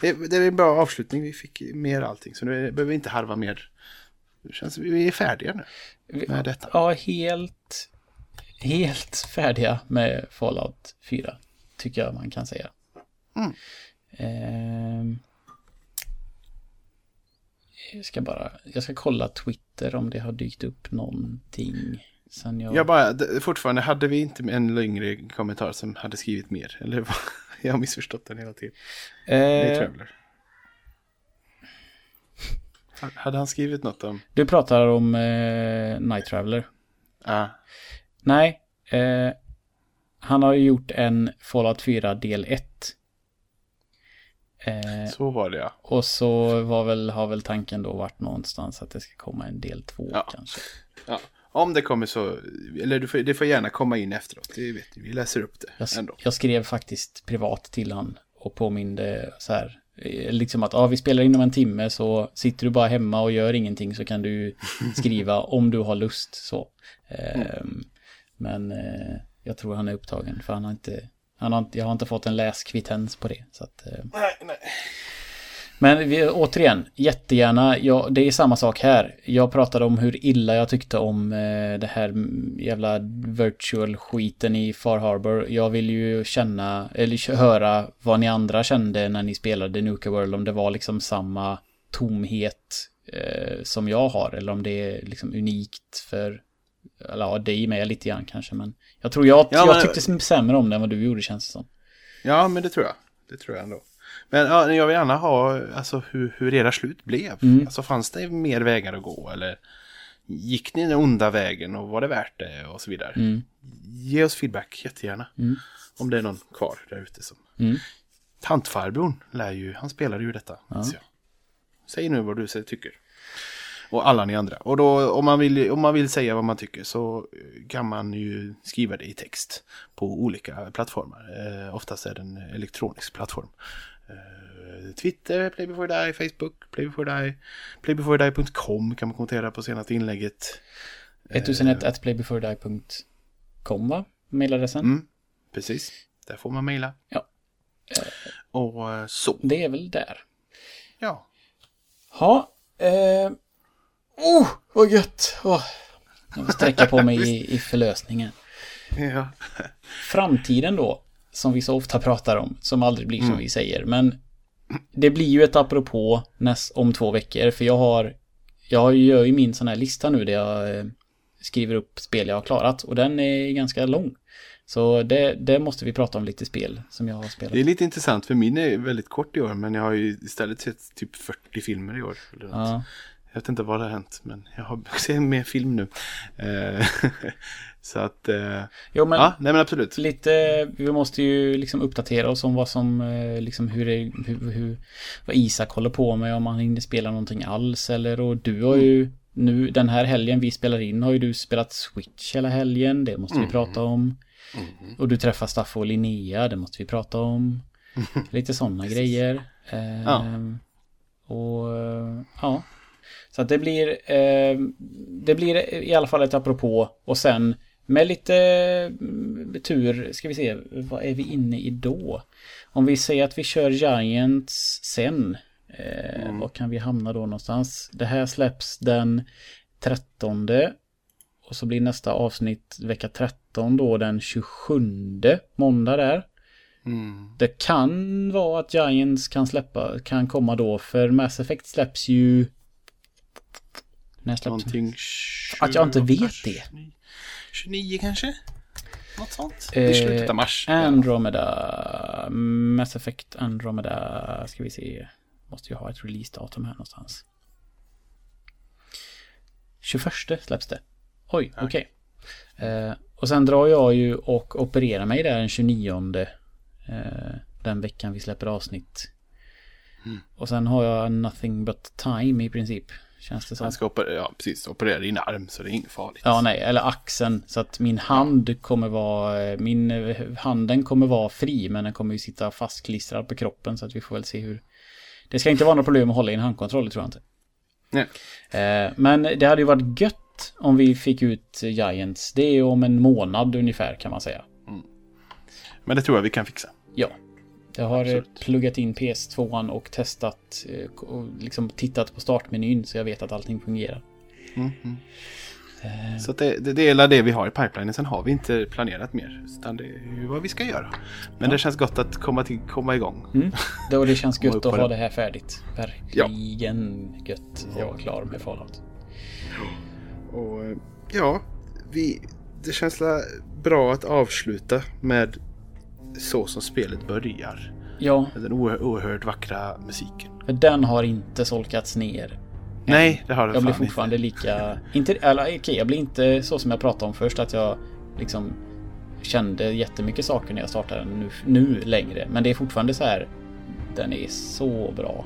det, det är en bra avslutning. Vi fick mer allting. Så nu behöver vi inte harva mer. Det känns vi är färdiga nu med detta. Ja, helt, helt färdiga med Fallout 4. Tycker jag man kan säga. Mm. Ehm, jag ska bara, jag ska kolla Twitter om det har dykt upp någonting. Sen jag... Jag bara, fortfarande, hade vi inte en längre kommentar som hade skrivit mer? Eller vad? <laughs> Jag har missförstått den hela tiden. Det är eh, Traveller. Hade han skrivit något om... du pratar om eh, Night Traveler. Ja, Nej, eh, han har ju gjort en Fallout 4 del 1. Eh, så var det ja. och så var väl, har väl tanken då varit någonstans att det ska komma en del 2 Ja. kanske. ja. Om det kommer så, eller du får, det får gärna komma in efteråt. Det vet vi, vi läser upp det Jag, ändå. jag skrev faktiskt privat till han och påminde så här. eh, Liksom att ja, vi spelar inom en timme så sitter du bara hemma och gör ingenting så kan du <laughs> skriva om du har lust så. Ehm, Men eh, jag tror han är upptagen för han har inte, han har, inte- jag har inte fått en läskvittens på det. Så att, eh, Nej, nej. men vi, återigen, jättegärna, ja, det är samma sak här. Jag pratade om hur illa jag tyckte om eh, det här jävla virtual-skiten i Far Harbor. Jag vill ju känna, eller höra vad ni andra kände när ni spelade Nuka World, om det var liksom samma tomhet eh, som jag har, eller om det är liksom unikt för, eller ja, dig med lite grann kanske, men jag tror jag, Ja, jag men- tyckte sämre om det än vad du gjorde känns det som. Ja, men det tror jag. Det tror jag ändå. Men ja, jag vill gärna ha alltså, hur, hur era slut blev. Mm. Alltså fanns det mer vägar att gå eller gick ni den onda vägen och var det värt det och så vidare. Mm. Ge oss feedback jättegärna. Mm. Om det är någon kvar där ute som... Mm. Tantfarbrorn lär ju, han spelade ju detta. jag. Säg nu vad du tycker. Och alla ni andra. Och då om man, vill, om man vill säga vad man tycker så eh, kan man ju skriva det i text på olika plattformar. Eh, oftast är det en elektronisk plattform. Eh, Twitter, Play before die, Facebook, Play before die, playbeforedie.com kan man kommentera på senaste inlägget. 1001 at playbeforedie.com va? Mailadressen. Mm, precis, där får man mejla. Ja. Och eh, så, Det är väl där. ja. Ja. Eh, oh, vad gött! Oh. Jag får sträcka på mig i, i förlösningen. ja. Framtiden då, som vi så ofta pratar om, som aldrig blir som vi säger. Men det blir ju ett apropå näst, om två veckor, för jag har... Jag gör ju min sån här lista nu där jag eh, skriver upp spel jag har klarat och den är ganska lång. Så det, det måste vi prata om lite spel som jag har spelat. Det är lite intressant för min är väldigt kort i år men jag har ju istället sett typ 40 filmer i år. Eller något. Ja. Jag vet inte vad det har hänt men jag har sett mer film nu. Eh, <laughs> så att, eh, Jo men ja, nej men absolut. lite, vi måste ju liksom uppdatera oss om vad som, eh, liksom hur, det, hur, hur vad Isak håller på med, om han hinner spela någonting alls eller och du har ju nu den här helgen vi spelar in har ju du spelat Switch hela helgen, det måste vi prata om. Och du träffar Staffo och Linnea, det måste vi prata om. <laughs> Lite sådana grejer. Ja. Och eh, ja. Så att det blir, eh, det blir i alla fall ett apropå och sen med lite mm, tur, ska vi se, vad är vi inne i då? Om vi säger att vi kör Giants sen, eh, var kan vi hamna då någonstans? Det här släpps den 13 och så blir nästa avsnitt vecka 13 då den 27 måndag där. Mm. Det kan vara att Giants kan släppa, kan komma då för Mass Effect släpps ju... När släpps Någonting... Att jag inte 28, vet det. 29, 29 kanske? Något sånt? Eh, I slutet av mars. Andromeda. Mass Effect Andromeda. Ska vi se. Måste ju ha ett releasedatum här någonstans. 21 släpps det. Oj, okej. Eh, och sen drar jag ju och opererar mig där den 29. Eh, den veckan vi släpper avsnitt. Mm. Och sen har jag nothing but time i princip. Känns det som. Han ska operera, ja, precis, operera din arm så det är inget farligt. Ja, nej, eller axeln. Så att min hand kommer vara, min handen kommer vara fri, men den kommer ju sitta fastklistrad på kroppen så att vi får väl se hur. Det ska inte vara något problem att hålla i en handkontroll, tror jag inte. Nej. Eh, men det hade ju varit gött om vi fick ut Giants. Det är ju om en månad ungefär kan man säga. Men det tror jag vi kan fixa. Ja. Jag har eh, Absolut. pluggat in PS2 och testat eh, och liksom tittat på startmenyn så jag vet att allting fungerar. Mm, mm. Så att det, det, det är det vi har i pipelinen. Sen har vi inte planerat mer. Utan det är ju vad vi ska göra. Men det känns gott att komma, till, komma igång. Mm. Det, och det känns gött att ha det. här färdigt. Verkligen gött att vara klar med Fallout. Och ja, vi, det känns bra att avsluta med så som spelet börjar. Ja. Den oerhört vackra musiken. För den har inte solkats ner. Nej, det har den Jag blir fortfarande inte. lika... Inte, eller okej, okay, jag blir inte så som jag pratade om först att jag liksom kände jättemycket saker när jag startade nu, nu längre. Men det är fortfarande så här. Den är så bra.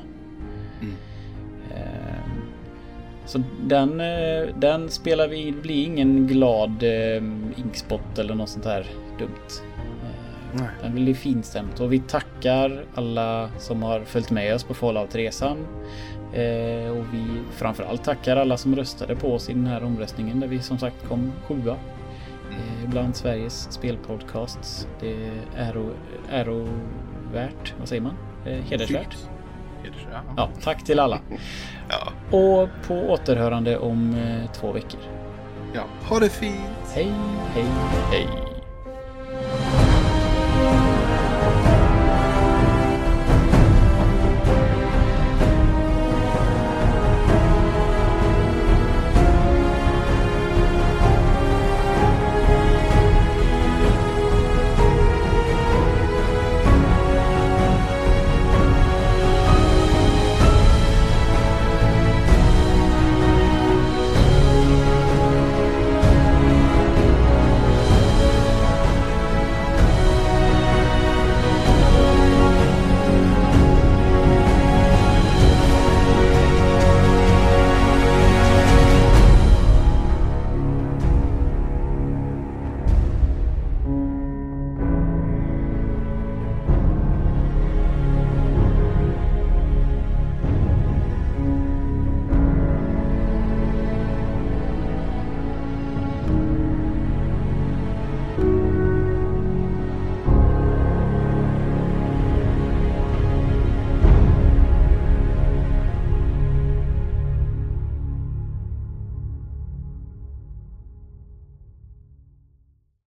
Mm. Ehm, så den, eh, den spelar vi blir ingen glad eh, inkspot eller något sånt här dumt. Nej. Den blir finstämt och vi tackar alla som har följt med oss på Fallout-resan. Eh, och vi framförallt tackar alla som röstade på oss i den här omröstningen där vi som sagt kom sjua. Eh, bland Sveriges spelpodcasts. Det är ärovärt, vad säger man? Eh, hedersvärt. Ja, tack till alla. <laughs> ja. Och på återhörande om eh, två veckor. Ja, ha det fint. Hej, hej, hej. Thank you.